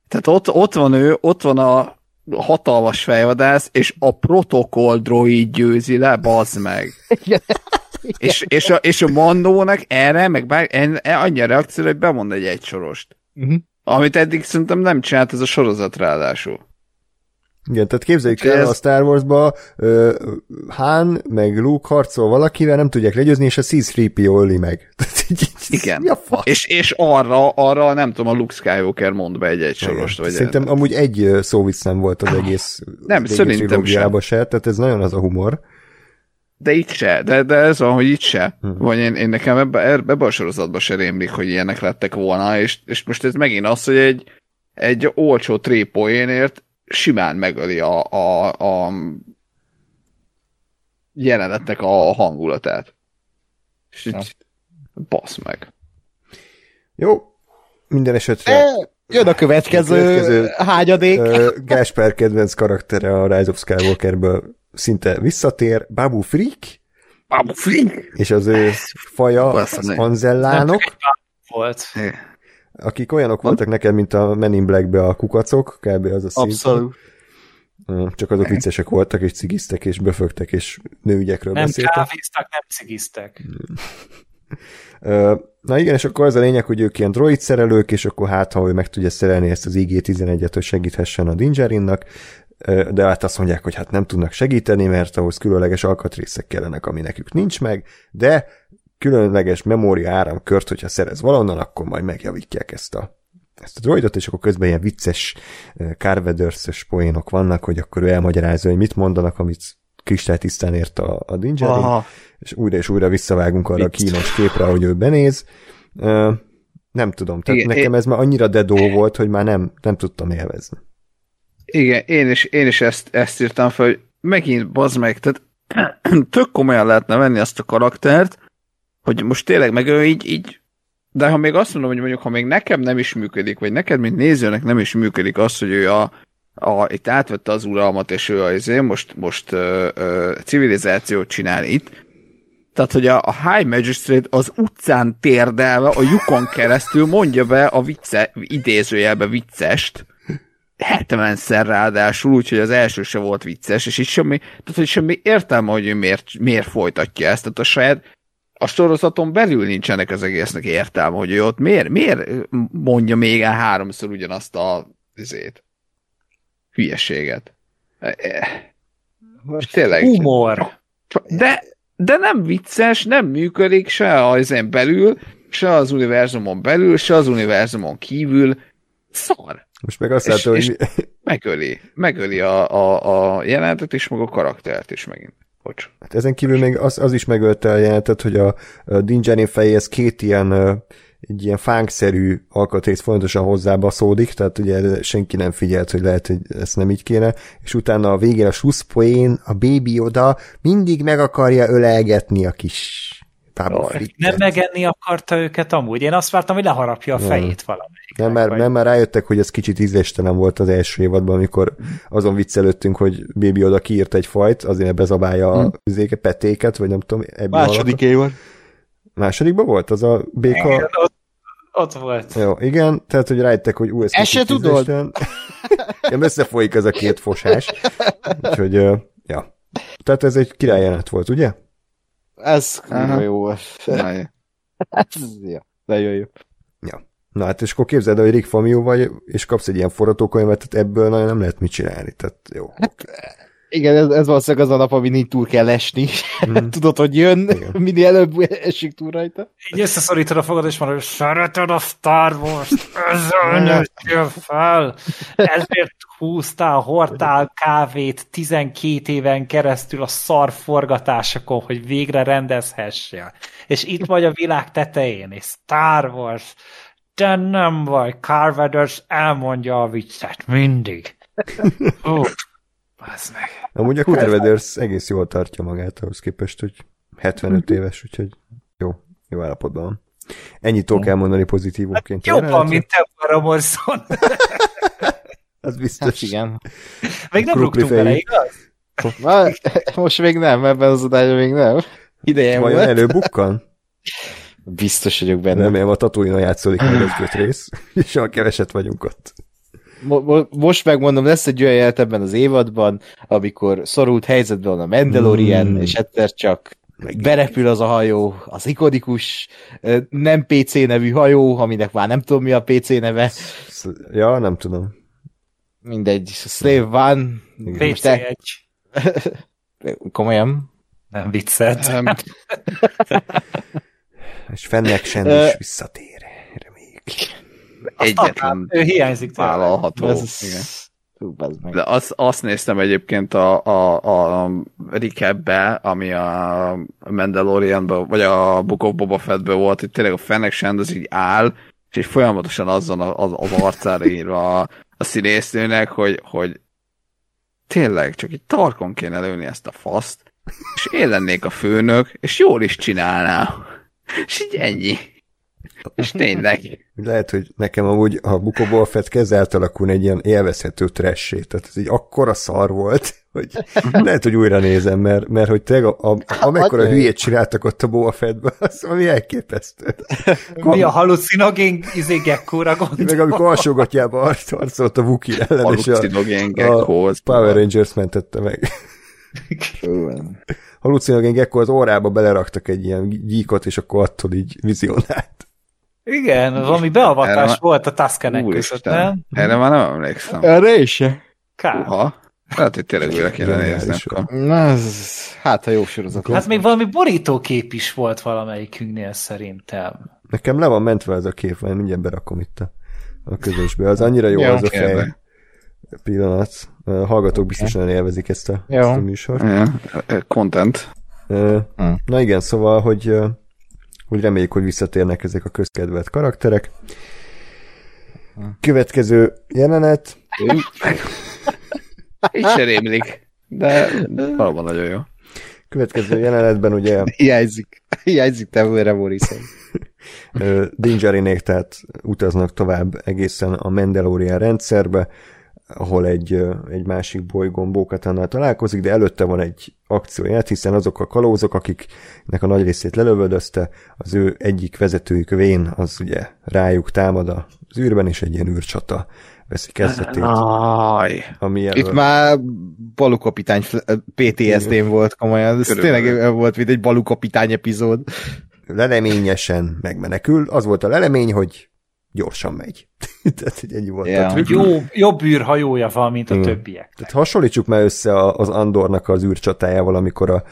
Tehát ott, ott van ő, ott van a hatalmas fejvadász, és a protokoll droid győzi le, bazd meg. Igen. És, és, a, és a Mandónak erre, meg bár, en, en, annyi a reakció, hogy bemond egy egysorost. Mhm. Amit eddig szerintem nem csinált ez a sorozat ráadásul. Igen, tehát képzeljük el ez- a Star Wars-ba uh, Han meg Luke harcol valakivel, nem tudják legyőzni, és a C-3PO öli meg. Igen. Mi a fasz? És, és arra, arra nem tudom, a Luke Skywalker mond be egy egysorost. Vagy Szerintem amúgy egy szóvic nem volt az egész, Nem, szerintem trilógiában se, tehát ez nagyon az a humor. De itt se, de, de ez van, hogy itt se. Hm. Vagy én, én nekem ebbe, ebbe a sorozatban se rémlik, hogy ilyenek lettek volna, és, és most ez megint az, hogy egy, egy olcsó trépoénért simán megöli a, a, a jelenetnek a hangulatát. És így, basz meg. Jó, minden esetre E, Jön a következő, Következő. hányadék. ö, Gáspár kedvenc karaktere a Rise of Skywalkerből szinte visszatér, Babu Freak, Babu Flink! és az ő faja, az. Anzellánok, Volt. Akik olyanok voltak neked, mint a Men in Black-be a kukacok, kb. az a szín. Abszolút. Csak azok viccesek voltak, és cigiztek, és böfögtek, és nőügyekről Nem beszéltek. kávéztak, nem cigiztek. Na igen, és akkor az a lényeg, hogy ők ilyen droid szerelők, és akkor hát, ha ő meg tudja szerelni ezt az IG-11-et, hogy segíthessen a Dingerinnak, de hát azt mondják, hogy hát nem tudnak segíteni, mert ahhoz különleges alkatrészek kellenek, ami nekük nincs meg, de különleges memória áramkört, hogyha szerez valonnan, akkor majd megjavítják ezt a ezt a droidot, és akkor közben ilyen vicces Carveders-ös poénok vannak, hogy akkor ő elmagyarázza, hogy mit mondanak, amit kristálytisztán ért a, a Dingerin, Aha. és újra és újra visszavágunk arra a Vicc. kínos képre, hogy ő benéz. Ö, nem tudom, tehát Igen, nekem én- ez már annyira dedó volt, hogy már nem, nem tudtam élvezni. Igen, én is, én is ezt, ezt írtam fel, hogy megint bazd meg, tehát tök komolyan lehetne venni azt a karaktert, hogy most tényleg meg ő így, így de ha még azt mondom, hogy mondjuk, ha még nekem nem is működik, vagy neked, mint nézőnek nem is működik az, hogy ő a, a itt átvette az uralmat, és ő az most, most ö, ö, civilizációt csinál itt, tehát, hogy a, a High Magistrate az utcán térdelve a lyukon keresztül mondja be a vicce, idézőjelbe viccest, 70-szer ráadásul, úgyhogy az első se volt vicces, és itt semmi, tehát, hogy semmi értelme, hogy ő miért, miért folytatja ezt, tehát a saját a sorozaton belül nincsenek az egésznek értelme, hogy ő ott miért, miért mondja még el háromszor ugyanazt a izét, hülyeséget. E- e- Most tényleg. Humor. De, de nem vicces, nem működik se az ezen belül, se az univerzumon belül, se az univerzumon kívül. Szar. Most meg azt És- látom, és- hogy Megöli. Megöli a, a, a jelenetet is, meg a karaktert is megint. Bocs. hát ezen kívül még az, az is megölte a jelentet, hogy a, a Dingerin fejéhez két ilyen egy ilyen fánkszerű alkatrész fontosan hozzábaszódik, tehát ugye senki nem figyelt, hogy lehet, hogy ezt nem így kéne, és utána a végén a slusszpoén, a bébi oda mindig meg akarja ölelgetni a kis táborfrikket. Nem megenni akarta őket amúgy. Én azt vártam, hogy leharapja a fejét valamelyik. Nem már, nem már rájöttek, hogy ez kicsit ízléstelen volt az első évadban, amikor azon viccelődtünk, hogy Baby oda kiírt egy fajt, azért bezabálja a üzéket, petéket, vagy nem tudom, Második évad. Másodikban volt az a béka? Igen, ott, ott volt. Jó, igen, tehát, hogy rájöttek, hogy ú, ez Ezt se tudod? Igen, összefolyik ez a két fosás. Úgyhogy, ja. Tehát ez egy királyjelenet volt, ugye? Ez Aha. jó volt. Jó. Ez, ja, nagyon jó. Na hát, és akkor képzeld, el, hogy Rick Famió vagy, és kapsz egy ilyen forgatókönyvet, tehát ebből nagyon nem lehet mit csinálni. Tehát jó. Igen, ez, ez valószínűleg az a nap, amin így túl kell esni. Mm. Tudod, hogy jön, Igen. minél előbb esik túl rajta. Így összeszorítod a fogad, és mondod, hogy szereted a Star Wars-t, ezzel nőttél fel, ezért húztál, hordtál kávét 12 éven keresztül a szar forgatásokon, hogy végre rendezhessél. És itt vagy a világ tetején, és Star Wars, nem vagy, Carveders elmondja a viccet, mindig. Ó, bazd meg. Amúgy a Carveders egész jól tartja magát ahhoz képest, hogy 75 éves, úgyhogy jó, jó állapotban van. Ennyit tudok elmondani pozitívumként. a Jobban, jelenetre. mint Deborah Morrison. Az Hát biztos. igen. Még nem rúgtunk bele, igaz? Már, most még nem, ebben az adásban még nem. Ideje Vajon előbukkan? Biztos vagyok benne. Remélem a tatooine játszódik meg egy-két rész, és olyan keveset vagyunk ott. Mo- mo- most megmondom, lesz egy olyan jelet ebben az évadban, amikor szorult helyzetben van a Mandalorian, Mm. és egyszer csak berepül az a hajó, az ikonikus, nem PC nevű hajó, aminek már nem tudom mi a PC neve, Ja, nem tudom. mindegy, Slave One, el- PC1. komolyan, Nem viccelt. És Ö, is visszatér. Reméljük. Egyetlen Ő hiányzik tőle. vállalható. ez, Igen. Hú, bazd meg. De azt, azt néztem egyébként a, a, a recapbe, ami a Mandalorianban, vagy a Book of Boba Fettben volt, hogy tényleg a Fennec Shand az így áll, és így folyamatosan azon a- az, az arcára írva a, a színésznőnek, hogy, hogy tényleg csak egy tarkon kéne lőni ezt a faszt, és én lennék a főnök, és jól is csinálnám. És így ennyi. És tényleg. Lehet, hogy nekem amúgy a Bukóból Fett kezd átalakulni egy ilyen élvezhető tressé. Tehát ez így akkora szar volt, hogy lehet, hogy újra nézem, mert, mert hogy tényleg a, a, amekkora Hát, hülyét csináltak ott a Boba Fettben, az ami elképesztő. Mi a halucinogén izé gekkóra gondol? Meg amikor alsógatjába arc- harcolt a Wookiee ellen, és a, a Power Rangers mentette meg. Halucinogén Gecko az órába beleraktak egy ilyen gyíkot, és akkor attól így vizionált. Igen, valami beavatás Erre- volt a Tuscanek között, nem? Erre már nem emlékszem. Erre is se. Kár. Uha. Lehet, hogy tényleg újra kéne akkor. Na, ez, hát ha jó sorozat. Hát még valami borítókép is volt valamelyikünknél szerintem. Nekem le van mentve ez a kép, majd mindjárt berakom itt a, a közösbe. Az annyira jó Jó, az a fej kérlek. Hallgatók biztosan élvezik ezt a, Jó. ezt a műsort. Ja, Content. Hm. Na igen, szóval, hogy, hogy reméljük, hogy visszatérnek ezek a közkedvelt karakterek. Következő jelenet, Így se rémlik. De valóban nagyon jó. következő jelenetben ugye Hiányzik. Hiányzik te Morrison. ö, Din Djarin-ék tehát utaznak tovább egészen a Mandalorian rendszerbe, ahol egy, egy másik bolygón Bókatannal találkozik, de előtte van egy akcióját, hiszen azok a kalózok, akiknek a nagy részét lelövöldözte, az ő egyik vezetőjük Vén, az ugye rájuk támad az űrben, és egy ilyen űrcsata veszi kezdetét. Aj. Ami Itt elől- már balukapitány PTSD-n volt komolyan. Ez Körülbelül. tényleg volt, mint egy balukapitány epizód. leleményesen megmenekül. Az volt a lelemény, hogy gyorsan megy. Tehát, hogy ennyi volt Ja. a trükk. Jó, jobb űrhajója van, mint a Igen. többiek. Tehát hasonlítsuk már össze az Andornak az űrcsatájával, amikor a,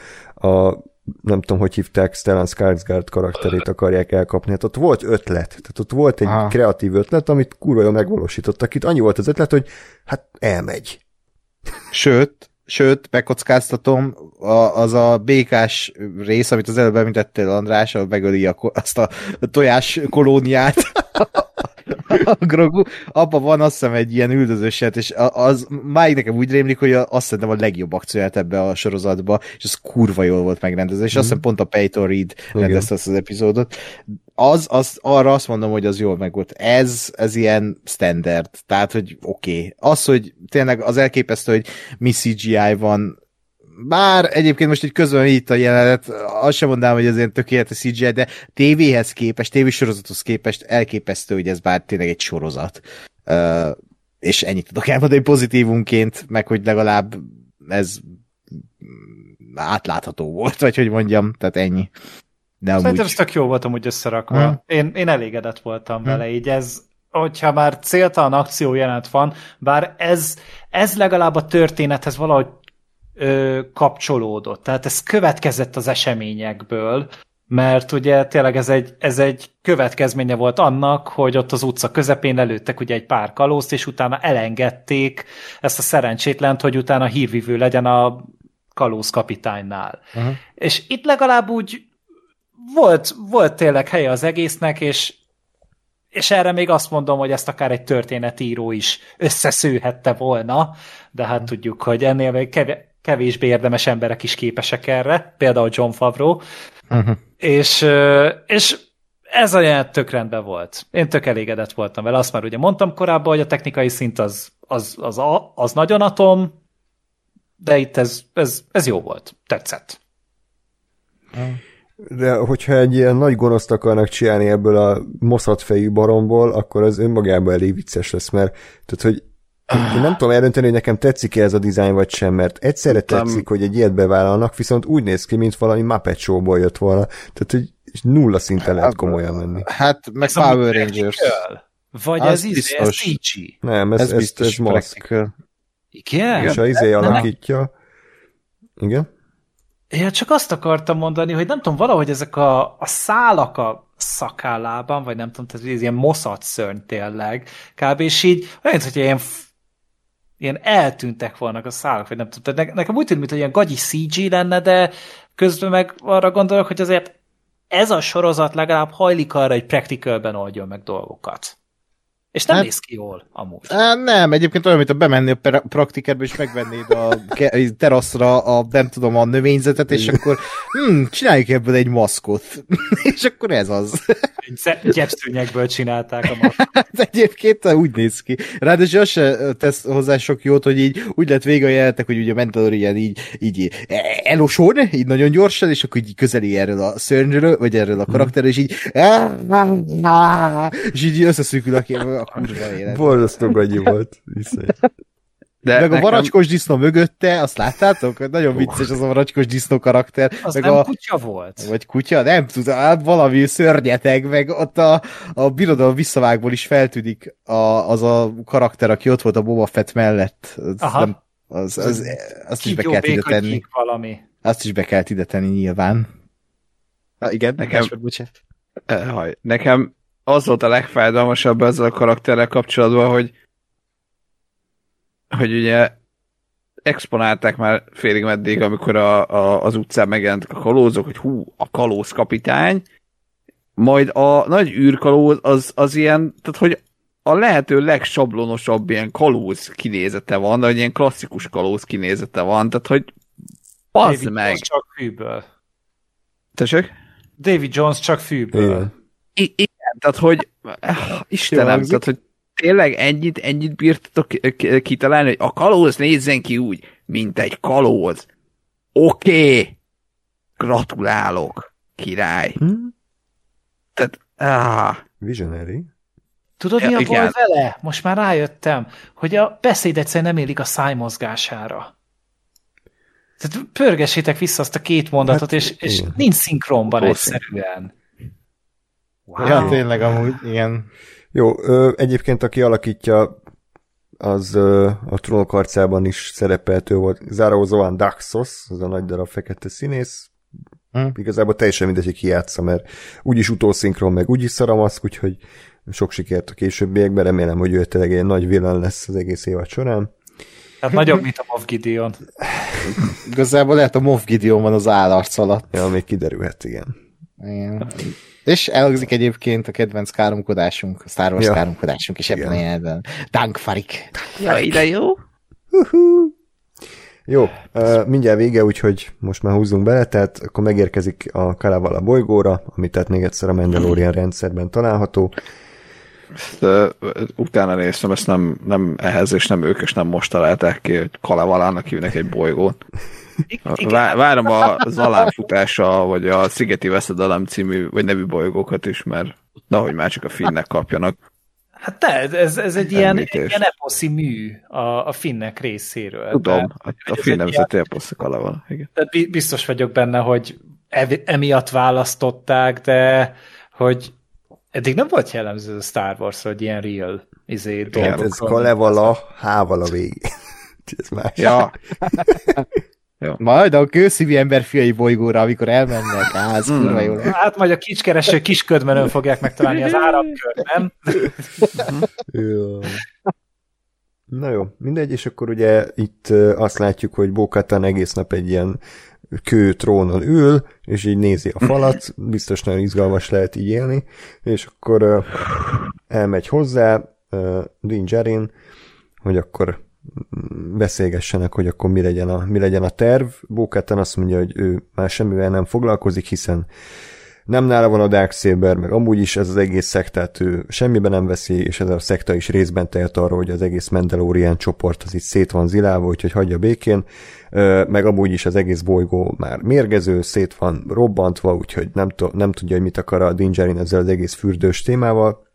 a nem tudom, hogy hívták, Stellan Skarsgård karakterét akarják elkapni. Hát ott volt ötlet. Tehát ott volt egy Aha. kreatív ötlet, amit kurva jól megvalósítottak. Itt annyi volt az ötlet, hogy hát elmegy. Sőt, sőt, megkockáztatom, a, az a békás rész, amit az előbb említettél, András, ahol megöli a, azt a tojás kolóniát, a Grogu, abban van azt hiszem egy ilyen üldözőset, és az máig nekem úgy rémlik, hogy azt szerintem a legjobb akcióját ebbe a sorozatba, és az kurva jól volt megrendezve, és azt hiszem pont a Peyton Reed rendezte azt az epizódot. Az, az, arra azt mondom, hogy az jól meg volt. Ez, ez ilyen standard, tehát, hogy oké. Okay. Az, hogy tényleg az elképesztő, hogy mi CGI van, bár egyébként most egy közben itt a jelenet, azt sem mondanám, hogy ez ilyen tökéletes CGI, de tévéhez képest, tévésorozathoz képest elképesztő, hogy ez bár tényleg egy sorozat. Uh, és ennyit tudok elmondani pozitívunként, meg hogy legalább ez átlátható volt, vagy hogy mondjam, tehát ennyi. De amúgy... Szerintem ez tök jó volt amúgy összerakva. Hmm. Én, én elégedett voltam vele, így ez, hogyha már céltalan akció jelent van, bár ez, ez legalább a történethez valahogy ö, kapcsolódott. Tehát ez következett az eseményekből, mert ugye tényleg ez egy, ez egy következménye volt annak, hogy ott az utca közepén lelőttek ugye egy pár kalózt, és utána elengedték ezt a szerencsétlent, hogy utána hírvivő legyen a kalóz kapitánynál. Aha. És itt legalább úgy volt, volt tényleg helye az egésznek, és, és erre még azt mondom, hogy ezt akár egy történetíró is összeszőhette volna, de hát tudjuk, hogy ennél még kev- kevésbé érdemes emberek is képesek erre, például John Favreau, Uh-huh. és, és ez a jelenet tök rendben volt. Én tök elégedett voltam vele. Azt már ugye mondtam korábban, hogy a technikai szint az, az, az, az nagyon atom, de itt ez, ez, ez jó volt. Tetszett. De hogyha egy ilyen nagy gonoszt akarnak csinálni ebből a moszatfejű baromból, akkor az önmagában elég vicces lesz, mert tehát, hogy én nem tudom eldönteni, hogy nekem tetszik-e ez a dizájn vagy sem, mert egyszerre Nem. tetszik, hogy egy ilyet bevállalnak, viszont úgy néz ki, mint valami Muppet Show-ból jött volna. Tehát, hogy nulla szinten lehet komolyan menni. Hát, meg Ez Power practical? Rangers. Vagy Az ez, izé, ez. CG? Nem, ez, Ez, ez, ez, biztos ez maszk. Igen? És a izé alakítja. Igen? Én csak azt akartam mondani, hogy nem tudom, valahogy ezek a, a szálak a szakállában, vagy nem tudom, tehát ez ilyen moszat szörny tényleg, kb. és így olyan, hogy ilyen, ilyen eltűntek volna a szálak, vagy nem tudom. Ne, nekem úgy tűnt, mint hogy ilyen gagyi CG lenne, de közben meg arra gondolok, hogy azért ez a sorozat legalább hajlik arra, hogy practicalben oldjon meg dolgokat. És nem Hát- néz ki jól, amúgy. Á, nem, egyébként olyan, mint a bemenni a pra- praktikerbe, és megvennéd a teraszra a, nem tudom, a növényzetet, és akkor hm, csináljuk ebből egy maszkot. és akkor ez az. Gyepszőnyekből csinálták a mag. Hát egyébként úgy néz ki. Ráadásul az se tesz hozzá sok jót, hogy így úgy lett vége a jelentek, hogy ugye a Mandalorian így, így eloson, így nagyon gyorsan, és akkor így közeli erről a szörnyről, vagy erről a karakterről, és így és így összeszűkül a, a kurva élet. Borzasztó gagyi volt. Viszont. De Meg a nekem- varacskos disznó mögötte, azt láttátok? Nagyon vicces az a varacskos disznó karakter. Az meg nem a, kutya volt? vagy kutya, nem tudom, hát valami szörnyeteg, meg ott a, a birodalom visszavágból is feltűnik a, az a karakter, aki ott volt a Boba Fett mellett. Az, Aha. nem, az, az, azt is be kell ide tenni. valami. Azt is be kell ide tenni nyilván. Na igen, Nekem- nekem... bocsánat. Eh, haj. Nekem az volt a legfájdalmasabb ezzel a karakterrel kapcsolatban, hogy hogy ugye exponálták már félig meddig, amikor a, a, az utcán megjelentek a kalózok, hogy hú, a kalóz kapitány, majd a nagy űrkalóz az, az ilyen, tehát hogy a lehető legsablonosabb ilyen kalóz kinézete van, vagy ilyen klasszikus kalóz kinézete van, tehát hogy bazd David meg. Jones csak fűből. Tessék? David Jones csak fűből. Igen. I- tehát hogy eh, Istenem, hangzik. tehát hogy tényleg ennyit, ennyit bírtatok ki- ki- kitalálni, hogy a kalóz nézzen ki úgy, mint egy kalóz. Oké, okay. gratulálok, király. Hm? Tehát, áh, Visionary. Tudod, Ja, mi a igen. baj vele? Most már rájöttem, hogy a beszéd egyszerűen nem élik a szájmozgására. Tehát pörgessétek vissza azt a két mondatot, Hát, és, és igen. nincs szinkronban Valószínű. egyszerűen. Wow. Ja, tényleg amúgy, igen. Jó, ö, egyébként aki alakítja, az ö, a trónok harcában is szerepeltő volt. Záró Zoan Daxos, az a nagy darab fekete színész. Hm. Igazából teljesen mindegy, hogy ki játsza, mert úgyis utószinkron, meg úgyis szaramaszk, úgyhogy sok sikert a későbbiekben. Remélem, hogy ő tényleg egy nagy villan lesz az egész évad során. Tehát nagyobb, mint a Moff Gideon. Igazából lehet a Moff Gideon van az állarc alatt. Ja, még kiderülhet, igen. Igen. És elhangzik egyébként a kedvenc káromkodásunk, a Star Wars Ja. káromkodásunk is ebben a Igen. jelenetben. Dank Farik. Ja, ide jó. Jó, uh, mindjárt vége, úgyhogy most már húzzunk bele, tehát akkor megérkezik a Kalavala bolygóra, ami tehát még egyszer a Mandalorian rendszerben található. Ezt, ö, utána néztem, ezt nem, nem ehhez, és nem ők, és nem most találták ki, hogy Kalevalának hívnak egy bolygót. Vá- várom a Zalán vagy a Szigeti Veszedelem című, vagy nevű bolygókat is, mert nehogy már csak a finnek kapjanak. Hát te, ez, ez egy ilyen, Említés. ilyen eposzi mű a, a finnek részéről. Tudom, Tehát, a, a finn egy nemzeti eposz a Kalevala. Igen. Tehát biztos vagyok benne, hogy emiatt választották, de hogy eddig nem volt jellemző a Star Wars, hogy ilyen real izé, Hát dolgok ez. Kalevala, hával a végén. ez más. Ja, Majd a kőszívű ember fiai bolygóra, amikor elmennek, á, ez kurva jó. Hát majd a kicskereső kisködmenön fogják megtalálni az áramkört, nem? Jó. Na jó, mindegy, és akkor ugye itt azt látjuk, hogy Bókatan egész nap egy ilyen kő trónon ül, és így nézi a falat, biztos nagyon izgalmas lehet így élni, és akkor elmegy hozzá Din Djarin, hogy akkor beszélgessenek, hogy akkor mi legyen a, mi legyen a terv. Bókatan azt mondja, hogy ő már semmivel nem foglalkozik, hiszen nem nála van a Dark Saber, meg amúgy is ez az egész szektát ő semmiben nem veszi, és ez a szekta is részben tehet arról, hogy az egész Mandalorian csoport az itt szét van zilálva, úgyhogy hagyja békén, meg amúgy is az egész bolygó már mérgező, szét van robbantva, úgyhogy nem, to- nem tudja, hogy mit akar a Din Djarin ezzel az egész fürdős témával,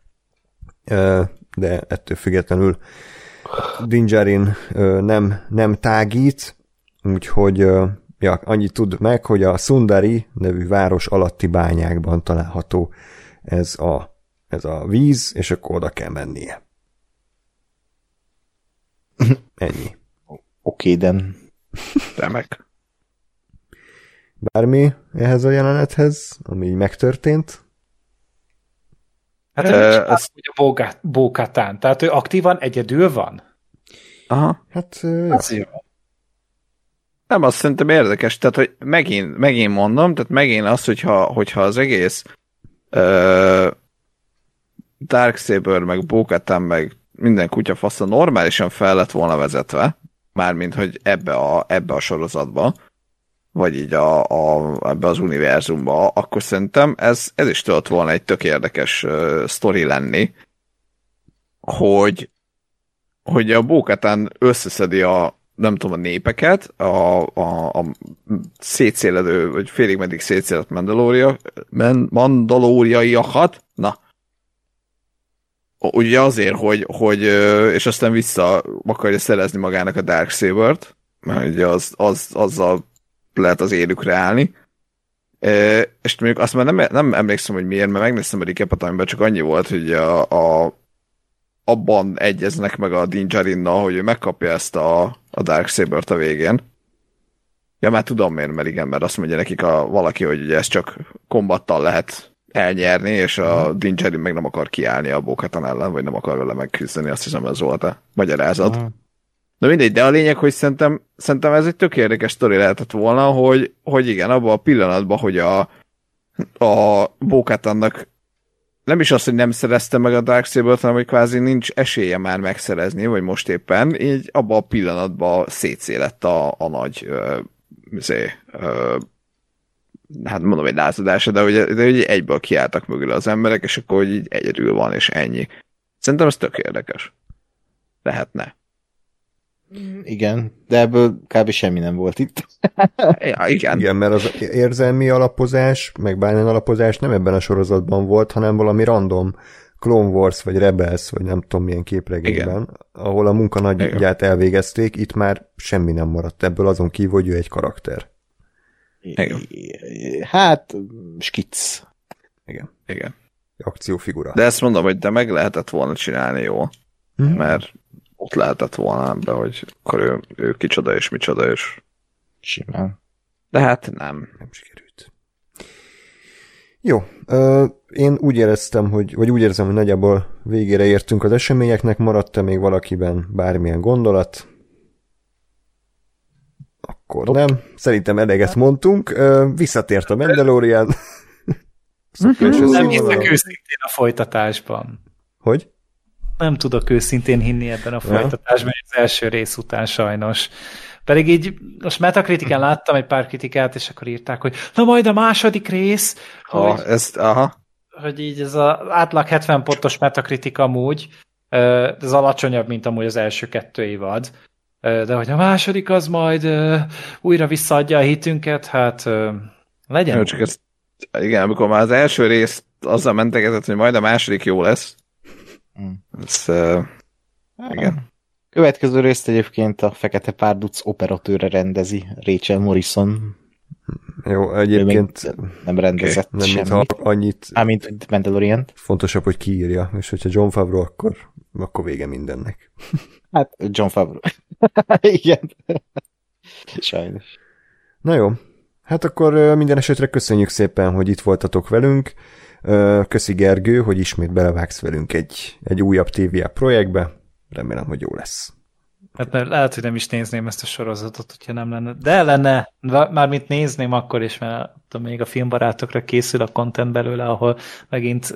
de ettől függetlenül Din Djarin ö, nem, nem tágít, úgyhogy ja, annyit tud meg, hogy a Sundari nevű város alatti bányákban található ez a, ez a víz, és akkor oda kell mennie. Ennyi. Oké, den. remek. Bármi ehhez a jelenethez, ami így megtörtént? Hát ő ez- ez... hogy a Bókatán, tehát ő aktívan egyedül van. Aha. Hát. Az jó. Nem, azt szerintem érdekes, tehát hogy megint, megint mondom, tehát megint az, hogyha, hogyha az egész uh, Darksaber, meg Bókatán, meg minden kutyafasza normálisan fel lett volna vezetve, mármint, hogy ebbe a, ebbe a sorozatba, vagy így a, a, ebbe az univerzumba, akkor szerintem ez, ez is tudott volna egy tök érdekes uh, sztori lenni, hogy hogy a Bókatán összeszedi a nem tudom, a népeket, a, a, a szétszéledő, vagy félig meddig szétszélet Mandalória, mandalóriaiakat, na, ugye azért, hogy, hogy, és aztán vissza akarja szerezni magának a Darksaber-t, mert ugye az, az, azzal lehet az élükre állni, Ö, és mondjuk azt már nem, nem emlékszem, hogy miért, mert megnéztem a recapet, amiben csak annyi volt, hogy a, a abban egyeznek meg a Din Djarinnal, hogy ő megkapja ezt a, a Darksaber-t a végén. Ja, már tudom miért, mert igen, mert azt mondja nekik a, valaki, hogy ugye ezt csak kombattal lehet elnyerni, és a Din Djarin meg nem akar kiállni a Bokatan ellen, vagy nem akar vele megküzdeni, azt hiszem ez volt a magyarázat. Aha. De mindegy, de a lényeg, hogy szerintem, szerintem ez egy tök érdekes sztori lehetett volna, hogy, hogy igen, abban a pillanatban, hogy a, a Bókátannak nem is az, hogy nem szerezte meg a Darksaber-t, hanem hogy kvázi nincs esélye már megszerezni, vagy most éppen, így abban a pillanatban szétszélett a, a nagy ö, zé, ö, hát mondom egy lázadása, de de ugye egyből kiálltak mögül az emberek, és akkor hogy így egyedül van, és ennyi. Szerintem ez tök érdekes. Lehetne. Igen, de ebből kb. semmi nem volt itt. Ja, igen. Igen, mert az érzelmi alapozás, meg bármilyen alapozás nem ebben a sorozatban volt, hanem valami random Clone Wars, vagy Rebels, vagy nem tudom milyen képregényben, Igen. ahol a munkanagyját elvégezték, itt már semmi nem maradt ebből, azon kívül, hogy ő egy karakter. Igen. Hát, skic. Igen. Igen. Akciófigura. De ezt mondom, hogy de meg lehetett volna csinálni jó, Mhm. mert ott lehetett volna ebbe, hogy akkor ő, ő kicsoda és micsoda, és Simán. de hát nem. nem sikerült. Jó, ö, én úgy éreztem, hogy, vagy úgy érzem, hogy nagyjából végére értünk az eseményeknek, maradt-e még valakiben bármilyen gondolat? Akkor nem. Szerintem eleget mondtunk. Ö, visszatért a Mandalorian. Szökős Nem hiszek őszintén a folytatásban. Hogy? Nem tudok őszintén hinni ebben a Ja. folytatásban az első rész után sajnos. Pedig így most Metacritiken láttam egy pár kritikát, és akkor írták, hogy na majd a második rész, hogy, Ha, ezt, aha. hogy így ez az átlag 70 pontos Metacritic amúgy, ez alacsonyabb, mint amúgy az első kettő évad, de hogy a második az majd újra visszaadja a hitünket, hát legyen. Jó, csak ezt, igen, amikor már az első részt azzal mentegetett, hogy majd a második jó lesz. Mm. Ez, uh, igen. Következő részt egyébként a Fekete Párduc operatőre rendezi, Rachel Morrison. Jó, egyébként nem rendezett nem mintha semmit. annyit Mármint mint Mandalorian. fontosabb, hogy kiírja, és hogyha John Favreau, akkor, akkor vége mindennek. Hát John Favreau. Igen. Sajnos. Na jó, hát akkor minden esetre köszönjük szépen, hogy itt voltatok velünk. Köszi Gergő, hogy ismét belevágsz velünk egy, egy újabb TVA projektbe. Remélem, hogy jó lesz. Hát mert lehet, hogy nem is nézném ezt a sorozatot, hogyha nem lenne. De lenne, mármint nézném akkor is, mert tudom, még a filmbarátokra készül a content belőle, ahol megint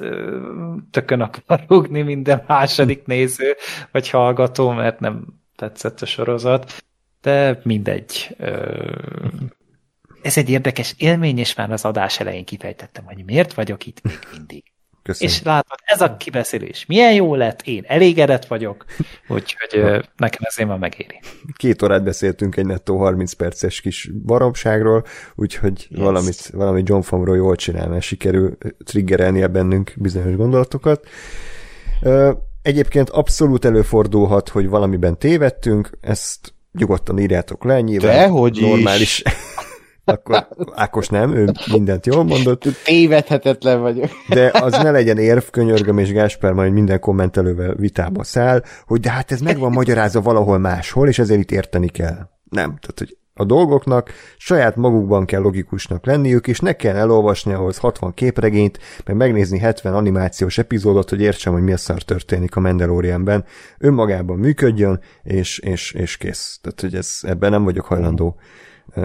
tökön akar rúgni minden második néző, vagy hallgató, mert nem tetszett a sorozat. De mindegy. Ez egy érdekes élmény, és már az adás elején kifejtettem, hogy miért vagyok itt még mindig. Köszönjük. És látod, ez a kibeszélés milyen jó lett, én elégedett vagyok, úgyhogy nekem ezért már megéri. Két órát beszéltünk egy nettó 30 perces kis baromságról, úgyhogy Yes. valamit, valamit John Favreau jól csinál, mert sikerül triggerelnie bennünk bizonyos gondolatokat. Egyébként abszolút előfordulhat, hogy valamiben tévedtünk, ezt nyugodtan írjátok le, nyilván Dehogy is. Akkor Ákos nem, ő mindent jól mondott, Tévedhetetlen vagyok. de az ne legyen érv, könyörgöm, és Gáspár majd minden kommentelővel vitába száll, hogy de hát ez meg van magyarázva valahol máshol, és ezért itt érteni kell. Nem. Tehát, hogy a dolgoknak saját magukban kell logikusnak lenniük, és ne kell elolvasni ahhoz 60 képregényt, meg megnézni 70 animációs epizódot, hogy értsem, hogy mi a szar történik a Mandalorianben. Önmagában működjön, és, és, és kész. Tehát, hogy ez, ebben nem vagyok hajlandó ö,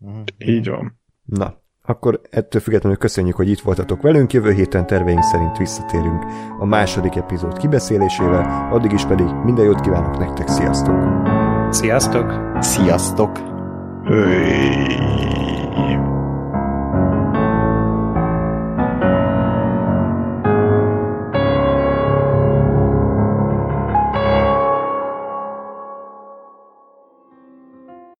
engedni. Így van. Na, akkor ettől függetlenül köszönjük, hogy itt voltatok velünk, jövő héten terveink szerint visszatérünk a második epizód kibeszélésével, addig is pedig minden jót kívánok nektek, sziasztok! Sziasztok! Sziasztok! Öy.